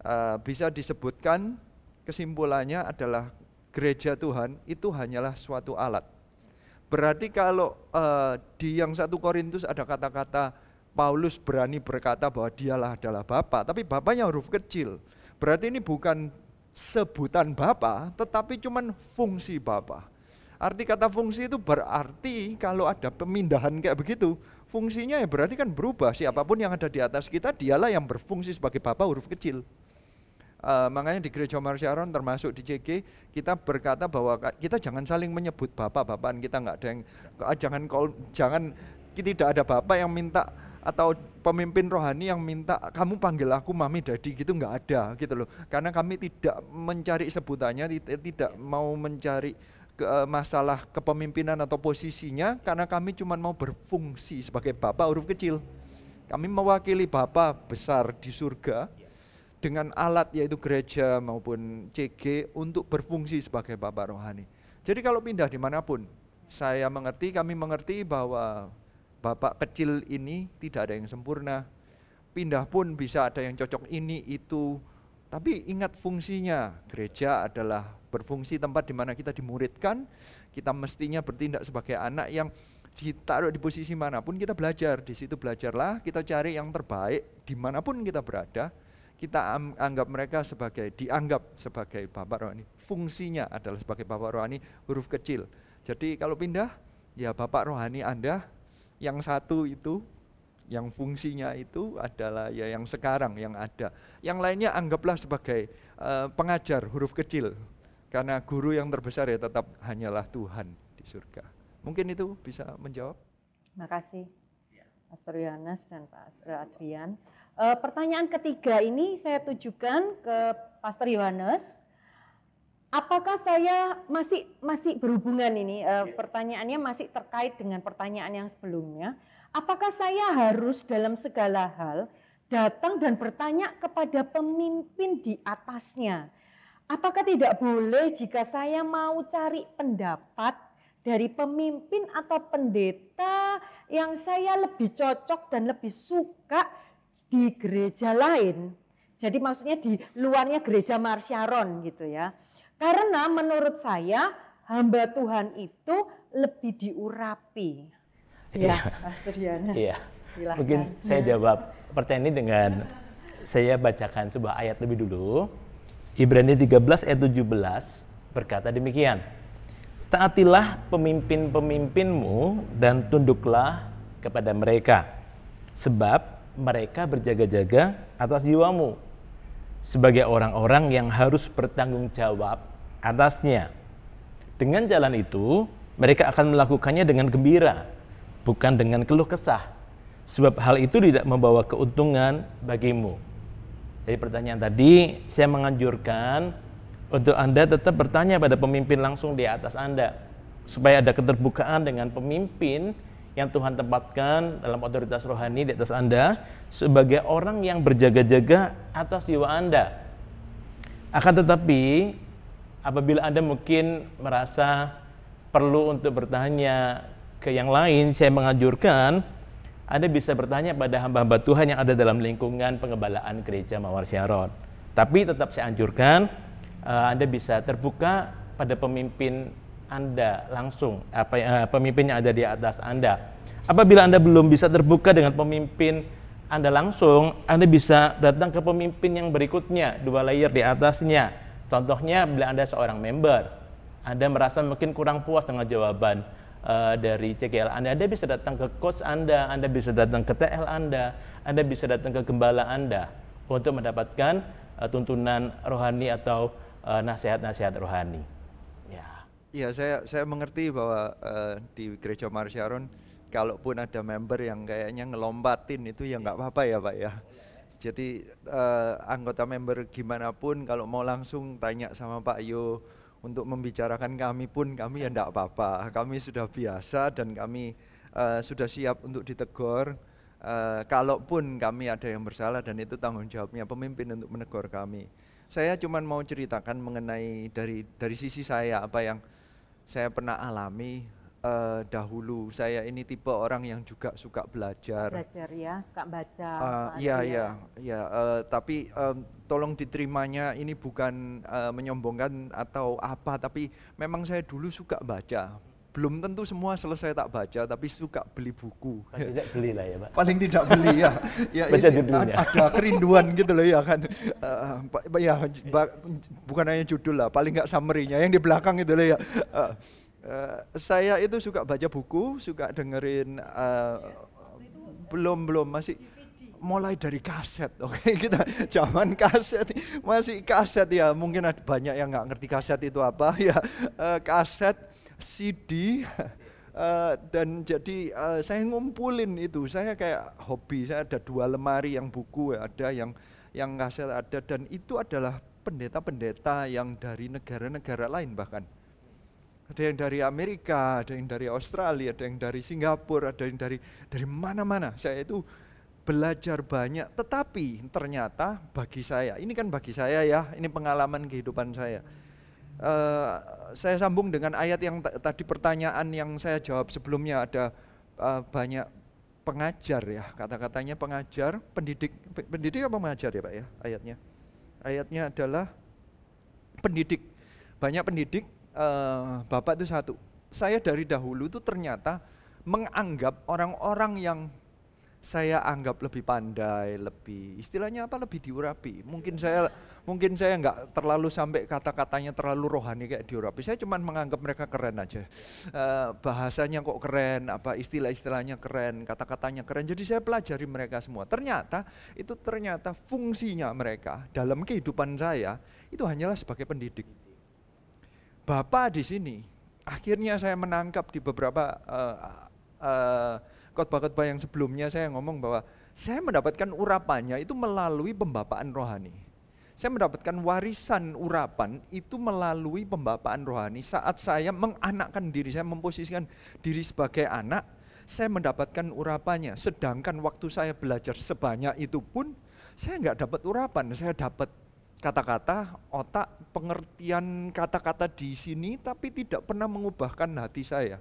Uh, bisa disebutkan kesimpulannya adalah gereja Tuhan itu hanyalah suatu alat. Berarti kalau uh, di yang satu Korintus ada kata-kata Paulus berani berkata bahwa dialah adalah Bapa, tapi Bapaknya huruf kecil. Berarti ini bukan sebutan Bapa, tetapi cuman fungsi Bapa. Arti kata fungsi itu berarti kalau ada pemindahan kayak begitu, fungsinya ya berarti kan berubah. Siapa pun yang ada di atas kita, dialah yang berfungsi sebagai Bapa huruf kecil. Uh, makanya di gereja Omar Sharon termasuk di CG kita berkata bahwa kita jangan saling menyebut bapak-bapakan kita nggak ada yang uh, jangan call, jangan tidak ada bapak yang minta atau pemimpin rohani yang minta kamu panggil aku mami daddy gitu nggak ada gitu loh karena kami tidak mencari sebutannya tidak mau mencari ke, eh, masalah kepemimpinan atau posisinya karena kami cuma mau berfungsi sebagai bapak huruf kecil. Kami mewakili bapak besar di surga dengan alat yaitu gereja maupun CG untuk berfungsi sebagai bapak rohani. Jadi kalau pindah di mana pun saya mengerti kami mengerti bahwa bapak kecil ini tidak ada yang sempurna. Pindah pun bisa ada yang cocok ini itu. Tapi ingat fungsinya, gereja adalah berfungsi tempat di mana kita dimuridkan, kita mestinya bertindak sebagai anak yang ditaruh di posisi mana pun kita belajar, di situ belajarlah, kita cari yang terbaik di mana pun kita berada, kita anggap mereka sebagai, dianggap sebagai bapak rohani. Fungsinya adalah sebagai bapak rohani huruf kecil. Jadi kalau pindah, ya bapak rohani Anda yang satu itu yang fungsinya itu adalah ya yang sekarang yang ada. Yang lainnya anggaplah sebagai uh, pengajar huruf kecil. Karena guru yang terbesar ya tetap hanyalah Tuhan di surga. Mungkin itu bisa menjawab. Terima kasih. Pastor Yohanes dan Pastor Adrian. Uh, pertanyaan ketiga ini saya tujukan ke Pastor Yohanes. Apakah saya masih masih berhubungan ini? Uh, pertanyaannya masih terkait dengan pertanyaan yang sebelumnya Apakah saya harus dalam segala hal datang dan bertanya kepada pemimpin di atasnya? Apakah tidak boleh jika saya mau cari pendapat dari pemimpin atau pendeta yang saya lebih cocok dan lebih suka di gereja lain? Jadi maksudnya di luarnya gereja Marsyaron gitu ya. Karena menurut saya hamba Tuhan itu lebih diurapi. Iya, Pastor Iya. Mungkin saya jawab pertanyaan ini dengan saya bacakan sebuah ayat lebih dulu. Ibrani 13 ayat 17 berkata demikian. Taatilah pemimpin-pemimpinmu dan tunduklah kepada mereka. Sebab mereka berjaga-jaga atas jiwamu. Sebagai orang-orang yang harus bertanggung jawab atasnya. Dengan jalan itu, mereka akan melakukannya dengan gembira bukan dengan keluh kesah. Sebab hal itu tidak membawa keuntungan bagimu. Jadi pertanyaan tadi, saya menganjurkan untuk Anda tetap bertanya pada pemimpin langsung di atas Anda. Supaya ada keterbukaan dengan pemimpin yang Tuhan tempatkan dalam otoritas rohani di atas Anda sebagai orang yang berjaga-jaga atas jiwa Anda. Akan tetapi apabila Anda mungkin merasa perlu untuk bertanya ke yang lain, saya menganjurkan Anda bisa bertanya pada hamba-hamba Tuhan yang ada dalam lingkungan pengembalaan gereja Mawar Syaron. Tapi tetap saya anjurkan uh, Anda bisa terbuka pada pemimpin Anda langsung, apa uh, pemimpin yang ada di atas Anda. Apabila Anda belum bisa terbuka dengan pemimpin Anda langsung, Anda bisa datang ke pemimpin yang berikutnya, dua layer di atasnya. Contohnya bila Anda seorang member, Anda merasa mungkin kurang puas dengan jawaban uh, dari CGL Anda. Anda bisa datang ke coach Anda, Anda bisa datang ke TL Anda, Anda bisa datang ke gembala Anda untuk mendapatkan uh, tuntunan rohani atau uh, nasihat-nasihat rohani. Ya. Iya, saya saya mengerti bahwa uh, di gereja Marsyaron kalaupun ada member yang kayaknya ngelombatin itu ya nggak apa-apa ya, Pak ya. Jadi uh, anggota member gimana pun kalau mau langsung tanya sama Pak Yo untuk membicarakan kami pun kami ya tidak apa-apa. Kami sudah biasa dan kami uh, sudah siap untuk ditegur. Uh, kalaupun kami ada yang bersalah dan itu tanggung jawabnya pemimpin untuk menegur kami. Saya cuma mau ceritakan mengenai dari dari sisi saya apa yang saya pernah alami uh, dahulu saya ini tipe orang yang juga suka belajar. Belajar ya, suka baca. Uh, iya iya iya. Uh, tapi um, tolong diterimanya ini bukan uh, menyombongkan atau apa, tapi memang saya dulu suka baca. Belum tentu semua selesai tak baca, tapi suka beli buku. Paling tidak beli lah ya, Pak. Paling tidak beli ya. ya baca judulnya. Ada kerinduan gitu loh ya kan. Uh, ya bukan hanya judul lah, paling nggak summary-nya yang di belakang itu loh ya. Uh, Uh, saya itu suka baca buku, suka dengerin uh, belum belum masih mulai dari kaset, oke okay? kita zaman kaset masih kaset ya mungkin ada banyak yang nggak ngerti kaset itu apa ya uh, kaset CD Uh, dan jadi uh, saya ngumpulin itu, saya kayak hobi, saya ada dua lemari yang buku ada, yang yang kaset ada, dan itu adalah pendeta-pendeta yang dari negara-negara lain bahkan. Ada yang dari Amerika, ada yang dari Australia, ada yang dari Singapura, ada yang dari dari mana-mana. Saya itu belajar banyak, tetapi ternyata bagi saya, ini kan bagi saya ya, ini pengalaman kehidupan saya. Uh, saya sambung dengan ayat yang tadi pertanyaan yang saya jawab sebelumnya ada uh, banyak pengajar ya kata-katanya pengajar pendidik pendidik apa pengajar ya pak ya ayatnya? Ayatnya adalah pendidik. Banyak pendidik uh, bapak itu satu saya dari dahulu itu ternyata menganggap orang-orang yang saya anggap lebih pandai, lebih istilahnya apa lebih diurapi. Mungkin saya mungkin saya nggak terlalu sampai kata-katanya terlalu rohani kayak diurapi. Saya cuma menganggap mereka keren aja. Uh, bahasanya kok keren, apa istilah-istilahnya keren, kata-katanya keren. Jadi saya pelajari mereka semua. Ternyata itu ternyata fungsinya mereka dalam kehidupan saya itu hanyalah sebagai pendidik. Bapak di sini akhirnya saya menangkap di beberapa uh, uh, khotbah-khotbah yang sebelumnya saya ngomong bahwa saya mendapatkan urapannya itu melalui pembapaan rohani. Saya mendapatkan warisan urapan itu melalui pembapaan rohani saat saya menganakkan diri, saya memposisikan diri sebagai anak, saya mendapatkan urapannya. Sedangkan waktu saya belajar sebanyak itu pun saya nggak dapat urapan, saya dapat kata-kata, otak, pengertian kata-kata di sini, tapi tidak pernah mengubahkan hati saya.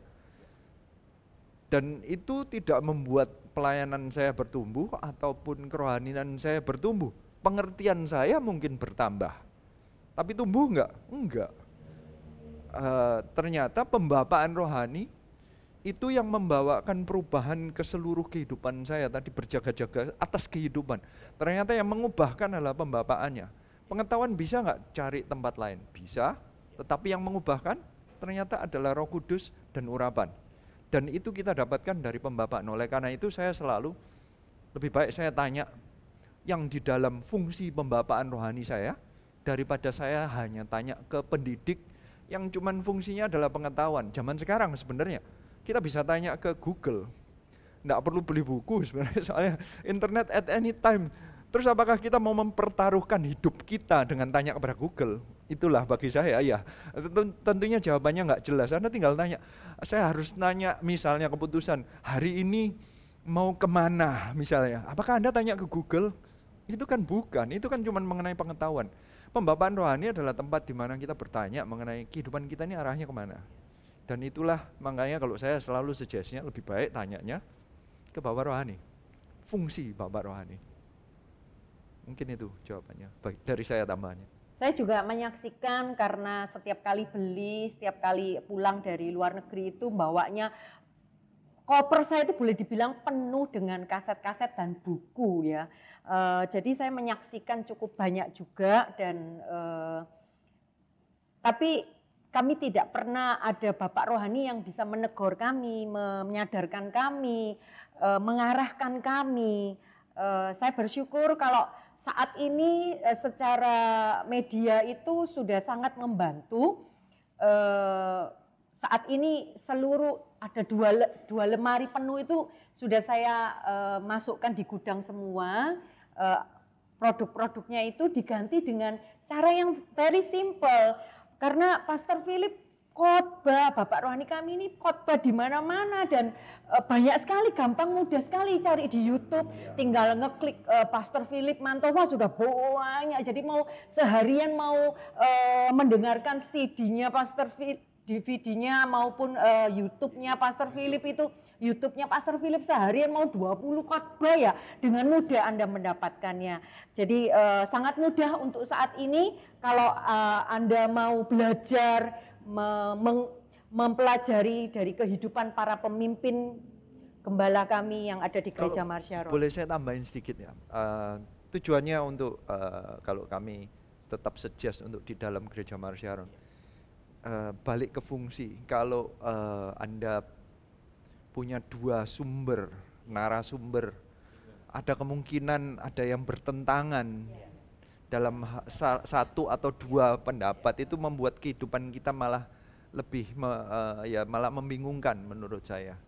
Dan itu tidak membuat pelayanan saya bertumbuh ataupun kerohanian saya bertumbuh. Pengertian saya mungkin bertambah. Tapi tumbuh enggak? Enggak. Uh, ternyata pembapaan rohani itu yang membawakan perubahan ke seluruh kehidupan saya tadi berjaga-jaga atas kehidupan. Ternyata yang mengubahkan adalah pembapaannya. Pengetahuan bisa nggak cari tempat lain? Bisa, tetapi yang mengubahkan ternyata adalah roh kudus dan urapan. Dan itu kita dapatkan dari pembapaan. Oleh karena itu saya selalu lebih baik saya tanya yang di dalam fungsi pembapaan rohani saya daripada saya hanya tanya ke pendidik yang cuman fungsinya adalah pengetahuan. Zaman sekarang sebenarnya kita bisa tanya ke Google. Tidak perlu beli buku sebenarnya soalnya internet at any time Terus apakah kita mau mempertaruhkan hidup kita dengan tanya kepada Google? Itulah bagi saya ya. Tentunya jawabannya nggak jelas. Anda tinggal tanya. Saya harus nanya misalnya keputusan hari ini mau ke mana misalnya. Apakah Anda tanya ke Google? Itu kan bukan. Itu kan cuma mengenai pengetahuan. Pembapaan rohani adalah tempat di mana kita bertanya mengenai kehidupan kita ini arahnya ke mana. Dan itulah makanya kalau saya selalu suggestnya lebih baik tanyanya ke Bapak Rohani. Fungsi Bapak Rohani. Mungkin itu jawabannya dari saya tambahannya. Saya juga menyaksikan karena setiap kali beli, setiap kali pulang dari luar negeri itu bawanya koper saya itu boleh dibilang penuh dengan kaset-kaset dan buku ya. Uh, jadi saya menyaksikan cukup banyak juga dan uh, tapi kami tidak pernah ada bapak rohani yang bisa menegur kami, menyadarkan kami, uh, mengarahkan kami. Saya bersyukur kalau saat ini eh, secara media itu sudah sangat membantu. Eh, saat ini seluruh ada dua, dua lemari penuh itu sudah saya eh, masukkan di gudang semua. Produk-produknya itu diganti dengan cara yang very simple. Karena Pastor Philip khotbah, Bapak rohani kami ini khotbah di mana-mana dan uh, banyak sekali, gampang mudah sekali cari di YouTube, iya. tinggal ngeklik uh, Pastor Philip Mantowa sudah banyak. Jadi mau seharian mau uh, mendengarkan CD-nya Pastor Philip, DVD-nya maupun uh, YouTube-nya Pastor Philip itu YouTube-nya Pastor Philip seharian mau 20 khotbah ya dengan mudah Anda mendapatkannya. Jadi uh, sangat mudah untuk saat ini kalau uh, Anda mau belajar mempelajari dari kehidupan para pemimpin gembala kami yang ada di gereja Marsyaron. Boleh saya tambahin sedikit ya. Uh, tujuannya untuk uh, kalau kami tetap suggest untuk di dalam gereja Marsyaron. Uh, balik ke fungsi. Kalau uh, Anda punya dua sumber, narasumber, ada kemungkinan ada yang bertentangan dalam satu atau dua pendapat itu membuat kehidupan kita malah lebih me, uh, ya malah membingungkan menurut saya.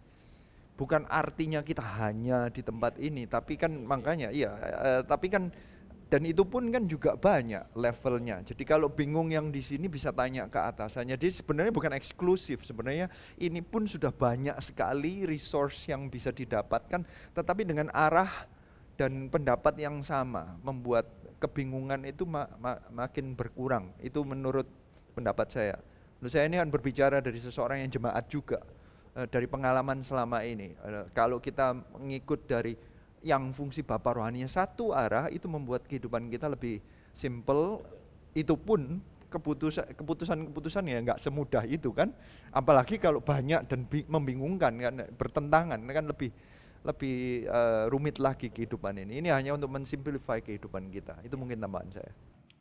Bukan artinya kita hanya di tempat ini, tapi kan makanya iya, uh, tapi kan dan itu pun kan juga banyak levelnya. Jadi kalau bingung yang di sini bisa tanya ke atasannya. Jadi sebenarnya bukan eksklusif. Sebenarnya ini pun sudah banyak sekali resource yang bisa didapatkan, tetapi dengan arah dan pendapat yang sama membuat kebingungan itu ma ma makin berkurang. Itu menurut pendapat saya. Menurut saya ini kan berbicara dari seseorang yang jemaat juga eh, dari pengalaman selama ini. Eh, kalau kita mengikut dari yang fungsi Bapak rohaninya satu arah itu membuat kehidupan kita lebih simple. Itu pun keputusan keputusan keputusan ya nggak semudah itu kan. Apalagi kalau banyak dan membingungkan kan bertentangan kan lebih lebih uh, rumit lagi kehidupan ini. Ini hanya untuk mensimplify kehidupan kita. Itu mungkin tambahan saya.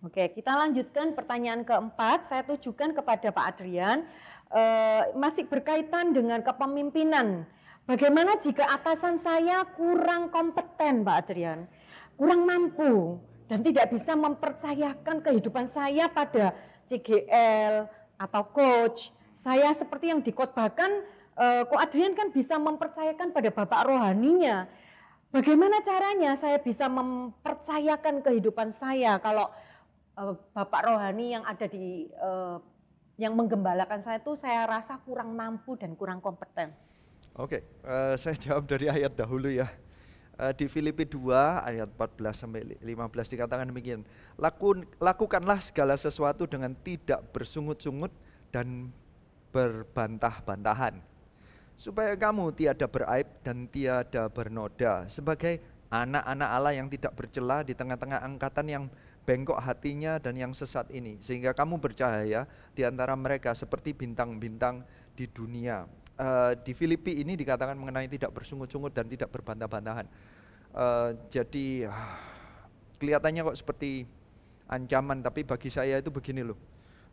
Oke, kita lanjutkan pertanyaan keempat. Saya tujukan kepada Pak Adrian. Uh, masih berkaitan dengan kepemimpinan Bagaimana jika atasan saya kurang kompeten, Pak Adrian, kurang mampu dan tidak bisa mempercayakan kehidupan saya pada CGL atau coach. Saya seperti yang dikotbahkan, eh, Ko Adrian kan bisa mempercayakan pada Bapak rohaninya. Bagaimana caranya saya bisa mempercayakan kehidupan saya kalau eh, Bapak rohani yang ada di eh, yang menggembalakan saya itu saya rasa kurang mampu dan kurang kompeten. Oke, uh, saya jawab dari ayat dahulu ya. Uh, di Filipi 2 ayat 14 sampai 15 dikatakan demikian. Laku, lakukanlah segala sesuatu dengan tidak bersungut-sungut dan berbantah-bantahan. Supaya kamu tiada beraib dan tiada bernoda sebagai anak-anak Allah yang tidak bercela di tengah-tengah angkatan yang bengkok hatinya dan yang sesat ini. Sehingga kamu bercahaya di antara mereka seperti bintang-bintang di dunia uh, di Filipi ini dikatakan mengenai tidak bersungut-sungut dan tidak berbantah-bantahan. Uh, jadi uh, kelihatannya kok seperti ancaman, tapi bagi saya itu begini loh.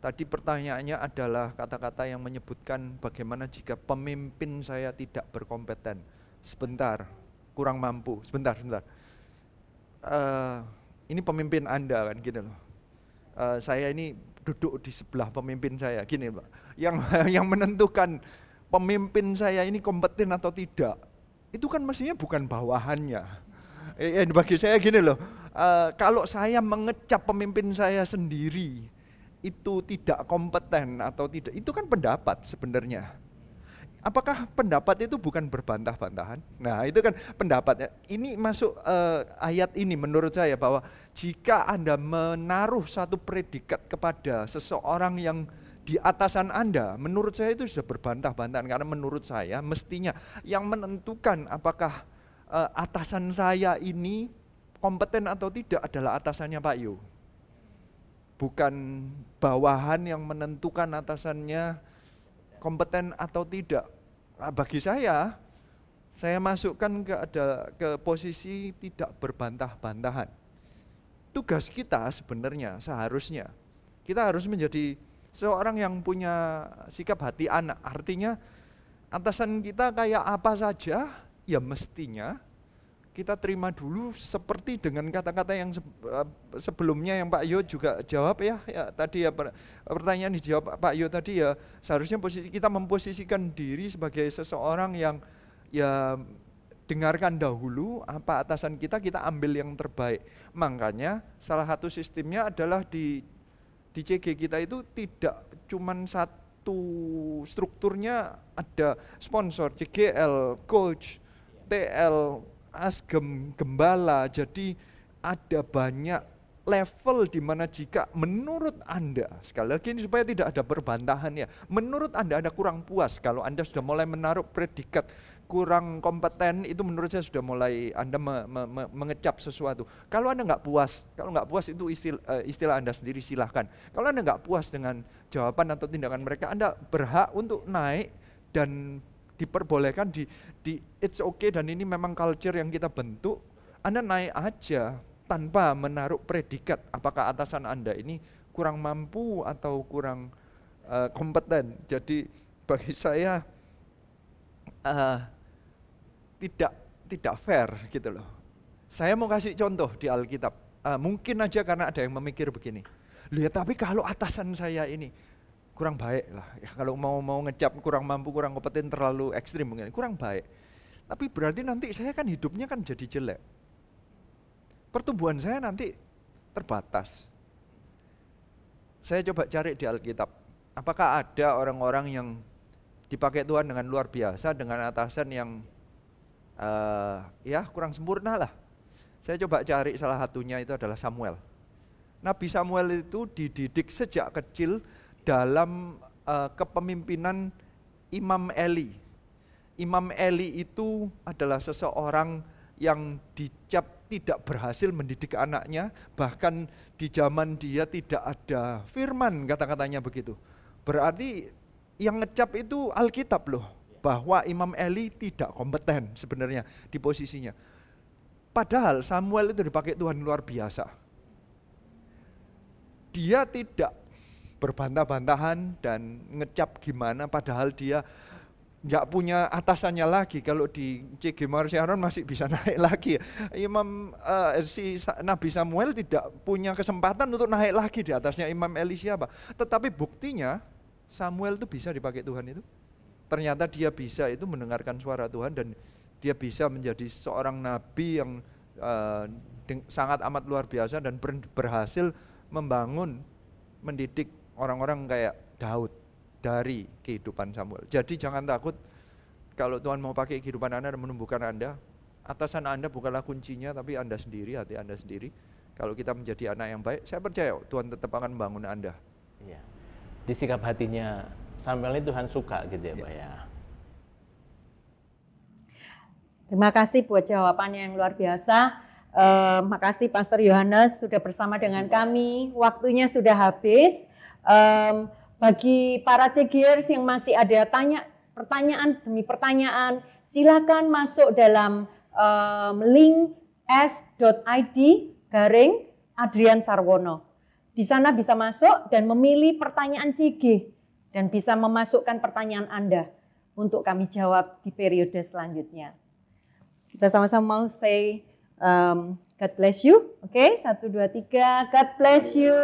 Tadi pertanyaannya adalah kata-kata yang menyebutkan bagaimana jika pemimpin saya tidak berkompeten. Sebentar, kurang mampu. Sebentar, sebentar. Uh, ini pemimpin Anda kan gini loh. Uh, saya ini duduk di sebelah pemimpin saya, gini Pak. Yang yang menentukan pemimpin saya ini kompeten atau tidak, itu kan mestinya bukan bawahannya. Eh, eh, bagi saya gini loh, uh, kalau saya mengecap pemimpin saya sendiri itu tidak kompeten atau tidak, itu kan pendapat sebenarnya. Apakah pendapat itu bukan berbantah-bantahan? Nah itu kan pendapatnya. Ini masuk uh, ayat ini menurut saya bahwa jika Anda menaruh satu predikat kepada seseorang yang di atasan Anda, menurut saya itu sudah berbantah-bantahan karena menurut saya mestinya yang menentukan apakah uh, atasan saya ini kompeten atau tidak adalah atasannya Pak Yu. Bukan bawahan yang menentukan atasannya kompeten atau tidak. Nah, bagi saya, saya masukkan ke ada ke posisi tidak berbantah-bantahan. Tugas kita sebenarnya seharusnya kita harus menjadi seorang yang punya sikap hati anak. Artinya atasan kita kayak apa saja, ya mestinya kita terima dulu seperti dengan kata-kata yang eh, sebelumnya yang Pak Yo juga jawab ya, ya tadi ya pertanyaan dijawab Pak Yo tadi ya seharusnya posisi kita memposisikan diri sebagai seseorang yang ya dengarkan dahulu apa atasan kita kita ambil yang terbaik. Makanya salah satu sistemnya adalah di di CG kita itu tidak cuman satu strukturnya ada sponsor CGL, coach, TL, asgem, gembala. Jadi ada banyak level di mana jika menurut Anda, sekali lagi ini supaya tidak ada perbantahan ya, menurut Anda Anda kurang puas kalau Anda sudah mulai menaruh predikat kurang kompeten itu menurut saya sudah mulai Anda me, me, me, mengecap sesuatu. Kalau Anda nggak puas, kalau nggak puas itu istilah, uh, istilah Anda sendiri silahkan. Kalau Anda nggak puas dengan jawaban atau tindakan mereka, Anda berhak untuk naik dan diperbolehkan di, di it's okay dan ini memang culture yang kita bentuk. Anda naik aja tanpa menaruh predikat apakah atasan Anda ini kurang mampu atau kurang uh, kompeten. Jadi bagi saya uh, tidak tidak fair gitu loh. Saya mau kasih contoh di Alkitab. Uh, mungkin aja karena ada yang memikir begini. Lihat tapi kalau atasan saya ini kurang baik lah. Ya, kalau mau mau ngecap kurang mampu, kurang kompeten, terlalu ekstrim mungkin, kurang baik. Tapi berarti nanti saya kan hidupnya kan jadi jelek. Pertumbuhan saya nanti terbatas. Saya coba cari di Alkitab, apakah ada orang-orang yang dipakai Tuhan dengan luar biasa, dengan atasan yang uh, ya kurang sempurna lah. Saya coba cari salah satunya itu adalah Samuel. Nabi Samuel itu dididik sejak kecil dalam uh, kepemimpinan Imam Eli. Imam Eli itu adalah seseorang yang dicap tidak berhasil mendidik anaknya, bahkan di zaman dia tidak ada firman kata-katanya begitu. Berarti yang ngecap itu Alkitab loh, bahwa Imam Eli tidak kompeten sebenarnya di posisinya. Padahal Samuel itu dipakai Tuhan luar biasa. Dia tidak berbantah-bantahan dan ngecap gimana padahal dia nggak punya atasannya lagi. Kalau di CG Aaron masih bisa naik lagi Imam uh, si Nabi Samuel tidak punya kesempatan untuk naik lagi di atasnya Imam Eli siapa. Tetapi buktinya Samuel itu bisa dipakai Tuhan itu. Ternyata dia bisa itu mendengarkan suara Tuhan dan dia bisa menjadi seorang nabi yang uh, sangat amat luar biasa dan berhasil membangun mendidik orang-orang kayak Daud dari kehidupan Samuel. Jadi jangan takut kalau Tuhan mau pakai kehidupan Anda dan menumbuhkan Anda, atasan Anda bukanlah kuncinya tapi Anda sendiri, hati Anda sendiri. Kalau kita menjadi anak yang baik, saya percaya Tuhan tetap akan membangun Anda. Iya. Di sikap hatinya Samuel ini Tuhan suka gitu ya, Pak ya. Terima kasih buat jawabannya yang luar biasa. Uh, makasih Pastor Yohanes sudah bersama dengan kami. Waktunya sudah habis. Um, bagi para cegiers yang masih ada tanya pertanyaan demi pertanyaan, silakan masuk dalam um, link s.id garing Adrian Sarwono. Di sana bisa masuk dan memilih pertanyaan CG dan bisa memasukkan pertanyaan Anda untuk kami jawab di periode selanjutnya. Kita sama-sama mau say um, God bless you. Oke, okay? satu, dua, tiga. God bless you.